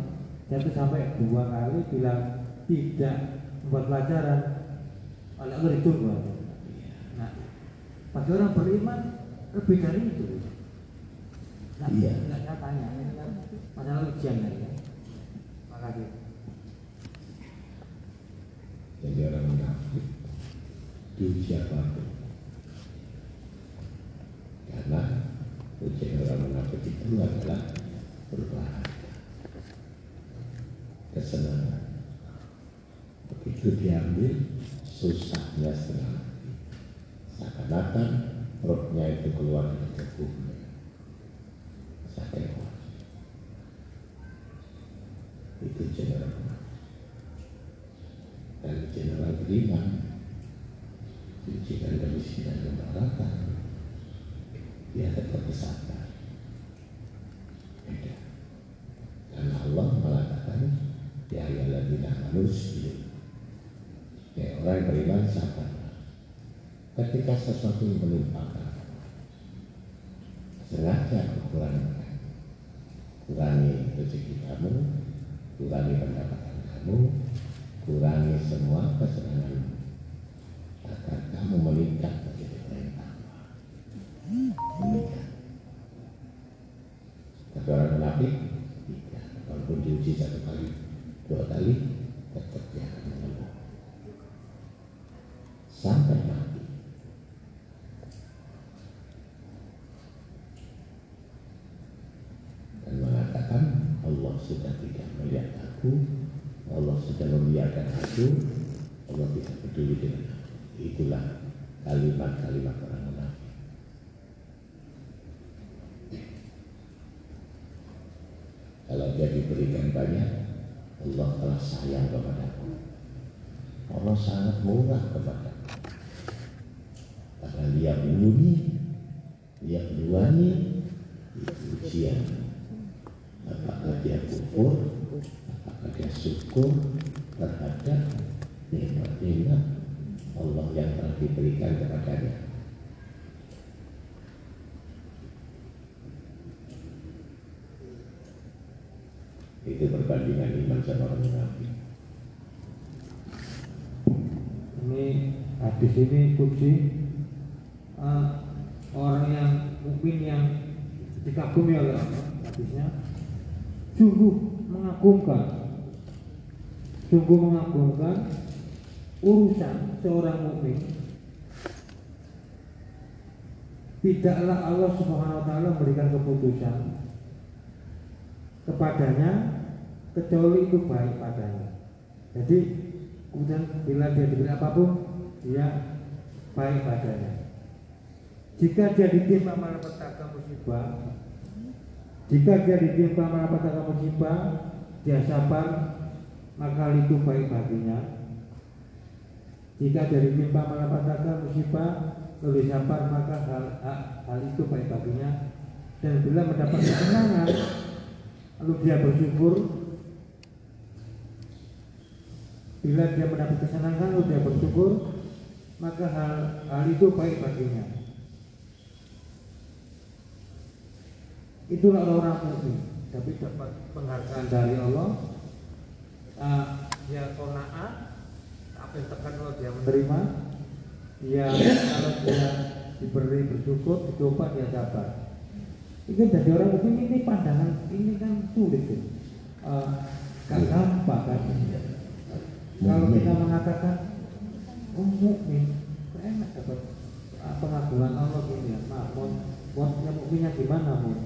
S1: Jatuh sampai dua kali bila tidak membuat pelajaran oleh Allah ditunggu. Nah bagi orang beriman lebih dari itu. Nah,
S2: Iya.
S1: nggak saya tanya ini kan masalah ujian tadi ya makasih
S2: Jadi orang munafik diuji apa pun. Karena ujian orang munafik itu adalah berbahaya. Kesenangan. Begitu diambil, susahnya setengah. Seakan-akan rohnya itu keluar dari tubuhnya. Keluar. Itu general dan general beriman diujikan kemiskinan dan kemaratan dia tetap bersabar beda karena Allah mengatakan ya ayyuhalladzina amanu isbiru ya orang yang beriman sabar ketika sesuatu kamu sengaja kekurangan kurangi rezeki kamu kurangi pendapatan kamu kurangi semua kesenangan agar kamu meningkat menjadi orang meningkat tapi orang munafik tidak. Walaupun diuji satu kali dua kali tetap dia akan mengeluh sampai mati. Dan mengatakan Allah sudah tidak melihat aku Allah sudah membiarkan aku Allah tidak peduli dengan aku. Itulah kalimat-kalimat orang munafik. Kalau dia diberikan banyak Allah telah sayang kepadaku Allah sangat murah kepadaku karena dia melindungi dia menuani itu ujian apakah dia kufur apakah dia syukur terhadap nikmat-nikmat Allah yang telah diberikan kepadanya. Itu perbandingan iman sama orang munafik.
S1: Ini hadis ini puji eh, orang yang mungkin yang dikagumi oleh hadisnya. Sungguh mengagumkan. Sungguh mengagumkan urusan seorang mukmin tidaklah Allah Subhanahu wa taala memberikan keputusan kepadanya kecuali itu baik padanya. Jadi kemudian bila dia diberi apa pun dia baik padanya. jika dia ditimpa malapetaka musibah jika dia ditimpa malapetaka musibah dia sabar maka itu baik baginya jika dia ditimpa malapetaka musibah lalu sabar maka hal, hal, hal itu baik baginya. Dan bila mendapat kesenangan lalu dia bersyukur bila dia mendapat kesenangan lalu dia bersyukur maka hal, hal itu baik baginya. Itulah orang mukmin. Tapi dapat penghargaan dari Allah. Uh, dia kona'ah apa yang tekan Allah dia menerima dia kalau dia diberi bersyukur dicoba dia sabar. Itu jadi orang mukmin ini pandangan ini kan sulit tuh uh, gak gampang kan? Kalau kita mengatakan oh mukmin enak dapat uh, pengagungan Allah gini ya? Maaf mau mau mukminnya gimana mau?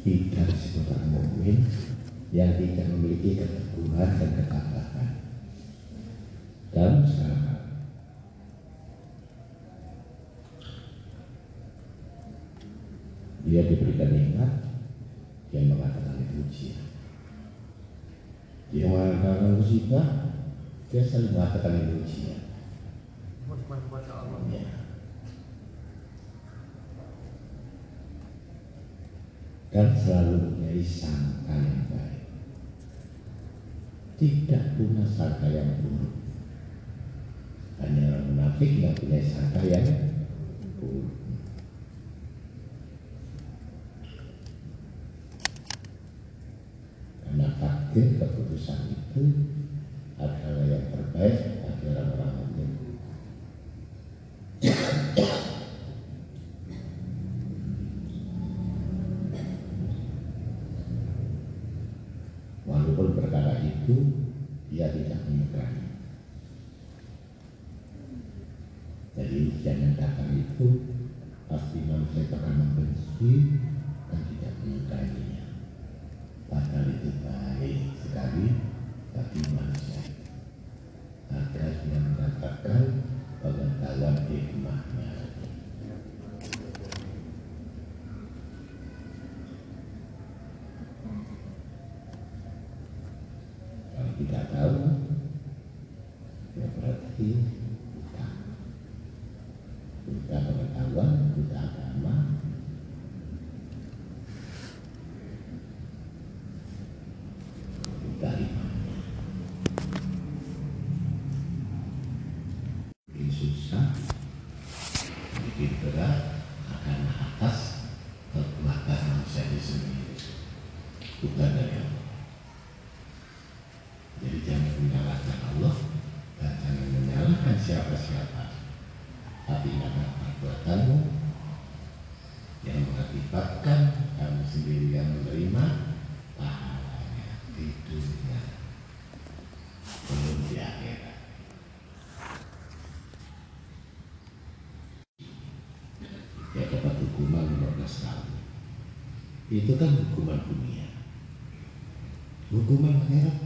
S2: Tidak disebut orang mukmin yang tidak memiliki keteguhan dan ketabahan dalam segala hal. Dia diberikan nikmat, dia mengatakan itu ujian. Dia mengatakan musibah, dia selalu mengatakan itu ujian. Ya. dan selalu mempunyai sangka yang baik. Tidak punya sangka yang buruk. Hanya orang munafik yang punya sangka yang buruk. Karena takdir keputusan itu adalah yang terbaik bagi orang-orang mukmin. Walaupun perkara itu dia tidak menyukai. Jadi jangan datang itu pasti manusia akan membenci dan tidak menyukainya. Padahal itu baik sekali bagi manusia. Agar dia mengatakan pengetahuan hikmahnya. Kalau tidak tahu, ya berarti buta. Buta pengetahuan, buta agama. Buta iman. Ini susah, bikin berat, akan atas kekuatan manusia itu sendiri. Bukan dari Allah. Jadi jangan menyalahkan Allah dan jangan menyalahkan siapa-siapa. Tapi ingatlah perbuatanmu yang mengakibatkan kamu sendiri yang menerima pahalanya di dunia belum di akhirat. Ya dapat hukuman 15 tahun. Itu kan hukuman dunia. Hukuman akhirat